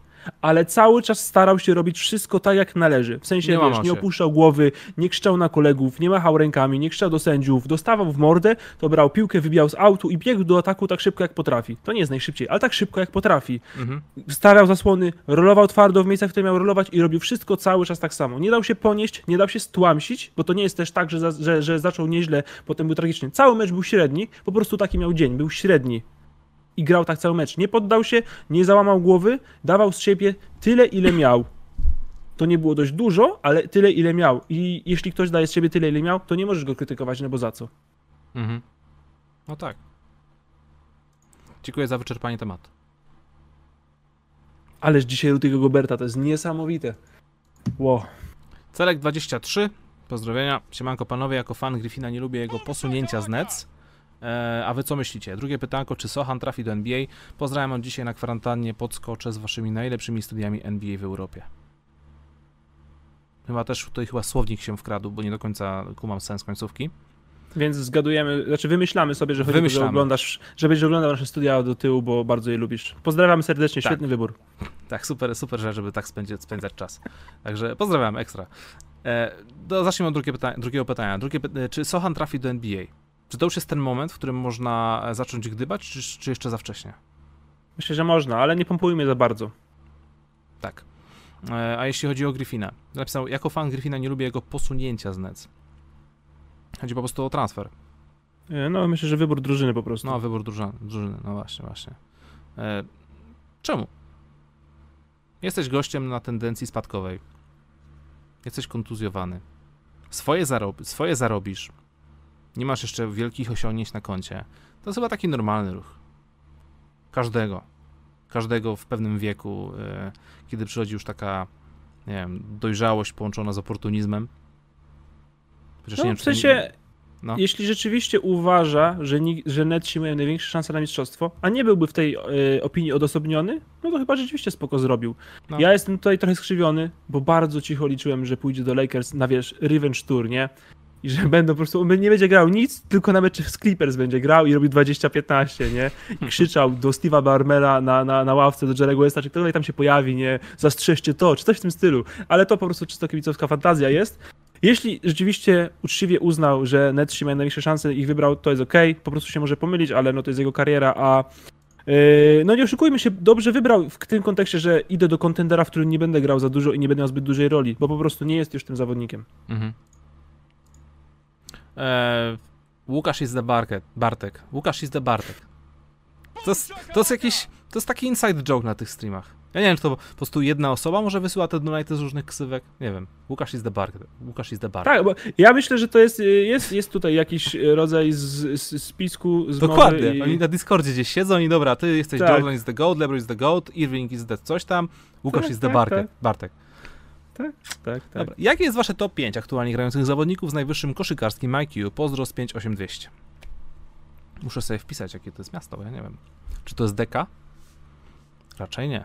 ale cały czas starał się robić wszystko tak, jak należy. W sensie, nie, wiesz, nie opuszczał głowy, nie krzyczał na kolegów, nie machał rękami, nie krzyczał do sędziów, dostawał w mordę, to brał piłkę, wybijał z autu i biegł do ataku tak szybko, jak potrafi. To nie jest najszybciej, ale tak szybko, jak potrafi. Mhm. Stawiał zasłony, rolował twardo w miejscach, w których miał rolować i robił wszystko cały czas tak samo. Nie dał się ponieść, nie dał się stłamsić, bo to nie jest też tak, że, że, że zaczął nieźle, potem był tragiczny. Cały mecz był średni, po prostu taki miał dzień, był średni i grał tak cały mecz. Nie poddał się, nie załamał głowy, dawał z siebie tyle, ile miał. To nie było dość dużo, ale tyle, ile miał. I jeśli ktoś daje z siebie tyle, ile miał, to nie możesz go krytykować, no bo za co? Mhm. No tak. Dziękuję za wyczerpanie tematu. Ależ dzisiaj Rudy'ego Goberta to jest niesamowite. Wow. Celek 23. Pozdrowienia. Siemanko panowie, jako fan Griffina nie lubię jego posunięcia z Nets. E, a wy co myślicie? Drugie pytanko, czy Sohan trafi do NBA? Pozdrawiam od dzisiaj na kwarantannie, podskoczę z waszymi najlepszymi studiami NBA w Europie. Chyba też tutaj chyba słownik się wkradł, bo nie do końca kumam sens końcówki. Więc zgadujemy, znaczy wymyślamy sobie, że, chodzi, że oglądasz, że będziesz oglądał nasze studia do tyłu, bo bardzo je lubisz. Pozdrawiam serdecznie, tak. świetny wybór. Tak, super, super żeby tak spędzić, spędzać czas. Także pozdrawiam, ekstra. E, do, zacznijmy od drugie pyta drugiego pytania. Drugie, czy Sohan trafi do NBA? Czy to już jest ten moment, w którym można e, zacząć gdybać, czy, czy jeszcze za wcześnie? Myślę, że można, ale nie pompujmy za bardzo. Tak. E, a jeśli chodzi o Griffina, napisał, jako fan Griffina nie lubię jego posunięcia z Nets. Chodzi po prostu o transfer. E, no, myślę, że wybór drużyny po prostu. No, wybór drużyny, drużyny no właśnie, właśnie. Czemu? Jesteś gościem na tendencji spadkowej. Jesteś kontuzjowany. Swoje, zarob swoje zarobisz nie masz jeszcze wielkich osiągnięć na koncie, to jest chyba taki normalny ruch. Każdego. Każdego w pewnym wieku, e, kiedy przychodzi już taka, nie wiem, dojrzałość połączona z oportunizmem. Chociaż no, nie wiem, w sensie, no. jeśli rzeczywiście uważa, że, że Netsi mają największe szanse na mistrzostwo, a nie byłby w tej y, opinii odosobniony, no to chyba rzeczywiście spoko zrobił. No. Ja jestem tutaj trochę skrzywiony, bo bardzo cicho liczyłem, że pójdzie do Lakers na, wiesz, revenge tour, nie? I że będą po prostu, on nie będzie grał nic, tylko na mecze z Clippers będzie grał i robił 20-15, nie? I krzyczał do Steve'a Barmera na, na, na ławce, do Jerry'ego Westa, czy ktoś tam się pojawi, nie? Zastrzeżcie to, czy coś w tym stylu. Ale to po prostu czysto kibicowska fantazja jest. Jeśli rzeczywiście uczciwie uznał, że Netsi mają największe szanse i ich wybrał, to jest ok, po prostu się może pomylić, ale no to jest jego kariera, a yy, no nie oszukujmy się, dobrze wybrał w tym kontekście, że idę do kontendera, w którym nie będę grał za dużo i nie będę miał zbyt dużej roli, bo po prostu nie jest już tym zawodnikiem. Mhm. Eee, Łukasz is the Bartek. Bartek. Łukasz is the Bartek. To jest, to jest jakiś, to jest taki inside joke na tych streamach. Ja nie wiem, czy to po prostu jedna osoba może wysyła te donaty z różnych ksywek. Nie wiem. Łukasz is the bar. Łukasz is the bar. Tak, bo ja myślę, że to jest, jest, jest tutaj jakiś rodzaj z, z spisku z Dokładnie. I... Oni na Discordzie gdzieś siedzą i dobra, ty jesteś tak. Jordan is the goat, LeBron is the goat, Irving is the coś tam, Łukasz tak, is the tak, Bartek. Tak. Bartek. Tak, tak, tak. Dobra. Jakie jest wasze top 5 aktualnie grających zawodników z najwyższym koszykarskim IQ? Pozdro z 58200. Muszę sobie wpisać, jakie to jest miasto, bo ja nie wiem. Czy to jest deka? Raczej nie.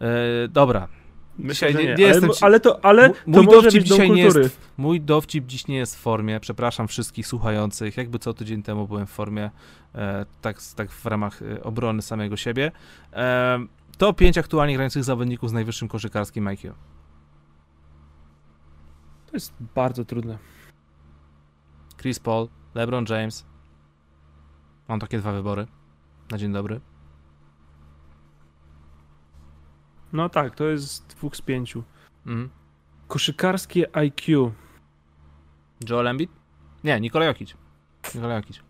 E, dobra. Myślę, dzisiaj nie, nie, ale, ale, to, ale mój to dowcip dzisiaj nie jest, Mój dowcip dziś nie jest w formie. Przepraszam wszystkich słuchających. Jakby co tydzień temu byłem w formie, e, tak, tak w ramach e, obrony samego siebie. E, to pięć aktualnie grających zawodników z najwyższym koszykarskim IQ. To jest bardzo trudne. Chris Paul, LeBron James. Mam takie dwa wybory. Na dzień dobry. No tak, to jest dwóch z pięciu. Mhm. Koszykarskie IQ. Joel Embiid? Nie, Nikola Jokic. Nikola Jokic.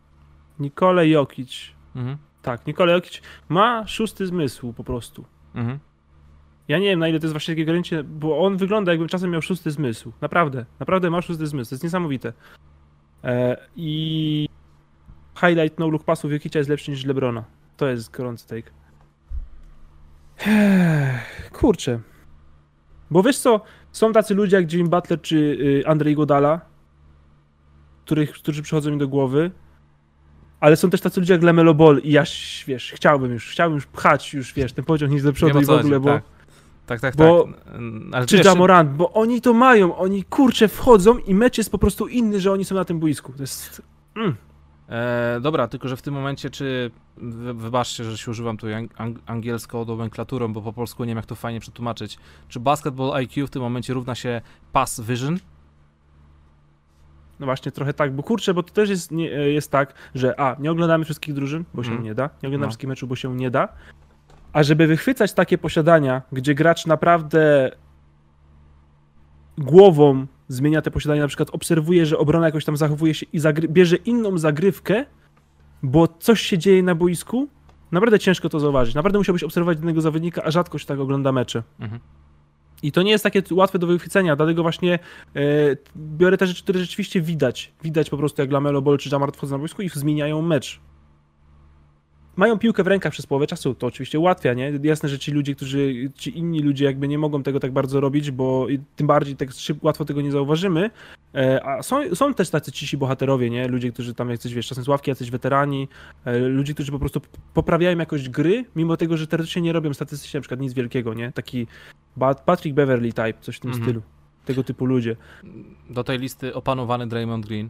Nikola Jokic. Mhm. Tak, Nikola Jokic ma szósty zmysł po prostu. Mhm. Ja nie wiem, na ile to jest właśnie takie granicie, bo on wygląda jakby czasem miał szósty zmysł. Naprawdę, naprawdę ma szósty zmysł. To jest niesamowite. E, I highlight no look pasów Jokicia jest lepszy niż Lebrona. To jest gorący take. Kurczę. Bo wiesz co, są tacy ludzie jak Jimmy Butler czy y, Andrzej Godala, których, którzy przychodzą mi do głowy, ale są też tacy ludzie jak Lemelo Ball i ja, wiesz, chciałbym już, chciałbym już pchać już, wiesz, ten pociąg nic do przodu i w ogóle, bo... Tak. Tak, tak, bo, tak. Ale czy Jamorant, bo oni to mają, oni kurczę wchodzą i mecz jest po prostu inny, że oni są na tym boisku. To jest... Mm. E, dobra, tylko że w tym momencie, czy wy, wybaczcie, że się używam tu ang angielską nomenklaturą, bo po polsku nie wiem jak to fajnie przetłumaczyć. Czy basketball IQ w tym momencie równa się pass vision? No właśnie, trochę tak, bo kurczę, bo to też jest, nie, e, jest tak, że a, nie oglądamy wszystkich drużyn, bo się mm. nie da, nie oglądamy no. wszystkich meczów, bo się nie da, a żeby wychwycać takie posiadania, gdzie gracz naprawdę głową zmienia te posiadania, na przykład obserwuje, że obrona jakoś tam zachowuje się i bierze inną zagrywkę, bo coś się dzieje na boisku, naprawdę ciężko to zauważyć. Naprawdę musiałbyś obserwować jednego zawodnika, a rzadko się tak ogląda mecze. Mhm. I to nie jest takie łatwe do wychwycenia, dlatego właśnie e, biorę te rzeczy, które rzeczywiście widać. Widać po prostu jak Lamelo Ball czy Jamart wchodzą na boisku i zmieniają mecz mają piłkę w rękach przez połowę czasu, to oczywiście ułatwia, nie? Jasne, że ci ludzie, którzy, ci inni ludzie jakby nie mogą tego tak bardzo robić, bo tym bardziej tak łatwo tego nie zauważymy, e, a są, są też tacy cisi bohaterowie, nie? Ludzie, którzy tam jacyś, wiesz, czasem z ławki, jacyś weterani, e, ludzie, którzy po prostu poprawiają jakość gry, mimo tego, że teoretycznie nie robią statystycznie na przykład nic wielkiego, nie? Taki Patrick Beverly type, coś w tym mhm. stylu. Tego typu ludzie. Do tej listy opanowany Draymond Green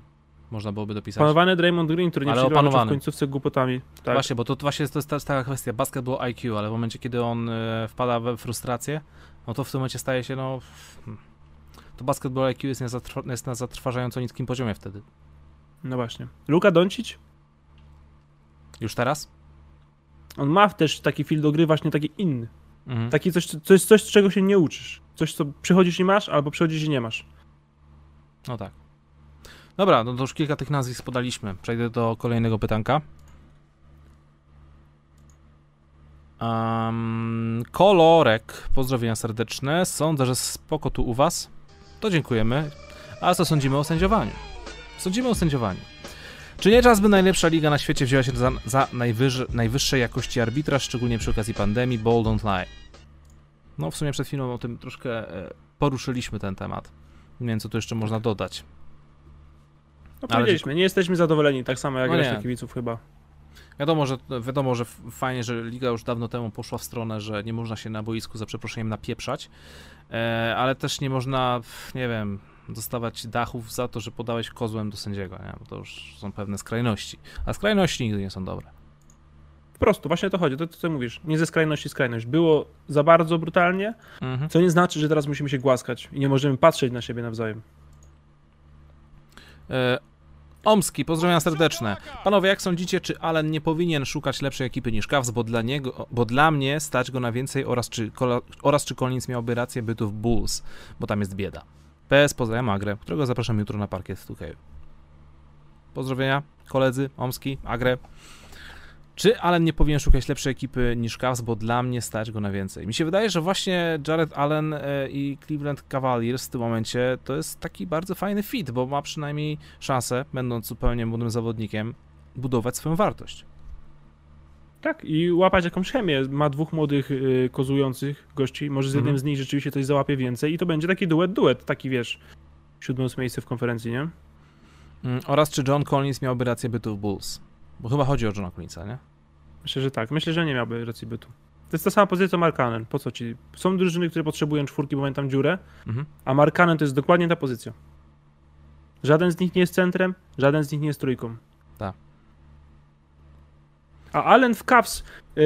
można byłoby dopisać. Panowany Draymond Green, który nie opanowany. w końcówce głupotami. Tak. Właśnie, bo to właśnie to jest taka kwestia, basketball IQ, ale w momencie, kiedy on e, wpada we frustrację, no to w tym momencie staje się, no... Hmm, to basketball IQ jest, jest na zatrważająco niskim poziomie wtedy. No właśnie. Luka Doncic? Już teraz? On ma też taki feel do gry właśnie taki inny. Mhm. Taki coś, jest coś, z czego się nie uczysz. Coś, co przychodzisz i masz, albo przychodzisz i nie masz. No tak. Dobra, no to już kilka tych nazwisk podaliśmy. Przejdę do kolejnego pytanka. Um, kolorek, pozdrowienia serdeczne. Sądzę, że spoko tu u was. To dziękujemy. A co sądzimy o sędziowaniu? Sądzimy o sędziowaniu. Czy nie czas, by najlepsza liga na świecie wzięła się za, za najwyższej jakości arbitra, szczególnie przy okazji pandemii? Bold don't lie. No, w sumie przed chwilą o tym troszkę e, poruszyliśmy ten temat. Nie wiem, co tu jeszcze można dodać. No powiedzieliśmy, nie jesteśmy zadowoleni, tak samo jak no reszta kibiców chyba. Wiadomo że, wiadomo, że fajnie, że liga już dawno temu poszła w stronę, że nie można się na boisku za przeproszeniem napieprzać, e, ale też nie można, nie wiem, dostawać dachów za to, że podałeś kozłem do sędziego, nie? Bo to już są pewne skrajności. A skrajności nigdy nie są dobre. Po prostu, właśnie o to chodzi, to co mówisz. Nie ze skrajności skrajność. Było za bardzo brutalnie, mhm. co nie znaczy, że teraz musimy się głaskać i nie możemy patrzeć na siebie nawzajem. E, Omski, pozdrowienia serdeczne. Panowie, jak sądzicie, czy Allen nie powinien szukać lepszej ekipy niż Cavs, bo dla, niego, bo dla mnie stać go na więcej oraz czy, oraz czy Collins miałby rację bytu w Bulls, bo tam jest bieda. PS, pozdrawiam Agrę, którego zapraszam jutro na parkiet w Pozdrowienia, koledzy, Omski, Agre. Czy Allen nie powinien szukać lepszej ekipy niż Cavs, bo dla mnie stać go na więcej. Mi się wydaje, że właśnie Jared Allen e, i Cleveland Cavaliers w tym momencie to jest taki bardzo fajny fit, bo ma przynajmniej szansę, będąc zupełnie młodym zawodnikiem, budować swoją wartość. Tak, i łapać jakąś chemię. Ma dwóch młodych y, kozujących gości, może z jednym mhm. z nich rzeczywiście coś załapie więcej i to będzie taki duet, duet, taki wiesz, siódme miejsce w konferencji, nie? Mm, oraz czy John Collins miałby rację bytu w Bulls? Bo chyba chodzi o Johna Collinsa, nie? Myślę, że tak. Myślę, że nie miałby racji bytu. To jest ta sama pozycja co Markanen. Po co ci? Są drużyny, które potrzebują czwórki, bo mają tam dziurę, mhm. a Markanen to jest dokładnie ta pozycja. Żaden z nich nie jest centrem, żaden z nich nie jest trójką. Tak. A Allen w Caps, yy,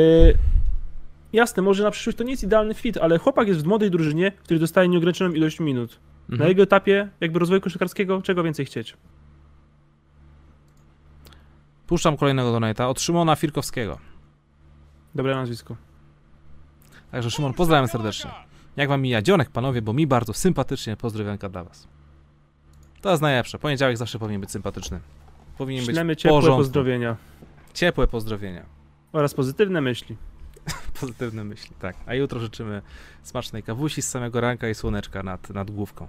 jasne, może na przyszłość to nie jest idealny fit, ale chłopak jest w młodej drużynie, który dostaje nieograniczoną ilość minut. Mhm. Na jego etapie jakby rozwoju koszykarskiego, czego więcej chcieć? Puszczam kolejnego donata od Szymona Firkowskiego. Dobre nazwisko. Także Szymon, pozdrawiam serdecznie. Jak wam mija dzionek, panowie, bo mi bardzo sympatycznie pozdrowionka dla was. To jest najlepsze. Poniedziałek zawsze powinien być sympatyczny. Powinien Ślemy być ciepłe porządku. pozdrowienia. Ciepłe pozdrowienia. Oraz pozytywne myśli. pozytywne myśli, tak. A jutro życzymy smacznej kawusi z samego ranka i słoneczka nad, nad główką.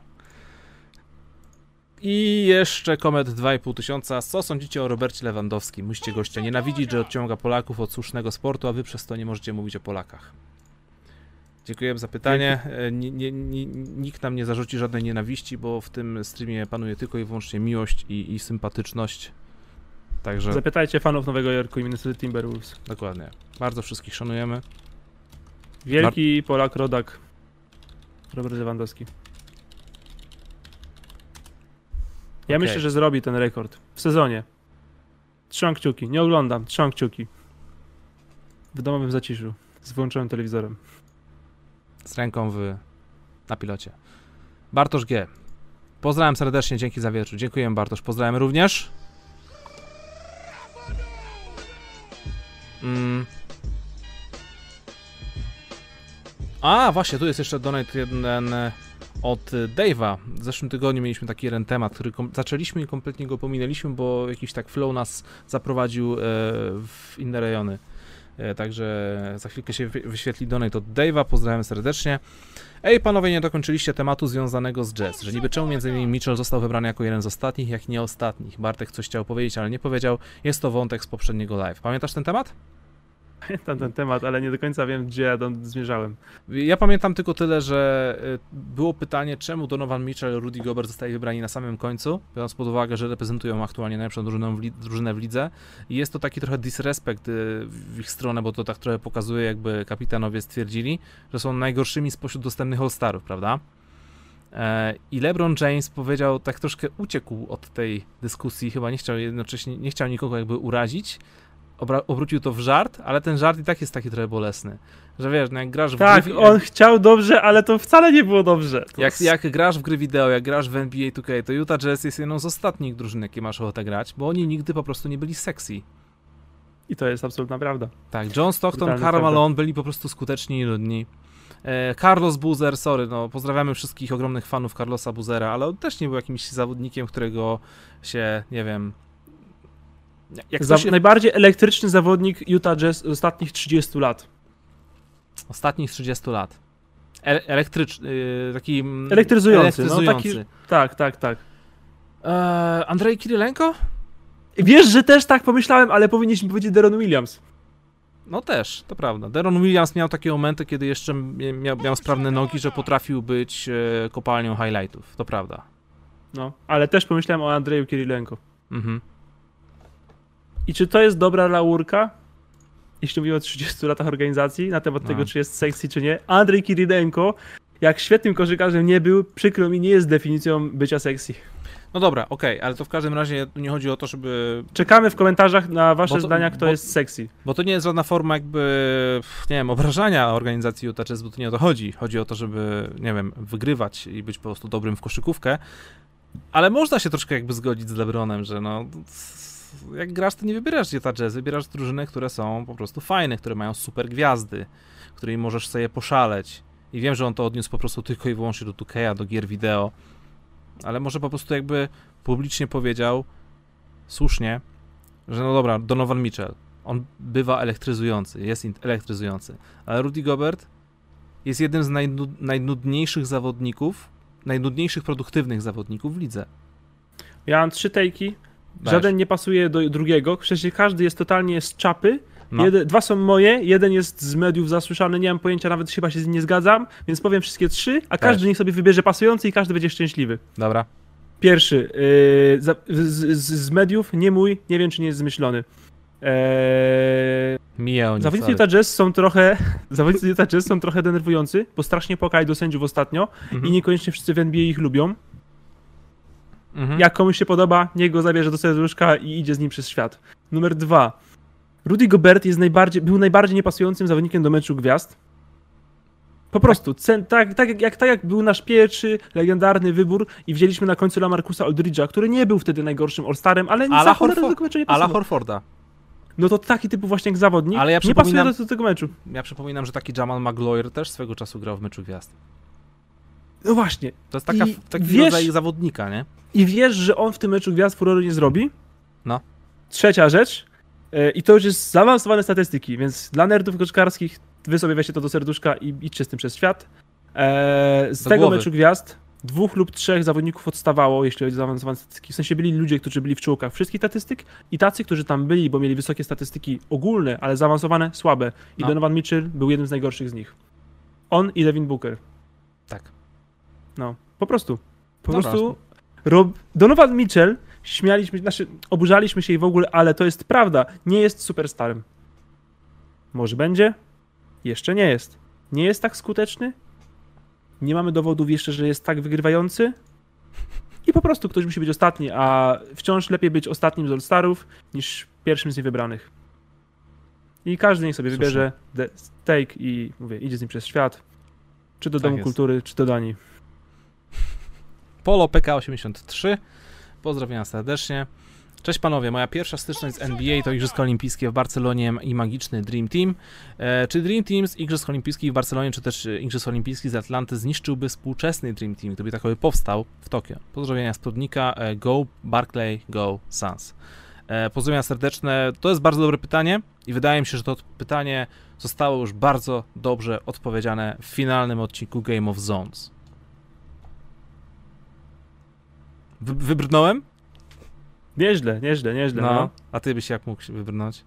I jeszcze komet 2,5 tysiąca. Co sądzicie o Robercie Lewandowskim? Musicie gościa nienawidzić, że odciąga Polaków od słusznego sportu, a wy przez to nie możecie mówić o Polakach. Dziękuję za pytanie. E, nie, nikt nam nie zarzuci żadnej nienawiści, bo w tym streamie panuje tylko i wyłącznie miłość i, i sympatyczność. Także... Zapytajcie fanów Nowego Jorku i Minnesota Timberwolves. Dokładnie. Bardzo wszystkich szanujemy. Wielki Bar Polak, rodak. Robert Lewandowski. Ja okay. myślę, że zrobi ten rekord w sezonie. Trzymam kciuki. Nie oglądam, trzymam kciuki. W domowym zaciszu. Z włączonym telewizorem. Z ręką w... na pilocie. Bartosz G. Pozdrawiam serdecznie, dzięki za wieczór. Dziękuję Bartosz. Pozdrawiam również. Mm. A, właśnie, tu jest jeszcze donate jeden od Dave'a. W zeszłym tygodniu mieliśmy taki jeden temat, który zaczęliśmy i kompletnie go pominęliśmy, bo jakiś tak flow nas zaprowadził e, w inne rejony. E, także za chwilkę się wyświetli donate od Dave'a, pozdrawiam serdecznie. Ej, panowie, nie dokończyliście tematu związanego z jazz, że niby czemu między innymi Mitchell został wybrany jako jeden z ostatnich, jak nie ostatnich. Bartek coś chciał powiedzieć, ale nie powiedział. Jest to wątek z poprzedniego live. Pamiętasz ten temat? pamiętam ten temat, ale nie do końca wiem, gdzie ja zmierzałem. Ja pamiętam tylko tyle, że y, było pytanie, czemu Donovan Mitchell, Rudy Gobert zostali wybrani na samym końcu, biorąc pod uwagę, że reprezentują aktualnie najlepszą drużynę w, li drużynę w lidze. I jest to taki trochę disrespekt y, w ich stronę, bo to tak trochę pokazuje, jakby kapitanowie stwierdzili, że są najgorszymi spośród dostępnych All-Starów, prawda? E, I LeBron James powiedział, tak troszkę uciekł od tej dyskusji, chyba nie chciał jednocześnie, nie chciał nikogo jakby urazić, obrócił to w żart, ale ten żart i tak jest taki trochę bolesny. Że wiesz, no jak grasz w Tak, gry, on jak... chciał dobrze, ale to wcale nie było dobrze. Jak, jak grasz w gry wideo, jak grasz w NBA 2K, to Utah Jazz jest jedną z ostatnich drużyn, jakie masz ochotę grać, bo oni nigdy po prostu nie byli sexy. I to jest absolutna prawda. Tak, John Stockton, Karl Malone byli po prostu skuteczni i ludni. E, Carlos Buzer, sorry, no pozdrawiamy wszystkich ogromnych fanów Carlosa Buzera, ale on też nie był jakimś zawodnikiem, którego się, nie wiem, Za, się... Najbardziej elektryczny zawodnik Utah Jazz z ostatnich 30 lat. Ostatnich 30 lat. E elektryczny, taki... Mm, elektryzujący. elektryzujący. No, taki, tak, tak, tak. Eee, Andrzej Kirilenko? Wiesz, że też tak pomyślałem, ale powinniśmy powiedzieć Deron Williams. No też, to prawda. Deron Williams miał takie momenty, kiedy jeszcze miał, miał sprawne nogi, że potrafił być e, kopalnią highlightów. To prawda. No, ale też pomyślałem o Andrzeju Kirilenko. Mhm. I czy to jest dobra laurka? Jeśli mówimy o 30 latach organizacji, na temat no. tego, czy jest sexy, czy nie. Andrzej Kiridenko jak świetnym koszykarzem nie był, przykro mi, nie jest definicją bycia sexy. No dobra, okej, okay, ale to w każdym razie nie chodzi o to, żeby... Czekamy w komentarzach na wasze to, zdania, kto bo, jest sexy. Bo to nie jest żadna forma jakby, nie wiem, obrażania organizacji Utah Jazz, bo to nie o to chodzi. Chodzi o to, żeby, nie wiem, wygrywać i być po prostu dobrym w koszykówkę. Ale można się troszkę jakby zgodzić z LeBronem, że no jak grasz, to nie wybierasz Utah Jazz, wybierasz drużyny, które są po prostu fajne, które mają super gwiazdy, którymi możesz sobie poszaleć. I wiem, że on to odniósł po prostu tylko i wyłącznie do 2K, do gier wideo, ale może po prostu jakby publicznie powiedział, słusznie, że no dobra, Donovan Mitchell, on bywa elektryzujący, jest elektryzujący, ale Rudy Gobert jest jednym z najnud najnudniejszych zawodników, najnudniejszych produktywnych zawodników w lidze. Ja mam trzy tejki, żaden nie pasuje do drugiego, przecież każdy jest totalnie z czapy, no. Dwa są moje, jeden jest z mediów zasłyszany, nie mam pojęcia, nawet chyba się z nim nie zgadzam, więc powiem wszystkie trzy, a każdy Też. niech sobie wybierze pasujący i każdy będzie szczęśliwy. Dobra. Pierwszy, yy, z, z, z, mediów, nie mój, nie wiem czy nie jest zmyślony. Eee, Mija Zawodnicy Utah Jazz są trochę, zawodnicy Utah Jazz są trochę denerwujący, bo strasznie pokali do sędziów ostatnio mhm. i niekoniecznie wszyscy w NBA ich lubią. Mhm. Jak komuś się podoba, niech go zabierze do serduszka i idzie z nim przez świat. Numer dwa. Rudy Gobert jest najbardziej, był najbardziej niepasującym zawodnikiem do meczu gwiazd. Po prostu, cen, tak, tak, jak, tak jak był nasz pierwszy legendarny wybór i wzięliśmy na końcu Lamarcusa Aldridge'a, który nie był wtedy najgorszym All-Starem, ale Ala za do tego meczu nie pasował. Ala Horforda. No to taki typu właśnie jak zawodnik ale ja nie pasuje do, do tego meczu. Ja przypominam, że taki Jamal Magloire też swego czasu grał w meczu gwiazd. No właśnie. To jest taka, taki wiesz, rodzaj zawodnika, nie? I wiesz, że on w tym meczu gwiazd furoru nie zrobi? No. Trzecia rzecz, E, I to już jest zaawansowane statystyki, więc dla nerdów koczkarskich wy sobie weźcie to do serduszka i idźcie z tym przez świat. Eee, z do tego głowy. meczu gwiazd dwóch lub trzech zawodników odstawało, jeśli chodzi o zaawansowane statystyki. W sensie byli ludzie, którzy byli w czołkach wszystkich statystyk i tacy, którzy tam byli, bo mieli wysokie statystyki ogólne, ale zaawansowane, słabe. I no. Donovan Mitchell był jednym z najgorszych z nich. On i Devin Booker. Tak. No, po prostu. Po Dobra. prostu Rob... Donovan Mitchell śmialiśmy, znaczy oburzaliśmy się i w ogóle, ale to jest prawda. Nie jest superstarem. Może będzie? Jeszcze nie jest. Nie jest tak skuteczny? Nie mamy dowodów jeszcze, że jest tak wygrywający? I po prostu ktoś musi być ostatni, a wciąż lepiej być ostatnim z All-Starów niż pierwszym z niewybranych. I każdy niech sobie Słusznie. wybierze take i mówię, idzie z nim przez świat. Czy do tak Domu jest. Kultury, czy do Danii. Polo PK83 Pozdrawiam serdecznie. Cześć panowie, moja pierwsza styczność z NBA to Igrzyska Olimpijskie w Barcelonie i magiczny Dream Team. E, czy Dream Team z Igrzysk Olimpijskich w Barcelonie, czy też Igrzysk Olimpijskich z Atlanty zniszczyłby współczesny Dream Team, gdyby takowy powstał w Tokio? Pozdrowienia z e, Go Barclay, Go Suns. E, pozdrowienia serdeczne. To jest bardzo dobre pytanie i wydaje mi się, że to pytanie zostało już bardzo dobrze odpowiedziane w finalnym odcinku Game of Zones. Wy wybrnąłem? Nieźle, nieźle, nieźle. No. no. A ty byś jak mógł wybrnąć?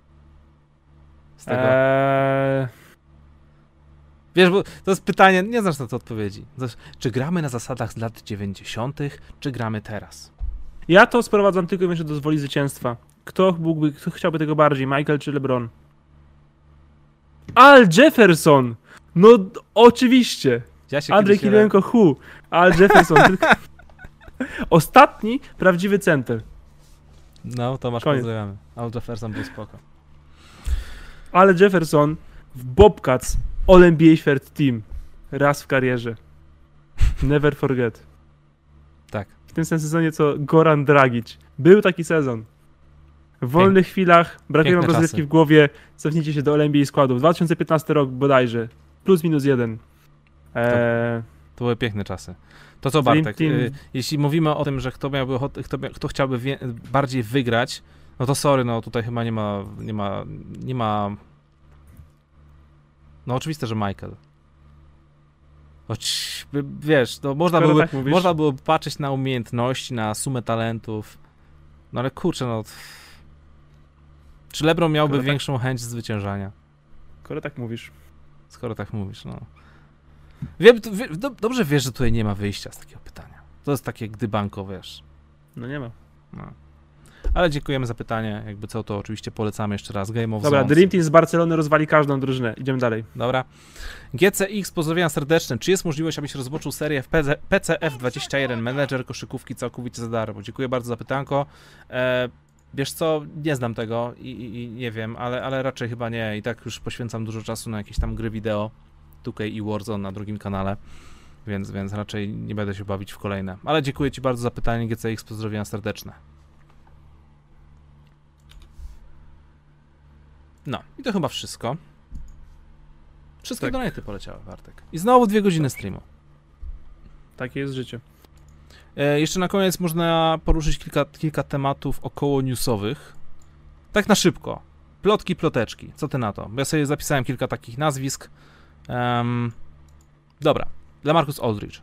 Z tego. Eee... Wiesz, bo to jest pytanie, nie znasz na to odpowiedzi. czy gramy na zasadach z lat 90., czy gramy teraz? Ja to sprowadzam tylko jeszcze do woli zwycięstwa. Kto mógłby, kto chciałby tego bardziej, Michael czy LeBron? Al Jefferson! No oczywiście! Ja Andrzej Kirilenko, hu! Al Jefferson. tylko... Ostatni prawdziwy center. No, to masz pozdrawiamy. Al Jefferson był spoko. Ale Jefferson w Bobcats NBA Third Team. Raz w karierze. Never forget. Tak. W tym samym sezonie co Goran Dragic. Był taki sezon. W wolnych Pięk... chwilach, brakuje wam rozrywki w głowie, cofnijcie się do All NBA składów. 2015 rok bodajże. Plus minus jeden. Eee... To, to były piękne czasy. To co Bartek, y, jeśli mówimy o tym, że kto, miałby, kto, kto chciałby wie, bardziej wygrać, no to sorry, no tutaj chyba nie ma, nie ma, nie ma... No oczywiste, że Michael. Choć, wiesz, no można było, tak można było patrzeć na umiejętności, na sumę talentów, no ale kurczę, no... Czy LeBron miałby Skoro tak- większą tak... chęć zwyciężania? Skoro tak mówisz. Skoro tak mówisz, no. Wiem, wie, do, dobrze wiesz, że tutaj nie ma wyjścia z takiego pytania. To jest takie gdybanko, wiesz. No nie ma. No. Ale dziękujemy za pytanie. Jakby co, to oczywiście polecamy jeszcze raz. Game of Dobra, Zones. Dream Team z Barcelony rozwali każdą drużynę. Idziemy dalej. Dobra. GCX, pozdrowienia serdeczne. Czy jest możliwość, abyś rozpoczął serię w PCF21 Manager koszykówki całkowicie za darmo? Dziękuję bardzo za pytanko. E, wiesz co, nie znam tego i, i, i, nie wiem, ale, ale raczej chyba nie. I tak już poświęcam dużo czasu na jakieś tam gry wideo. 2K i Warzone na drugim kanale. Więc, więc raczej nie będę się bawić w kolejne. Ale dziękuję Ci bardzo za pytanie, GCX, pozdrowienia serdeczne. No, i to chyba wszystko. Wszystkie tak. donaty poleciały, Bartek. I znowu dwie godziny streamu. Takie jest życie. E, jeszcze na koniec można poruszyć kilka, kilka tematów około newsowych. Tak na szybko. Plotki, ploteczki. Co ty na to? Ja sobie zapisałem kilka takich nazwisk. Um, dobra. Dla Marcus Aldridge.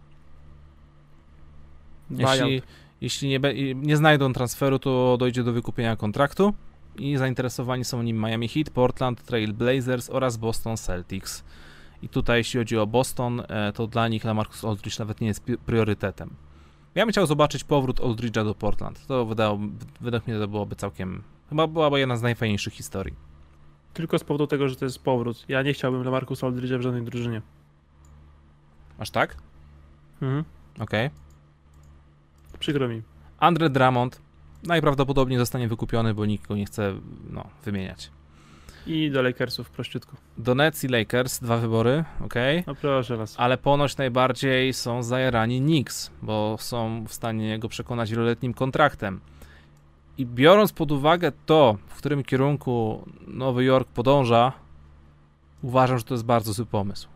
Jeśli, jeśli nie, nie znajdą transferu, to dojdzie do wykupienia kontraktu i zainteresowani są nim Miami Heat, Portland Trail Blazers oraz Boston Celtics. I tutaj jeśli chodzi o Boston, e, to dla nich Lamarcus Aldridge nawet nie jest priorytetem. Ja bym chciał zobaczyć powrót Aldridge'a do Portland. To wydało, według mnie to byłoby całkiem, chyba byłaby jedna z najfajniejszych historii. Tylko z powodu tego, że to jest powrót. Ja nie chciałbym Lamarcus Aldridge'a w żadnej drużynie. Aż tak? Mhm. Okej. Okay. Przykro mi. Andre Drummond najprawdopodobniej zostanie wykupiony, bo nikt go nie chce no, wymieniać. I do Lakersów prościutko. Do Nets i Lakers, dwa wybory, ok. No proszę was. Ale ponoć najbardziej są zajarani Knicks, bo są w stanie go przekonać wieloletnim kontraktem. I biorąc pod uwagę to, w którym kierunku Nowy Jork podąża, uważam, że to jest bardzo zły pomysł.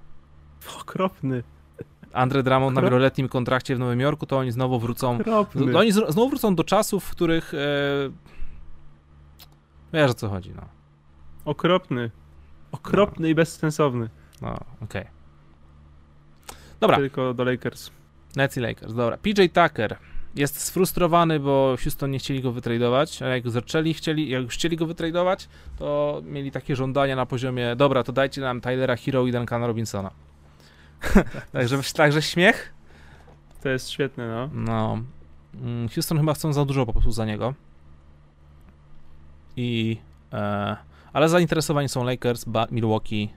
Okropny. Andre Drummond na wieloletnim kontrakcie w Nowym Jorku, to oni znowu wrócą. Okropny. Oni znowu wrócą do czasów, w których. E, wiesz o co chodzi, no. Okropny. Okropny no. i bezsensowny. No, okej. Okay. Dobra. Tylko do Lakers. Nets i Lakers, dobra. PJ Tucker jest sfrustrowany, bo Houston nie chcieli go wytradować, a jak zaczęli, chcieli, jak już chcieli go wytradować, to mieli takie żądania na poziomie, dobra, to dajcie nam Tylera Hero i Duncana Robinsona. także, także śmiech? To jest świetne, no. No. Mm, Houston chyba chcą za dużo po prostu za niego. I... E, ale zainteresowani są Lakers, Milwaukee.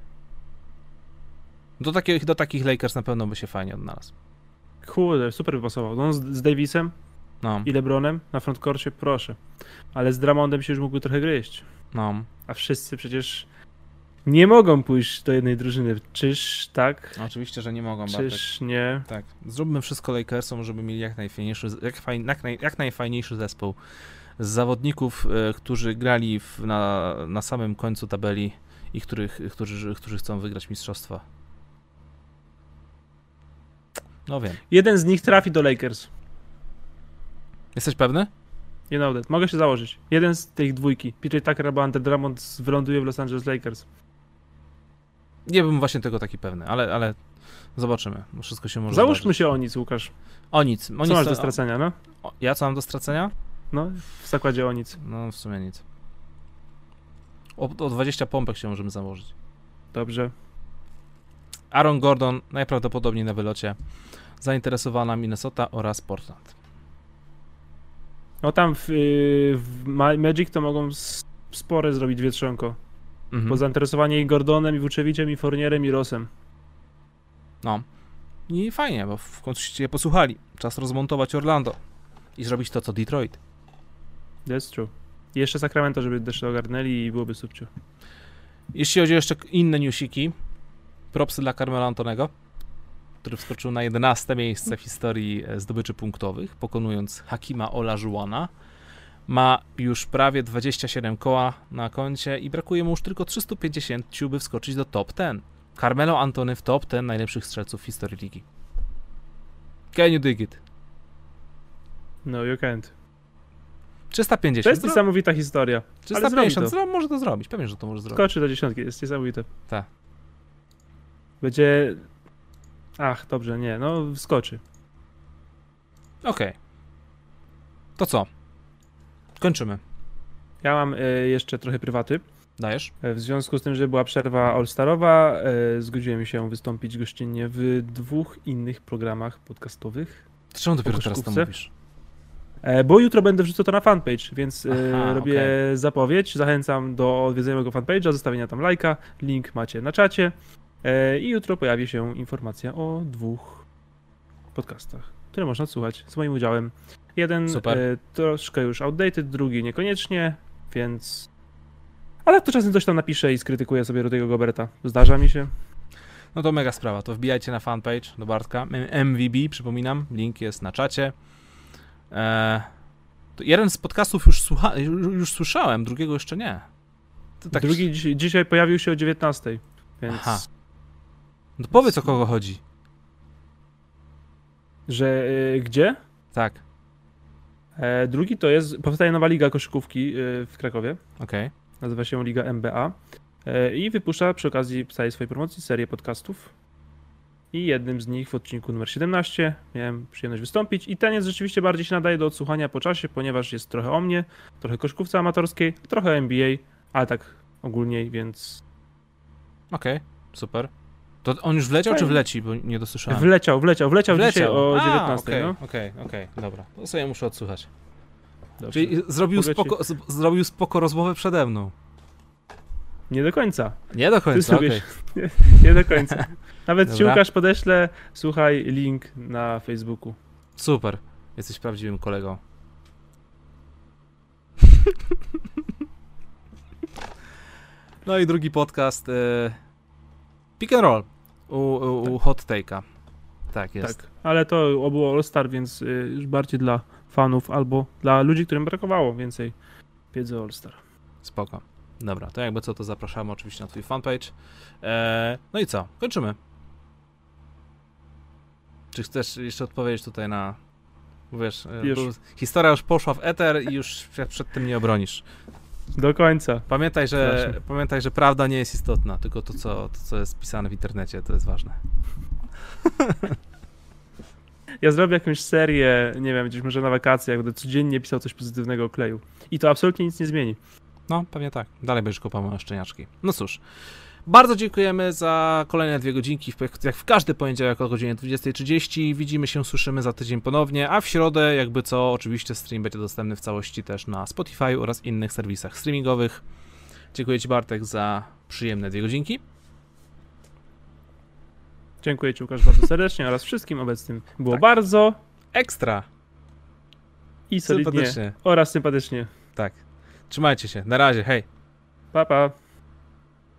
Do takich, do takich Lakers na pewno by się fajnie odnalazł. Kurde, super by pasował. No, z, z Davisem no. i LeBronem na frontcourcie, proszę. Ale z Dramondem się już mógłby trochę gryźć. No. A wszyscy przecież nie mogą pójść do jednej drużyny. Czyż tak? Oczywiście, że nie mogą. Czyż Bartek. nie? Tak. Zróbmy wszystko Lakersom, żeby mieli jak najfajniejszy, jak, faj, jak, naj, jak najfajniejszy zespół z zawodników, e, którzy grali w, na, na samym końcu tabeli i których, którzy, którzy chcą wygrać mistrzostwa. No wiem. Jeden z nich trafi do Lakers. Jesteś pewny? Nie know that. Mogę się założyć. Jeden z tych dwójki, PJ Tucker albo Andre Drummond wyląduje w Los Angeles Lakers. Nie bym właśnie tego taki pewny, ale, ale zobaczymy. Wszystko się może Załóżmy zdarzyć. się o nic, Łukasz. O nic. O co nic masz do stracenia, no? O, ja co mam do stracenia? No, w zakładzie o nic. No, w sumie nic. O, o 20 pompek się możemy założyć. Dobrze. Aaron Gordon najprawdopodobniej na wylocie. Zainteresowana Minnesota oraz Portland. No tam w, w Magic to mogą spore zrobić wietrzonko. Mhm. Po zainteresowanie i Gordonem, i Vuceviciem, i Fornierem, i Rosem. No. I fajnie, bo w końcu się posłuchali. Czas rozmontować Orlando i zrobić to, co Detroit. That's true. I jeszcze Sacramento, żeby też ogarnęli i byłoby subcio. Jeśli chodzi o jeszcze inne newsiki, propsy dla Carmela Antonego, który wskoczył na 11 miejsce w historii e, zdobyczy punktowych, pokonując Hakima Olajuwona. Ma już prawie 27 koła na koncie i brakuje mu już tylko 350, by wskoczyć do top 10. Carmelo Antony w top 10 najlepszych strzelców w historii ligi. Can you dig it? No, you can't. 350. To jest niesamowita historia. 350, to. może to zrobić, pewnie, że to może zrobić. Skoczy do dziesiątki, jest niesamowite. Tak. Będzie... Ach, dobrze, nie, no skoczy. Okej. Okay. To co? Kończymy. Ja mam y, jeszcze trochę prywaty. Dajesz? E, w związku z tym, że była przerwa all-starowa, y, zgodziłem się wystąpić gościnnie w dwóch innych programach podcastowych. Czemu dopiero teraz to mówisz? Bo jutro będę wrzucał to na fanpage, więc Aha, robię okay. zapowiedź. Zachęcam do odwiedzenia mojego fanpage'a, zostawienia tam lajka. Link macie na czacie. E, I jutro pojawi się informacja o dwóch podcastach, które można słuchać z moim udziałem. Jeden Super. troszkę już outdated, drugi niekoniecznie, więc. Ale to czasem coś tam napiszę i skrytykuję sobie Rudego Goberta. Zdarza mi się. No to mega sprawa. To wbijajcie na fanpage do Bartka. MVB, przypominam, link jest na czacie. Eee, jeden z podcastów już, słucha, już, już, słyszałem, drugiego jeszcze nie. Tak... Drugi dzisiaj, dzisiaj pojawił się o 19, więc... Aha. No powiedz o kogo chodzi. Że y, gdzie? Tak. E, drugi to jest, powstaje nowa liga koszykówki y, w Krakowie. Okej. Okay. Nazywa się Liga MBA. E, I wypuszcza przy okazji całej swojej promocji serię podcastów i jednym z nich w odcinku numer 17 miałem przyjemność wystąpić i ten jest rzeczywiście bardziej się nadaje do odsłuchania po czasie, ponieważ jest trochę o mnie, trochę koszkówce amatorskiej, trochę NBA, ale tak ogólniej, więc... Okej, okay, super. To on już wleciał, czy wleci, bo nie dosłyszałem? Wleciał, wleciał, wleciał, wleciał. dzisiaj o 19. Okej, no. okej, okej, dobra. To sobie muszę odsłuchać. Dobrze. Czyli zrobił spoko, zrobił spoko rozmowę przede mną. Nie do końca. Nie do końca, okay. nie, nie do końca. Nawet Dobra. ci Łukasz podeślę, słuchaj, link na Facebooku. Super. Jesteś prawdziwym kolegą. no i drugi podcast. Y, pick and roll u, u, u tak. Hot Take'a. Tak jest. Tak, ale to było All Star, więc y, już bardziej dla fanów albo dla ludzi, którym brakowało więcej wiedzy All Star. Spoko. Dobra, to jakby co, to zapraszamy oczywiście na twój fanpage. Eee, no i co? Kończymy. Czy chcesz jeszcze odpowiedzieć tutaj na... Wiesz, e, już. historia już poszła w eter i już przed tym nie obronisz. Do końca. Pamiętaj, że, pamiętaj, że prawda nie jest istotna, tylko to co, to, co jest pisane w internecie, to jest ważne. Ja zrobię jakąś serię, nie wiem, gdzieś może na wakacjach, będę codziennie pisał coś pozytywnego o kleju. I to absolutnie nic nie zmieni. No, pewnie tak. Dalej będziesz kopał szczeniaczki. No cóż. Bardzo dziękujemy za kolejne dwie godzinki, jak w każdy poniedziałek o godzinie 20.30. Widzimy się, słyszymy za tydzień ponownie, a w środę, jakby co, oczywiście stream będzie dostępny w całości też na Spotify oraz innych serwisach streamingowych. Dziękuję Ci Bartek za przyjemne dwie godzinki. Dziękuję Ci Łukasz bardzo serdecznie oraz wszystkim obecnym. Było tak. bardzo ekstra i solidnie oraz sympatycznie. Tak. Trzymajcie się. Na razie. Hej. Pa, pa.